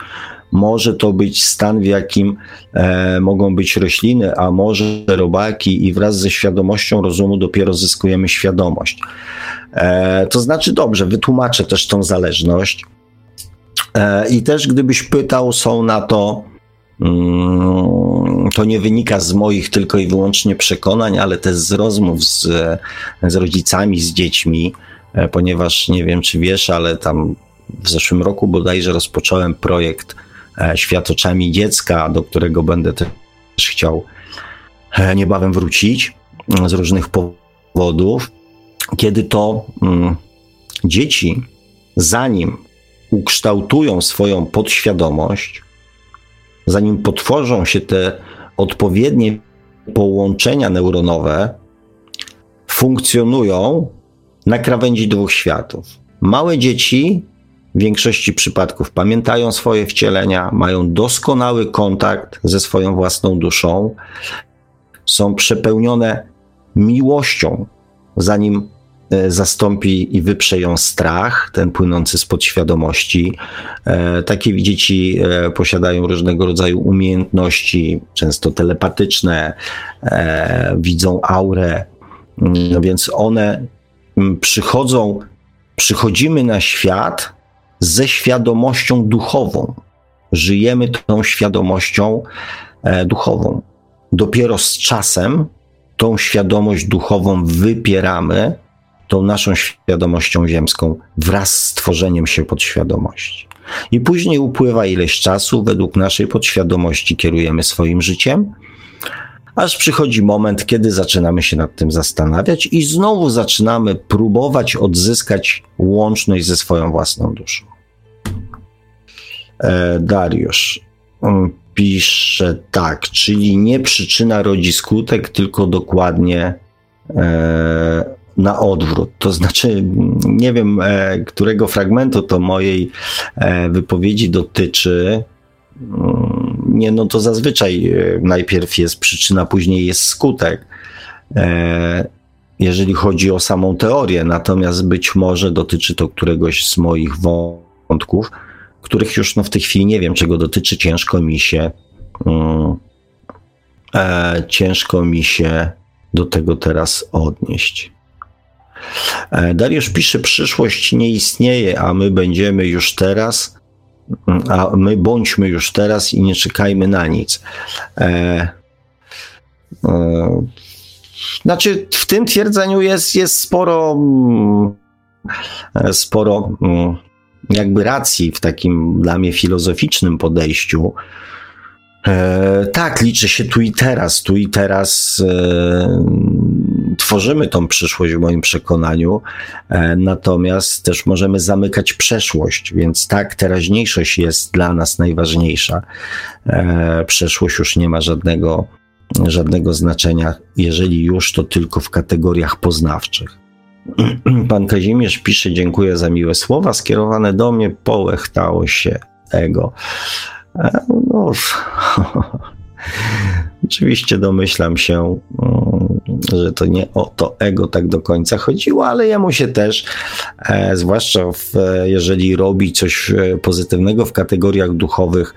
Może to być stan, w jakim e, mogą być rośliny, a może robaki, i wraz ze świadomością rozumu dopiero zyskujemy świadomość. E, to znaczy, dobrze, wytłumaczę też tą zależność. E, I też, gdybyś pytał, są na to Mm, to nie wynika z moich tylko i wyłącznie przekonań, ale też z rozmów z, z rodzicami, z dziećmi, e, ponieważ nie wiem, czy wiesz, ale tam w zeszłym roku bodajże rozpocząłem projekt Świat oczami dziecka, do którego będę też chciał e, niebawem wrócić z różnych powodów, kiedy to mm, dzieci, zanim ukształtują swoją podświadomość, zanim potworzą się te odpowiednie połączenia neuronowe, funkcjonują na krawędzi dwóch światów. Małe dzieci w większości przypadków pamiętają swoje wcielenia, mają doskonały kontakt ze swoją własną duszą, są przepełnione miłością, zanim e, zastąpi i wyprze ją strach, ten płynący z podświadomości. E, takie dzieci e, posiadają różnego rodzaju umiejętności, często telepatyczne, widzą aurę, no więc one mm, przychodzą, przychodzimy na świat ze świadomością duchową. Żyjemy tą świadomością duchową. Dopiero z czasem tą świadomość duchową wypieramy tą naszą świadomością ziemską wraz z tworzeniem się podświadomości. I później upływa ileś czasu, według naszej podświadomości kierujemy swoim życiem, aż przychodzi moment, kiedy zaczynamy się nad tym zastanawiać i znowu zaczynamy próbować odzyskać łączność ze swoją własną duszą. E, Dariusz, mm, pisze tak, czyli nie przyczyna rodzi skutek, tylko dokładnie e, na odwrót. To znaczy, nie wiem, e, którego fragmentu to mojej wypowiedzi dotyczy. Nie, no to zazwyczaj e, najpierw jest przyczyna, później jest skutek. E, jeżeli chodzi o samą teorię, natomiast być może dotyczy to któregoś z moich wątków których już no, w tej chwili nie wiem, czego dotyczy. Ciężko mi się, mm, e, ciężko mi się do tego teraz odnieść. Dariusz pisze, przyszłość nie istnieje, a my będziemy już teraz, a my bądźmy już teraz i nie czekajmy na nic. E, e, znaczy, w tym twierdzeniu jest, jest sporo, mm, sporo mm, jakby racji w takim dla mnie filozoficznym podejściu. E, tak, liczy się tu i teraz. Tu i teraz e, tworzymy tą przyszłość w moim przekonaniu, e, natomiast też możemy zamykać przeszłość, więc tak, teraźniejszość jest dla nas najważniejsza. E, przeszłość już nie ma żadnego, żadnego znaczenia, jeżeli już, to tylko w kategoriach poznawczych. Pan Kazimierz pisze, dziękuję za miłe słowa skierowane do mnie, połechtało się ego. E, no, oczywiście domyślam się, mm, że to nie o to ego tak do końca chodziło, ale jemu się też, e, zwłaszcza w, jeżeli robi coś e, pozytywnego w kategoriach duchowych,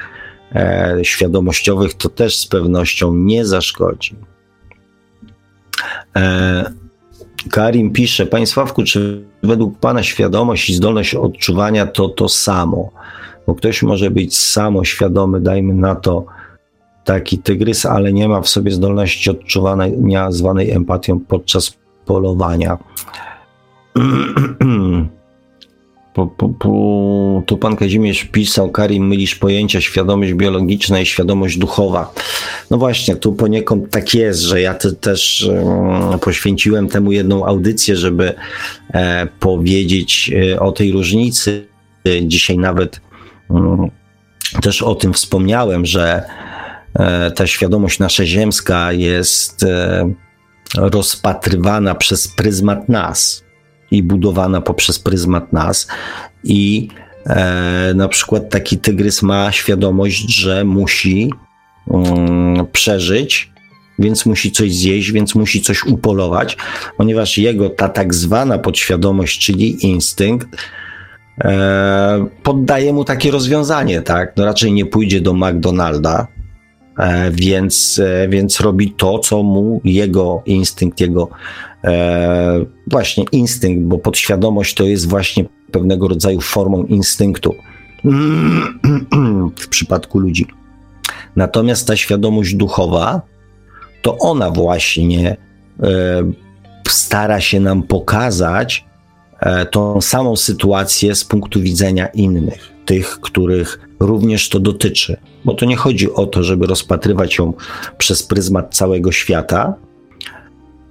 świadomościowych, to też z pewnością nie zaszkodzi. Karim pisze, Panie Sławku, czy według Pana świadomość i zdolność odczuwania to to samo? Bo ktoś może być samoświadomy, dajmy na to taki tygrys, ale nie ma w sobie zdolności odczuwania zwanej empatią podczas polowania. Po, po, po, tu pan Kazimierz pisał, Karim, mylisz pojęcia świadomość biologiczna i świadomość duchowa. No właśnie, tu poniekąd tak jest, że ja te, też um, poświęciłem temu jedną audycję, żeby e, powiedzieć e, o tej różnicy. Dzisiaj nawet um, też o tym wspomniałem, że ta świadomość nasza ziemska jest e, rozpatrywana przez pryzmat nas i budowana poprzez pryzmat nas. I e, na przykład taki tygrys ma świadomość, że musi um, przeżyć, więc musi coś zjeść, więc musi coś upolować, ponieważ jego ta tak zwana podświadomość, czyli instynkt, e, poddaje mu takie rozwiązanie, tak? No raczej nie pójdzie do McDonalda, e, więc, e, więc robi to, co mu jego instynkt, jego e, właśnie instynkt, bo podświadomość to jest właśnie pewnego rodzaju formą instynktu w przypadku ludzi. Natomiast ta świadomość duchowa, to ona właśnie e, stara się nam pokazać e, tą samą sytuację z punktu widzenia innych, tych, których również to dotyczy. Bo to nie chodzi o to, żeby rozpatrywać ją przez pryzmat całego świata,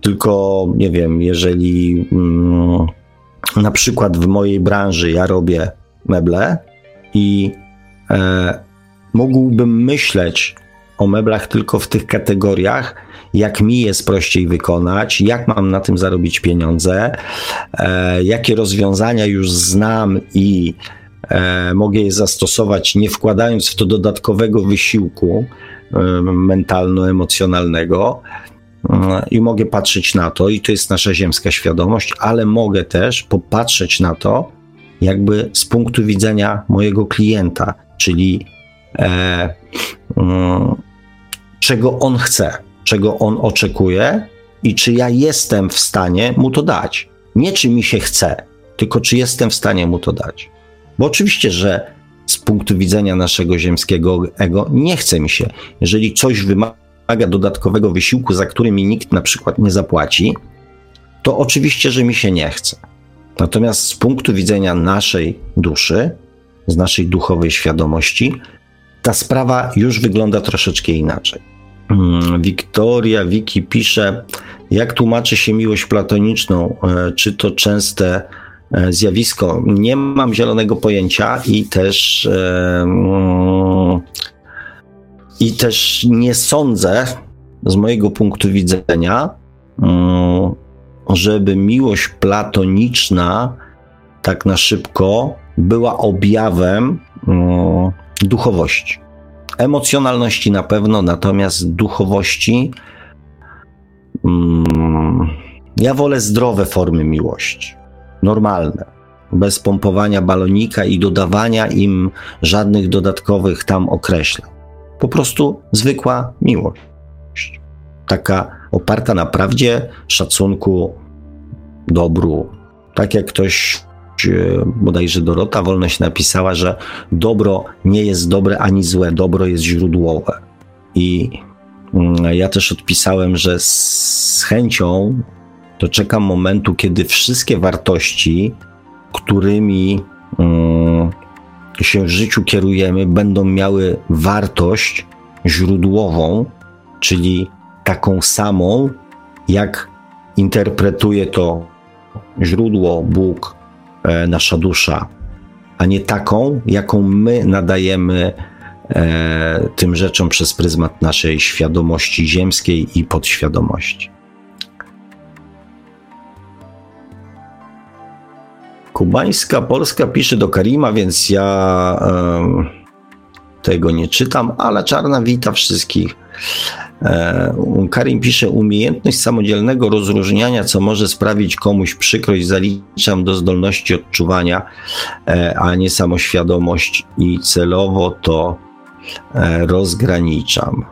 tylko nie wiem, jeżeli mm, na przykład w mojej branży ja robię meble i e, mógłbym myśleć o meblach tylko w tych kategoriach, jak mi jest prościej wykonać, jak mam na tym zarobić pieniądze, e, jakie rozwiązania już znam i mogę je zastosować, nie wkładając w to dodatkowego wysiłku e, mentalno-emocjonalnego. E, I mogę patrzeć na to, i to jest nasza ziemska świadomość, ale mogę też popatrzeć na to, jakby z punktu widzenia mojego klienta, czyli e, mm, czego on chce, czego on oczekuje i czy ja jestem w stanie mu to dać. Nie czy mi się chce, tylko czy jestem w stanie mu to dać. Bo oczywiście, że z punktu widzenia naszego ziemskiego ego nie chce mi się. Jeżeli coś wymaga dodatkowego wysiłku, za który mi nikt na przykład nie zapłaci, to oczywiście, że mi się nie chce. Natomiast z punktu widzenia naszej duszy, z naszej duchowej świadomości, ta sprawa już wygląda troszeczkę inaczej. Hmm, Wiktoria Wiki pisze, jak tłumaczy się miłość platoniczną? E, czy to częste zjawisko? Nie mam zielonego pojęcia i też e, mm, i też nie sądzę z mojego punktu widzenia, mm, żeby miłość platoniczna tak na szybko była objawem mm, duchowości. Emocjonalności na pewno, natomiast duchowości. Ja wolę zdrowe formy miłości, normalne, bez pompowania balonika i dodawania im żadnych dodatkowych tam określeń. Po prostu zwykła miłość. Taka oparta na prawdzie, szacunku, dobru. Tak jak ktoś E, bodajże Dorota Wolność napisała, że dobro nie jest dobre ani złe, dobro jest źródłowe. I mm, ja też odpisałem, że z chęcią doczekam momentu, kiedy wszystkie wartości, którymi mm, się w życiu kierujemy, będą miały wartość źródłową, czyli taką samą, jak interpretuje to źródło Bóg E, nasza dusza, a nie taką, jaką my nadajemy e, tym rzeczom przez pryzmat naszej świadomości ziemskiej i podświadomości. Kubańska Polska pisze do Karima, więc ja tego nie czytam, ale Czarna wita wszystkich. E, Karim pisze, umiejętność samodzielnego rozróżniania, co może sprawić komuś przykrość, zaliczam do zdolności odczuwania, e, a nie samoświadomość i celowo to e, rozgraniczam.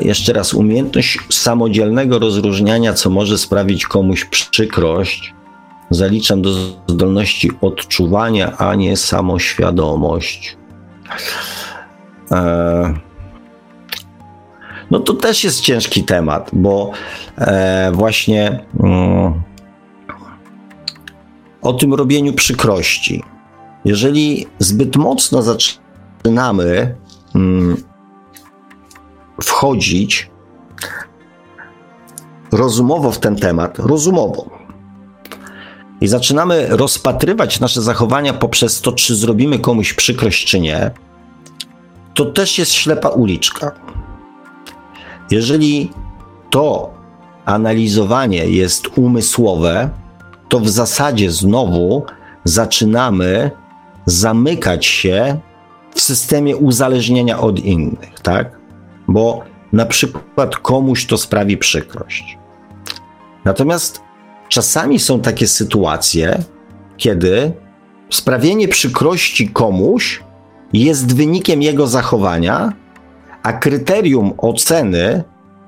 Jeszcze raz, umiejętność samodzielnego rozróżniania, co może sprawić komuś przykrość, zaliczam do zdolności odczuwania, a nie samoświadomość. No to też jest ciężki temat, bo e, właśnie mm, o tym robieniu przykrości. Jeżeli zbyt mocno zaczynamy mm, wchodzić rozumowo w ten temat, rozumowo, i zaczynamy rozpatrywać nasze zachowania poprzez to, czy zrobimy komuś przykrość, czy nie, to też jest ślepa uliczka. Jeżeli to analizowanie jest umysłowe, to w zasadzie znowu zaczynamy zamykać się w systemie uzależnienia od innych, tak? Bo na przykład komuś to sprawi przykrość. Natomiast czasami są takie sytuacje, kiedy sprawienie przykrości komuś jest wynikiem jego zachowania, a kryterium oceny,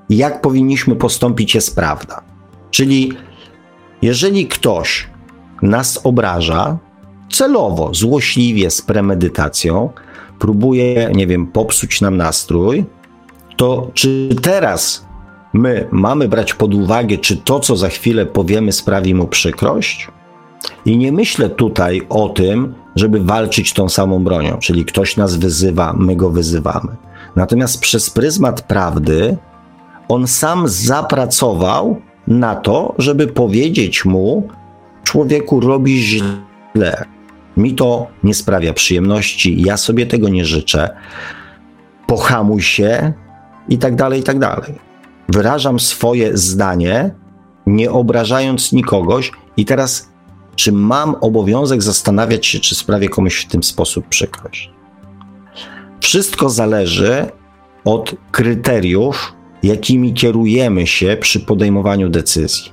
jak powinniśmy postąpić, jest prawda. Czyli jeżeli ktoś nas obraża celowo, złośliwie, z premedytacją, próbuje, nie wiem, popsuć nam nastrój, to czy teraz my mamy brać pod uwagę, czy to, co za chwilę powiemy, sprawi mu przykrość? I nie myślę tutaj o tym, żeby walczyć tą samą bronią, czyli ktoś nas wyzywa, my go wyzywamy. Natomiast przez pryzmat prawdy on sam zapracował na to, żeby powiedzieć mu, człowieku, robisz źle. Mi to nie sprawia przyjemności, ja sobie tego nie życzę. Pohamuj się i tak dalej, i tak dalej. Wyrażam swoje zdanie, nie obrażając nikogoś, i teraz, czy mam obowiązek zastanawiać się, czy sprawię komuś w tym sposób przykrość? Wszystko zależy od kryteriów, jakimi kierujemy się przy podejmowaniu decyzji,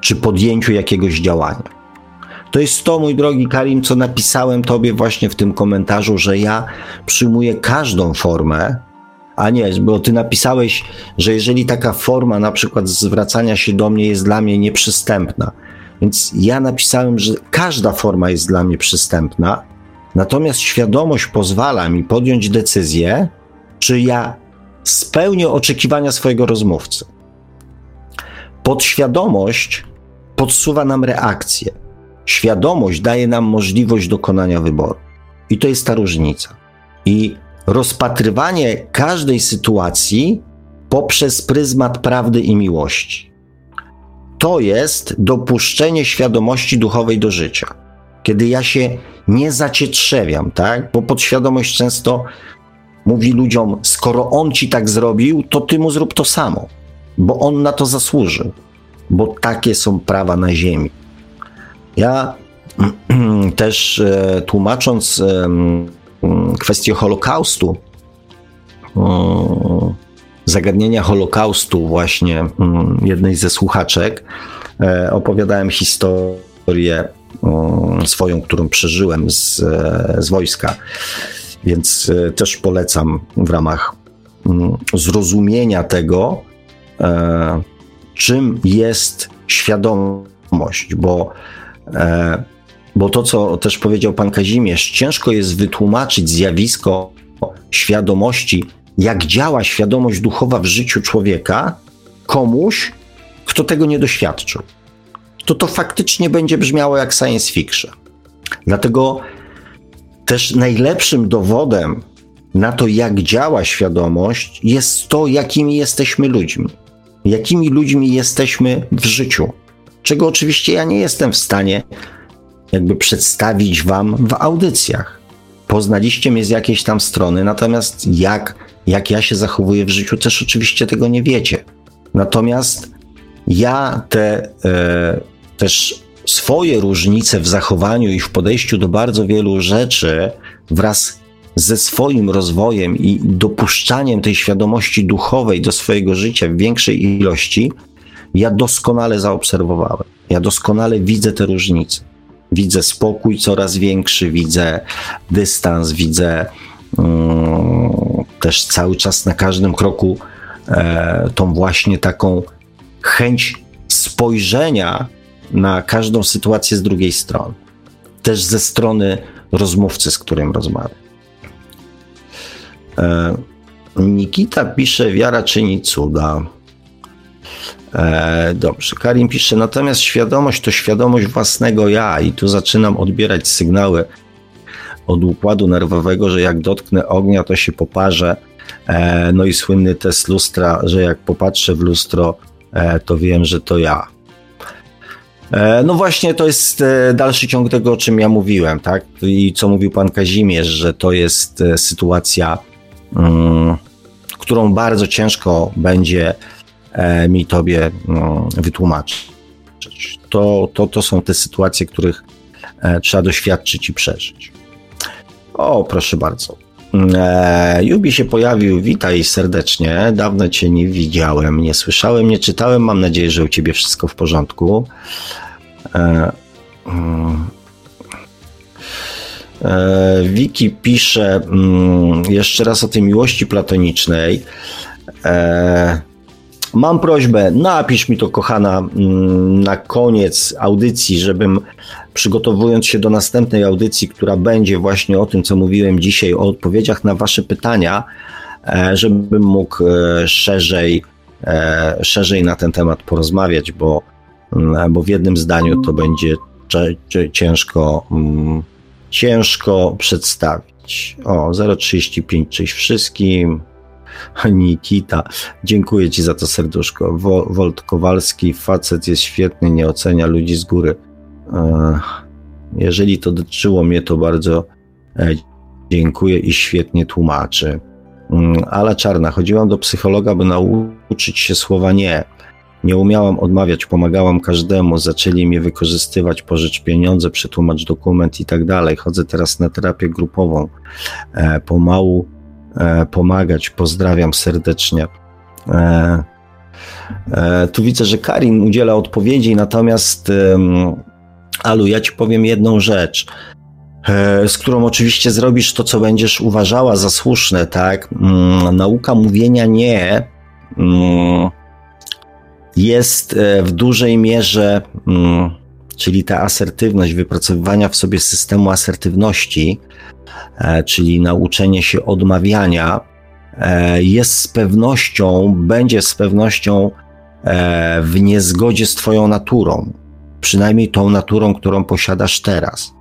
czy podjęciu jakiegoś działania. To jest to, mój drogi Karim, co napisałem Tobie właśnie w tym komentarzu, że ja przyjmuję każdą formę, a nie, bo Ty napisałeś, że jeżeli taka forma na przykład zwracania się do mnie jest dla mnie nieprzystępna, więc ja napisałem, że każda forma jest dla mnie przystępna, natomiast świadomość pozwala mi podjąć decyzję, czy ja spełnię oczekiwania swojego rozmówcy. Podświadomość podsuwa nam reakcję. Świadomość daje nam możliwość dokonania wyboru. I to jest ta różnica. I rozpatrywanie każdej sytuacji poprzez pryzmat prawdy i miłości. To jest dopuszczenie świadomości duchowej do życia. Kiedy ja się nie zacietrzewiam, tak? Bo podświadomość często mówi ludziom: skoro on ci tak zrobił, to ty mu zrób to samo, bo on na to zasłużył, bo takie są prawa na ziemi. Ja też e, tłumacząc kwestię Holokaustu, zagadnienia Holokaustu, właśnie jednej ze słuchaczek, e, opowiadałem historię swoją, którą przeżyłem z, e, z wojska. Więc też polecam w ramach zrozumienia tego, czym jest świadomość, bo E, bo to, co też powiedział pan Kazimierz, ciężko jest wytłumaczyć zjawisko świadomości, jak działa świadomość duchowa w życiu człowieka, komuś, kto tego nie doświadczył. To to faktycznie będzie brzmiało jak science fiction. Dlatego też najlepszym dowodem na to, jak działa świadomość, jest to, jakimi jesteśmy ludźmi. Jakimi ludźmi jesteśmy w życiu czego oczywiście ja nie jestem w stanie jakby przedstawić wam w audycjach. Poznaliście mnie z jakiejś tam strony, natomiast jak, jak ja się zachowuję w życiu, też oczywiście tego nie wiecie. Natomiast ja te e, też swoje różnice w zachowaniu i w podejściu do bardzo wielu rzeczy wraz ze swoim rozwojem i dopuszczaniem tej świadomości duchowej do swojego życia w większej ilości, ja doskonale zaobserwowałem. Ja doskonale widzę te różnice. Widzę spokój coraz większy, widzę dystans, widzę um, też cały czas na każdym kroku e, tą właśnie taką chęć spojrzenia na każdą sytuację z drugiej strony. Też ze strony rozmówcy, z którym rozmawiam. E, Nikita pisze, wiara czyni cuda. E, dobrze, Karim pisze, natomiast świadomość to świadomość własnego ja i tu zaczynam odbierać sygnały od układu nerwowego, że jak dotknę ognia, to się poparzę. E, no i słynny test lustra, że jak popatrzę w lustro, e, to wiem, że to ja. E, no właśnie, to jest e, dalszy ciąg tego, o czym ja mówiłem, tak? I co mówił pan Kazimierz, że to jest e, sytuacja, mm, którą bardzo ciężko będzie mi tobie no, wytłumaczyć. To, to, to są te sytuacje, których e, trzeba doświadczyć i przeżyć. O, proszę bardzo. E, Jubi się pojawił, witaj serdecznie. Dawno cię nie widziałem, nie słyszałem, nie czytałem. Mam nadzieję, że u ciebie wszystko w porządku. E, mm. e, Wiki pisze mm, jeszcze raz o tej miłości platonicznej. E, Mam prośbę, napisz mi to, kochana, mm, na koniec audycji, żebym przygotowując się do następnej audycji, która będzie właśnie o tym, co mówiłem dzisiaj, o odpowiedziach na Wasze pytania, e, żebym mógł e, szerzej, e, szerzej na ten temat porozmawiać, bo, mm, bo w jednym zdaniu to będzie ciężko, mm, ciężko przedstawić. O, 035, cześć wszystkim. Nikita, dziękuję Ci za to serduszko. Wo, Wolt Kowalski, facet jest świetny, nie ocenia ludzi z góry. Jeżeli to dotyczyło mnie, to bardzo e, dziękuję i świetnie tłumaczy. Mm, Ala Czarna, chodziłam do psychologa, by nauczyć się słowa nie. Nie umiałam odmawiać, pomagałam każdemu, zaczęli mnie wykorzystywać, pożycz pieniądze, przetłumacz dokument i tak dalej. Chodzę teraz na terapię grupową. E, pomału e, pomagać, pozdrawiam serdecznie. E, e, tu widzę, że Karin udziela odpowiedzi, natomiast Alu, ja ci powiem jedną rzecz, e, z którą oczywiście zrobisz to, co będziesz uważała za słuszne, tak? Mm, nauka mówienia nie mm, jest e, w dużej mierze, mm, czyli ta asertywność, wypracowywania w sobie systemu asertywności, e, czyli nauczenie się odmawiania, jest z pewnością, będzie z pewnością w niezgodzie z Twoją naturą przynajmniej tą naturą, którą posiadasz teraz.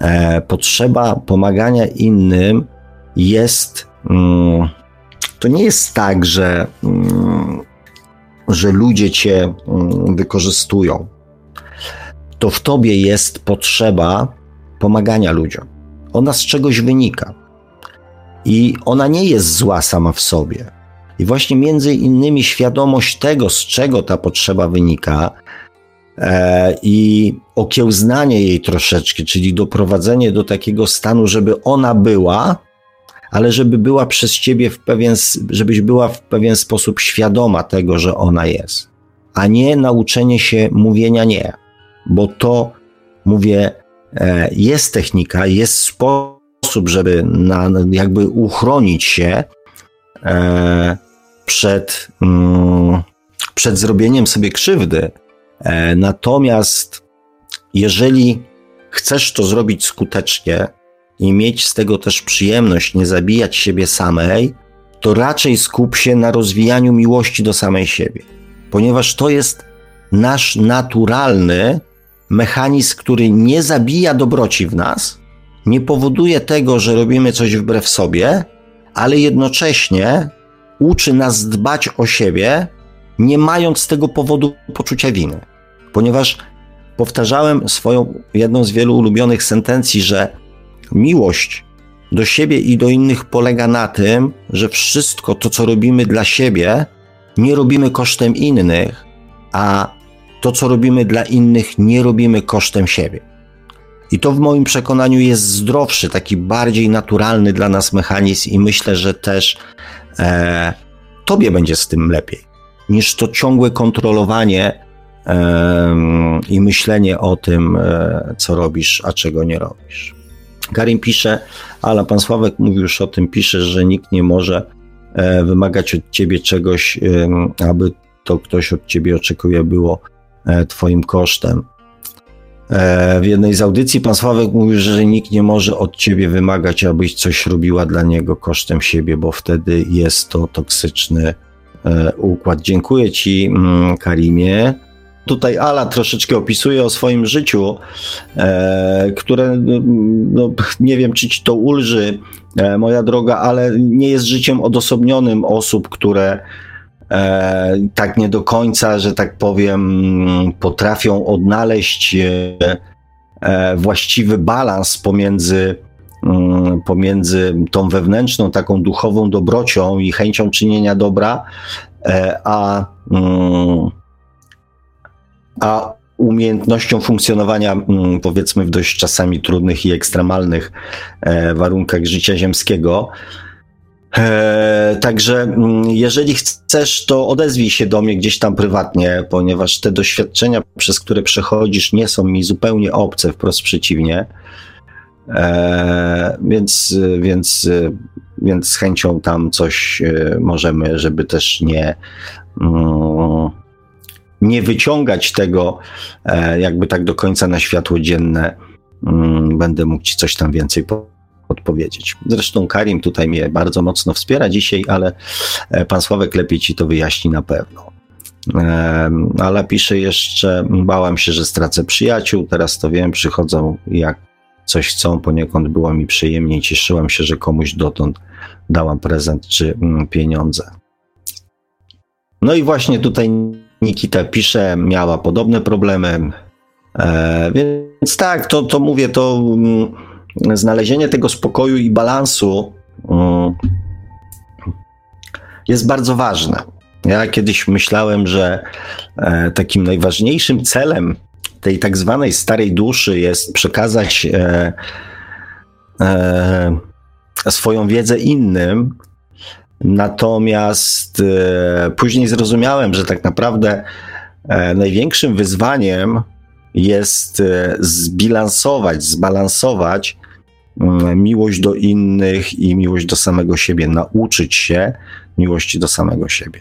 E, potrzeba pomagania innym jest. Mm, to nie jest tak, że, mm, że ludzie cię mm, wykorzystują. To w tobie jest potrzeba pomagania ludziom. Ona z czegoś wynika. I ona nie jest zła sama w sobie. I właśnie między innymi świadomość tego, z czego ta potrzeba wynika, E, i okiełznanie jej troszeczkę, czyli doprowadzenie do takiego stanu, żeby ona była, ale żeby była przez ciebie w pewien, żebyś była w pewien sposób świadoma tego, że ona jest, a nie nauczenie się mówienia nie, bo to, mówię, jest technika, jest sposób, żeby na, jakby uchronić się e, przed, mm, przed zrobieniem sobie krzywdy, E, natomiast jeżeli chcesz to zrobić skutecznie i mieć z tego też przyjemność, nie zabijać siebie samej, to raczej skup się na rozwijaniu miłości do samej siebie, ponieważ to jest nasz naturalny mechanizm, który nie zabija dobroci w nas, nie powoduje tego, że robimy coś wbrew sobie, ale jednocześnie uczy nas dbać o siebie, nie mając z tego powodu poczucia winy. Ponieważ powtarzałem swoją jedną z wielu ulubionych sentencji, że miłość do siebie i do innych polega na tym, że wszystko to, co robimy dla siebie, nie robimy kosztem innych, a to, co robimy dla innych, nie robimy kosztem siebie. I to w moim przekonaniu jest zdrowszy, taki bardziej naturalny dla nas mechanizm, i myślę, że też e, tobie będzie z tym lepiej, niż to ciągłe kontrolowanie i myślenie o tym, e, co robisz, a czego nie robisz. Karim pisze, ale pan Sławek mówił już o tym, pisze, że nikt nie może e, wymagać od ciebie czegoś, aby to ktoś od ciebie oczekuje było e, twoim kosztem. W jednej z audycji pan Sławek mówił, że nikt nie może od ciebie wymagać, abyś coś robiła dla niego kosztem siebie, bo wtedy jest to toksyczny układ. Dziękuję ci, mm, Karimie. Tutaj Ala troszeczkę opisuje o swoim życiu, e, które no, nie wiem, czy ci to ulży, e, moja droga, ale nie jest życiem odosobnionym osób, które e, tak nie do końca, że tak powiem, potrafią odnaleźć e, e, właściwy balans pomiędzy mm, pomiędzy tą wewnętrzną, taką duchową dobrocią i chęcią czynienia dobra, e, a mm, a umiejętnością funkcjonowania, mm, powiedzmy, w dość czasami trudnych i ekstremalnych e, warunkach życia ziemskiego. E, także mm, jeżeli chcesz, to odezwij się do mnie gdzieś tam prywatnie, ponieważ te doświadczenia, przez które przechodzisz, nie są mi zupełnie obce, wprost przeciwnie. E, więc, więc, więc z chęcią tam coś możemy, żeby też nie. Mm, nie wyciągać tego e, jakby tak do końca na światło dzienne, mm, będę mógł Ci coś tam więcej odpowiedzieć. Zresztą Karim tutaj mnie bardzo mocno wspiera dzisiaj, ale e, pan Sławek lepiej Ci to wyjaśni na pewno. Ale pisze jeszcze, bałam się, że stracę przyjaciół, teraz to wiem, przychodzą jak coś chcą, poniekąd było mi przyjemniej, cieszyłam się, że komuś dotąd dałam prezent czy mm, pieniądze. No i właśnie tutaj Nikita pisze, miała podobne problemy. E, więc tak, to, to mówię, to mm, znalezienie tego spokoju i balansu mm, jest bardzo ważne. Ja kiedyś myślałem, że e, takim najważniejszym celem tej tak zwanej starej duszy jest przekazać e, e, swoją wiedzę innym. Natomiast później zrozumiałem, że tak naprawdę największym wyzwaniem jest zbilansować, zbalansować miłość do innych i miłość do samego siebie, nauczyć się miłości do samego siebie.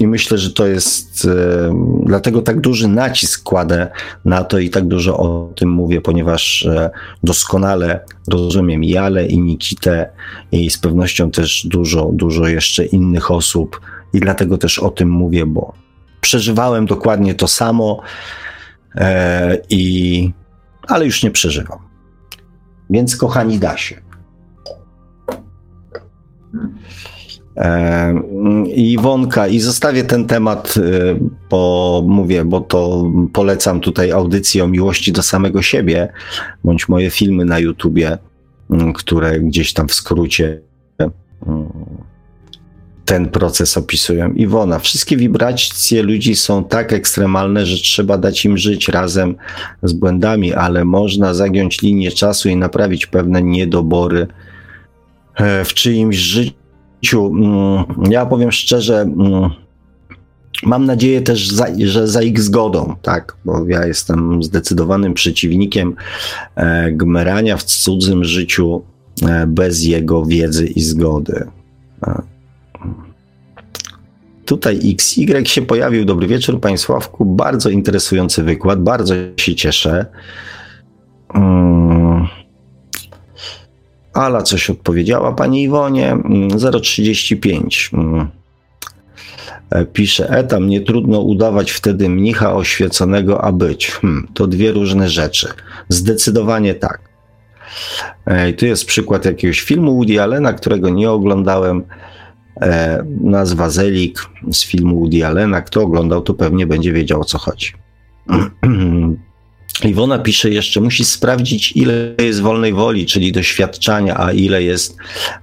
I myślę, że to jest, e, dlatego tak duży nacisk kładę na to i tak dużo o tym mówię, ponieważ e, doskonale rozumiem Jale i Nikitę i z pewnością też dużo, dużo jeszcze innych osób i dlatego też o tym mówię, bo przeżywałem dokładnie to samo e, i, ale już nie przeżywam. Więc kochani, da się. I Iwonka, i zostawię ten temat, y, bo mówię, bo to polecam tutaj audycję o miłości do samego siebie, bądź moje filmy na YouTubie, mm, które gdzieś tam w skrócie mm, ten proces opisują. Iwona, wszystkie wibracje ludzi są tak ekstremalne, że trzeba dać im żyć razem z błędami, ale można zagiąć linię czasu i naprawić pewne niedobory e, w czyimś życiu Mm, ja powiem szczerze, mm, mam nadzieję też, że za ich zgodą, tak, bo ja jestem zdecydowanym przeciwnikiem e, gmerania w cudzym życiu e, bez jego wiedzy i zgody. Tutaj XY się pojawił. Dobry wieczór, Panie Sławku. Bardzo interesujący wykład, bardzo się cieszę. Hmm. Ala coś odpowiedziała pani Iwonie. 035. Mm, mm. e, pisze Etam, nie trudno udawać wtedy mnicha oświeconego, a być. Hmm, to dwie różne rzeczy. Zdecydowanie tak. E, I tu jest przykład jakiegoś filmu Woody Allena, którego nie oglądałem. E, nazwa Zelik z filmu Woody Allena. Kto oglądał, to pewnie będzie wiedział o co chodzi. Iwona pisze jeszcze, musi sprawdzić, ile jest wolnej woli, czyli doświadczania, a ile jest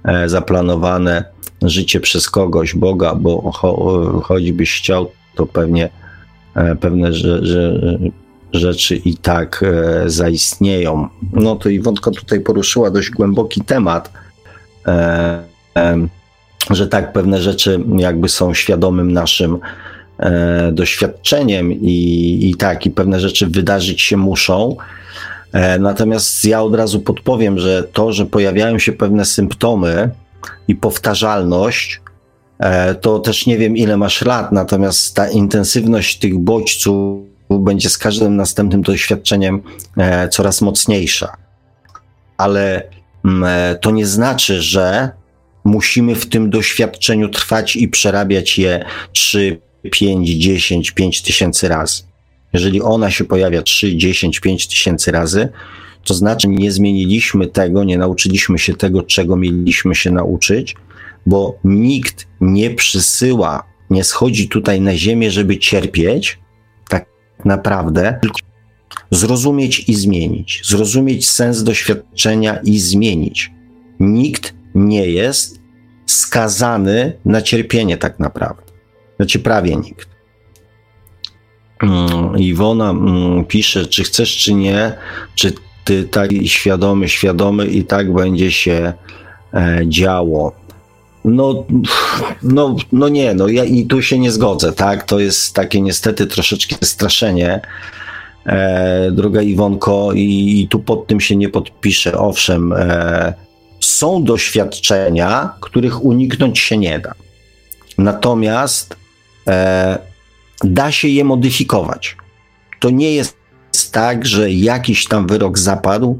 e, zaplanowane życie przez kogoś, Boga, bo cho, choćbyś chciał, to pewnie e, pewne że, że, rzeczy i tak e, zaistnieją. No to Iwonka tutaj poruszyła dość głęboki temat, że tak, pewne rzeczy jakby są świadomym naszym e, doświadczeniem i, i tak, i pewne rzeczy wydarzyć się muszą. E, natomiast ja od razu podpowiem, że to, że pojawiają się pewne symptomy i powtarzalność, e, to też nie wiem, ile masz lat, natomiast ta intensywność tych bodźców będzie z każdym następnym doświadczeniem e, coraz mocniejsza. Ale mm, e, to nie znaczy, że musimy w tym doświadczeniu trwać i przerabiać je 3, 5, 10, 5 tysięcy razy. Jeżeli ona się pojawia 3, 10, 5 tysięcy razy, to znaczy nie zmieniliśmy tego, nie nauczyliśmy się tego, czego mieliśmy się nauczyć, bo nikt nie przysyła, nie schodzi tutaj na ziemię, żeby cierpieć, tak naprawdę, tylko zrozumieć i zmienić, zrozumieć sens doświadczenia i zmienić. Nikt nie jest skazany na cierpienie tak naprawdę. Znaczy prawie nikt. Mm, Iwona mm, pisze, czy chcesz, czy nie, czy ty tak świadomy, świadomy i tak będzie się e, działo. No, no, no nie, no ja i tu się nie zgodzę, tak? To jest takie niestety troszeczkę straszenie. E, droga Iwonko, i, i, tu pod tym się nie podpiszę. Owszem, e, są doświadczenia, których uniknąć się nie da. Natomiast e, da się je modyfikować. To nie jest tak, że jakiś tam wyrok zapadł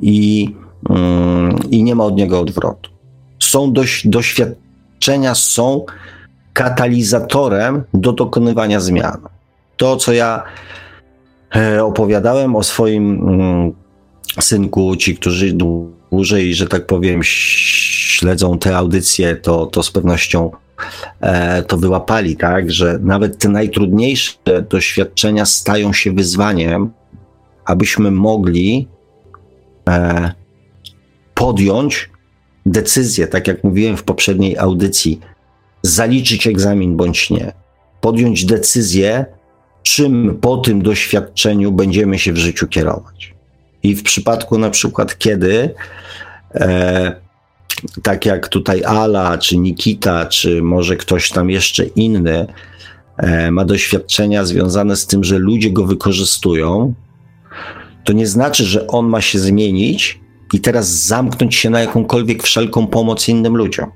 i, mm, i nie ma od niego odwrotu. Są doświadczenia, są katalizatorem do dokonywania zmian. To, co ja e, opowiadałem o swoim mm, synku, ci, którzy dłużej, że tak powiem, śledzą te audycje, to, to z pewnością E, to wyłapali, tak, że nawet te najtrudniejsze doświadczenia stają się wyzwaniem abyśmy mogli e, podjąć decyzję, tak jak mówiłem w poprzedniej audycji, zaliczyć egzamin bądź nie, podjąć decyzję, czym po tym doświadczeniu będziemy się w życiu kierować. I w przypadku na przykład, kiedy e, tak jak tutaj Ala, czy Nikita, czy może ktoś tam jeszcze inny e, ma doświadczenia związane z tym, że ludzie go wykorzystują, to nie znaczy, że on ma się zmienić i teraz zamknąć się na jakąkolwiek wszelką pomoc innym ludziom.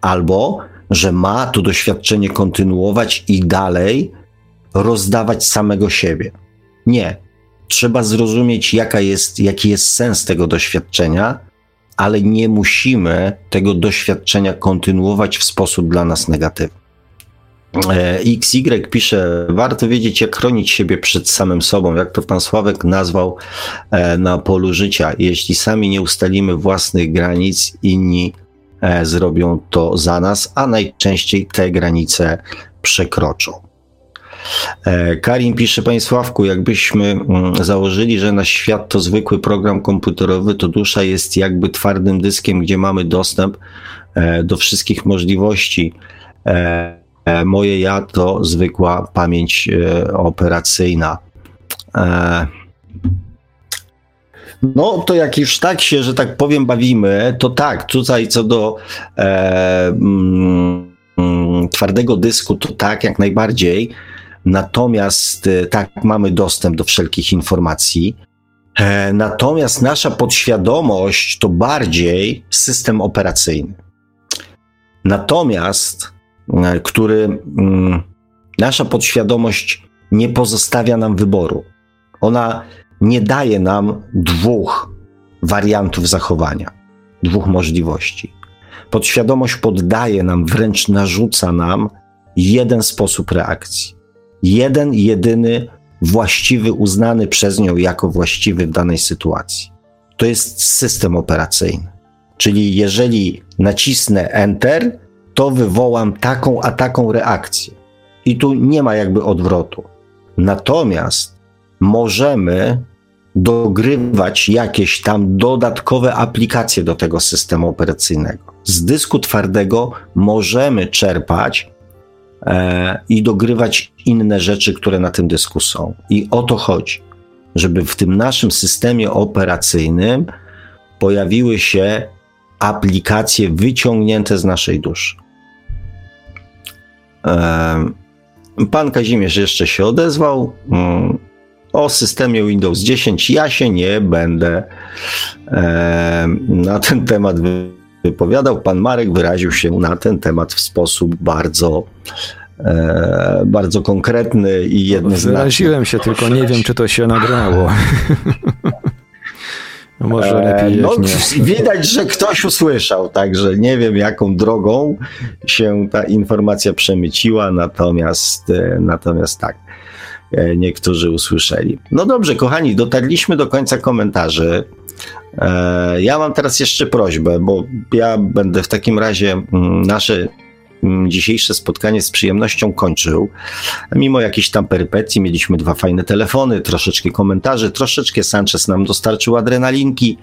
Albo, że ma to doświadczenie kontynuować i dalej rozdawać samego siebie. Nie. Trzeba zrozumieć, jaka jest, jaki jest sens tego doświadczenia, ale nie musimy tego doświadczenia kontynuować w sposób dla nas negatywny. E, XY pisze, warto wiedzieć, jak chronić siebie przed samym sobą, jak to pan Sławek nazwał e, na polu życia. Jeśli sami nie ustalimy własnych granic, inni e, zrobią to za nas, a najczęściej te granice przekroczą. Karim pisze, Panie Sławku, jakbyśmy mm, założyli, że nasz świat to zwykły program komputerowy, to dusza jest jakby twardym dyskiem, gdzie mamy dostęp do wszystkich możliwości E, moje ja to zwykła pamięć e, operacyjna. E, no, to jak już tak się, że tak powiem, bawimy, to tak, tutaj co do e, mm, twardego dysku, to tak, jak najbardziej. Natomiast tak, mamy dostęp do wszelkich informacji. E, natomiast nasza podświadomość to bardziej system operacyjny. Natomiast E, który mm, nasza podświadomość nie pozostawia nam wyboru. Ona nie daje nam dwóch wariantów zachowania, dwóch możliwości. Podświadomość poddaje nam, wręcz narzuca nam jeden sposób reakcji. Jeden, jedyny, właściwy, uznany przez nią jako właściwy w danej sytuacji. To jest system operacyjny. Czyli jeżeli nacisnę Enter, to wywołam taką a taką reakcję. I tu nie ma jakby odwrotu. Natomiast możemy dogrywać jakieś tam dodatkowe aplikacje do tego systemu operacyjnego. Z dysku twardego możemy czerpać i dogrywać inne rzeczy, które na tym dysku są. I o to chodzi, żeby w tym naszym systemie operacyjnym pojawiły się aplikacje wyciągnięte z naszej duszy. Pan Kazimierz jeszcze się odezwał mm, o systemie Windows 10. Ja się nie będę na ten temat wypowiadał. Pan Marek wyraził się na ten temat w sposób bardzo e, bardzo konkretny i jednoznaczny. Wyraziłem się, tylko nie wiem, czy to się nagrało. Może e, lepiej. No, nie. Widać, że ktoś usłyszał, także nie wiem, jaką drogą się ta informacja przemyciła, natomiast, e, natomiast tak, e, niektórzy usłyszeli. No dobrze, kochani, dotarliśmy do końca komentarzy. Ja mam teraz jeszcze prośbę, bo ja będę w takim razie mm, nasze Mm, dzisiejsze spotkanie z przyjemnością kończył. Mimo jakichś tam perypetii mieliśmy dwa fajne telefony, troszeczkę komentarzy, troszeczkę Sanchez nam dostarczył adrenalinki,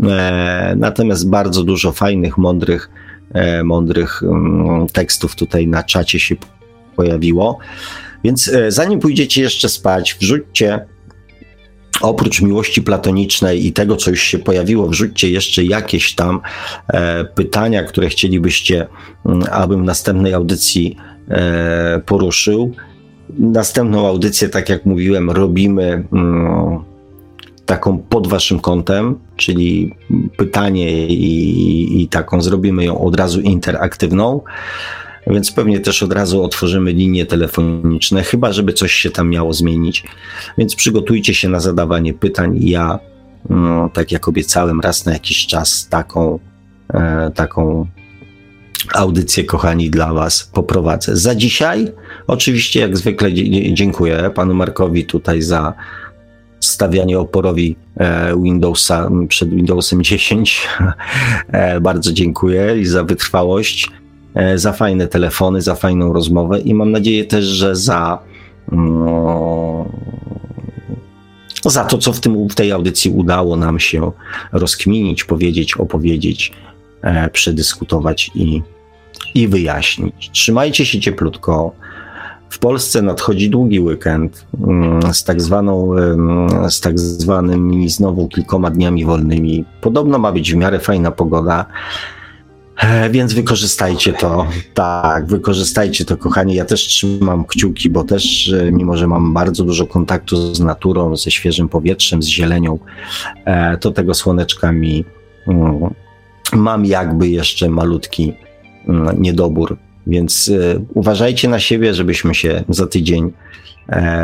e, natomiast bardzo dużo fajnych, mądrych, e, mądrych mm, tekstów tutaj na czacie się pojawiło. Więc e, zanim pójdziecie jeszcze spać, wrzućcie oprócz miłości platonicznej i tego, co już się pojawiło, wrzućcie jeszcze jakieś tam e, pytania, które chcielibyście, mm, abym w następnej audycji e, poruszył. Następną audycję, tak jak mówiłem, robimy mm, taką pod waszym kątem, czyli pytanie i, i taką zrobimy ją od razu interaktywną więc pewnie też od razu otworzymy linie telefoniczne, chyba żeby coś się tam miało zmienić. Więc przygotujcie się na zadawanie pytań. Ja, no, tak jak obiecałem, raz na jakiś czas taką, e, taką audycję, kochani, dla Was poprowadzę. Za dzisiaj, oczywiście, jak zwykle, dziękuję panu Markowi tutaj za stawianie oporowi e, Windowsa przed Windowsem 10. E, bardzo dziękuję i za wytrwałość. E, za fajne telefony, za fajną rozmowę i mam nadzieję też, że za, no, za to, co w, tym, w tej audycji udało nam się rozkminić, powiedzieć, opowiedzieć, e, przedyskutować i, i wyjaśnić. Trzymajcie się cieplutko. W Polsce nadchodzi długi weekend mm, z tak, zwaną, z tak zwanymi znowu kilkoma dniami wolnymi. Podobno ma być w miarę fajna pogoda. E, więc wykorzystajcie to. Tak, wykorzystajcie to, kochani. Ja też trzymam kciuki, bo też, e, mimo że mam bardzo dużo kontaktu z naturą, ze świeżym powietrzem, z zielenią, e, to tego słoneczka mi mm, mam jakby jeszcze malutki mm, niedobór. Więc uważajcie na siebie, żebyśmy się za tydzień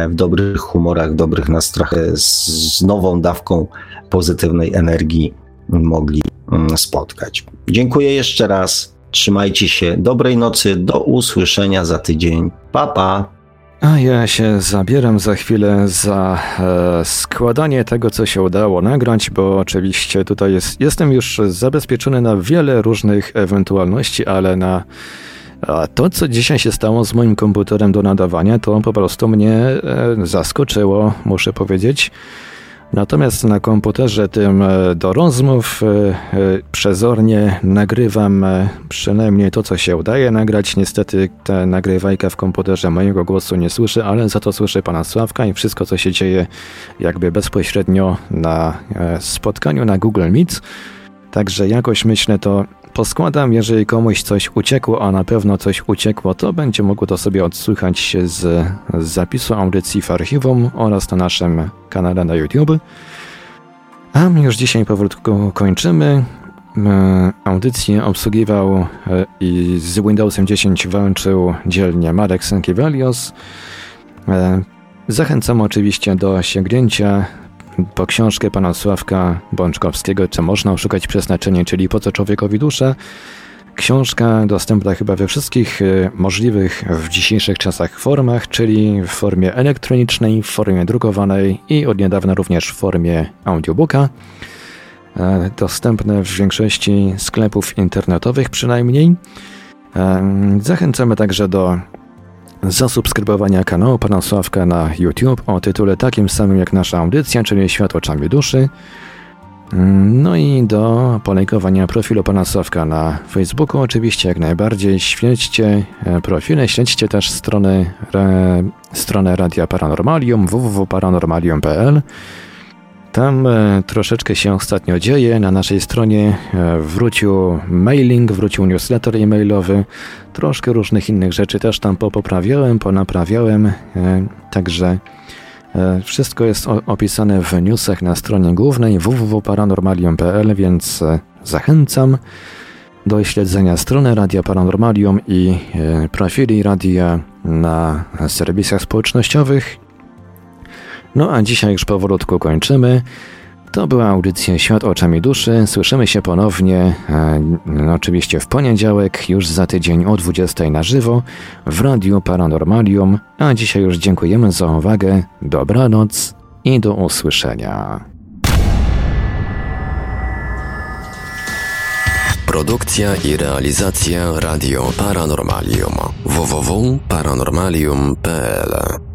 w dobrych humorach, dobrych nastrojach, z nową dawką pozytywnej energii mogli mm, spotkać. Dziękuję jeszcze raz. Trzymajcie się. Dobrej nocy. Do usłyszenia za tydzień. Pa, pa. A ja się zabieram za chwilę za e, składanie tego, co się udało nagrać, bo oczywiście tutaj jest, jestem już zabezpieczony na wiele różnych ewentualności, ale na to, co dzisiaj się stało z moim komputerem do nadawania, to po prostu mnie e, zaskoczyło, muszę powiedzieć. Natomiast na komputerze tym e, do rozmów e, e, przezornie nagrywam przynajmniej to, co się udaje nagrać. Niestety ta nagrywajka w komputerze mojego głosu nie słyszy, ale za to słyszy pana Sławka i wszystko, co się dzieje jakby bezpośrednio na spotkaniu na Google Meet. Także jakoś myślę to poskładam, jeżeli komuś coś uciekło, a na pewno coś uciekło, to będzie mogło to sobie odsłychać z, z zapisu audycji w archiwum oraz na naszym kanale na YouTube. A my już dzisiaj powolutku kończymy. E, audycję obsługiwał e, i z Windowsem 10 walczył dzielnie Marek Sankiewelios. E, zachęcam oczywiście do sięgnięcia po książkę pana Sławka Bączkowskiego, czy można oszukać przeznaczenie, czyli po co człowiekowi duszę. Książka dostępna chyba we wszystkich y, możliwych w dzisiejszych czasach formach, czyli w formie elektronicznej, w formie drukowanej i od niedawna również w formie audiobooka. E, dostępne w większości sklepów internetowych przynajmniej. E, zachęcamy także do zasubskrybowania kanału Pana Sławka na YouTube o tytule takim samym jak nasza audycja, czyli Świat oczami duszy. No i do polejkowania profilu Pana Sławka na Facebooku oczywiście jak najbardziej. Śledźcie e, profile, śledźcie też strony, re, stronę Radia Paranormalium www.paranormalium.pl tam e, troszeczkę się ostatnio dzieje. Na naszej stronie e, wrócił mailing, wrócił newsletter e-mailowy. Troszkę różnych innych rzeczy też tam popoprawiałem, ponaprawiałem. E, także wszystko jest opisane w newsach na stronie głównej www.paranormalium.pl, więc zachęcam do śledzenia strony Radia Paranormalium i profili radia na serwisach społecznościowych no a dzisiaj już powolutku kończymy. To była audycja Świat oczami duszy. Słyszymy się ponownie, e, no, oczywiście w poniedziałek, już za tydzień o 20 na żywo w Radiu Paranormalium. A dzisiaj już dziękujemy za uwagę. Dobranoc i do usłyszenia. Produkcja i realizacja Radio Paranormalium www.paranormalium.pl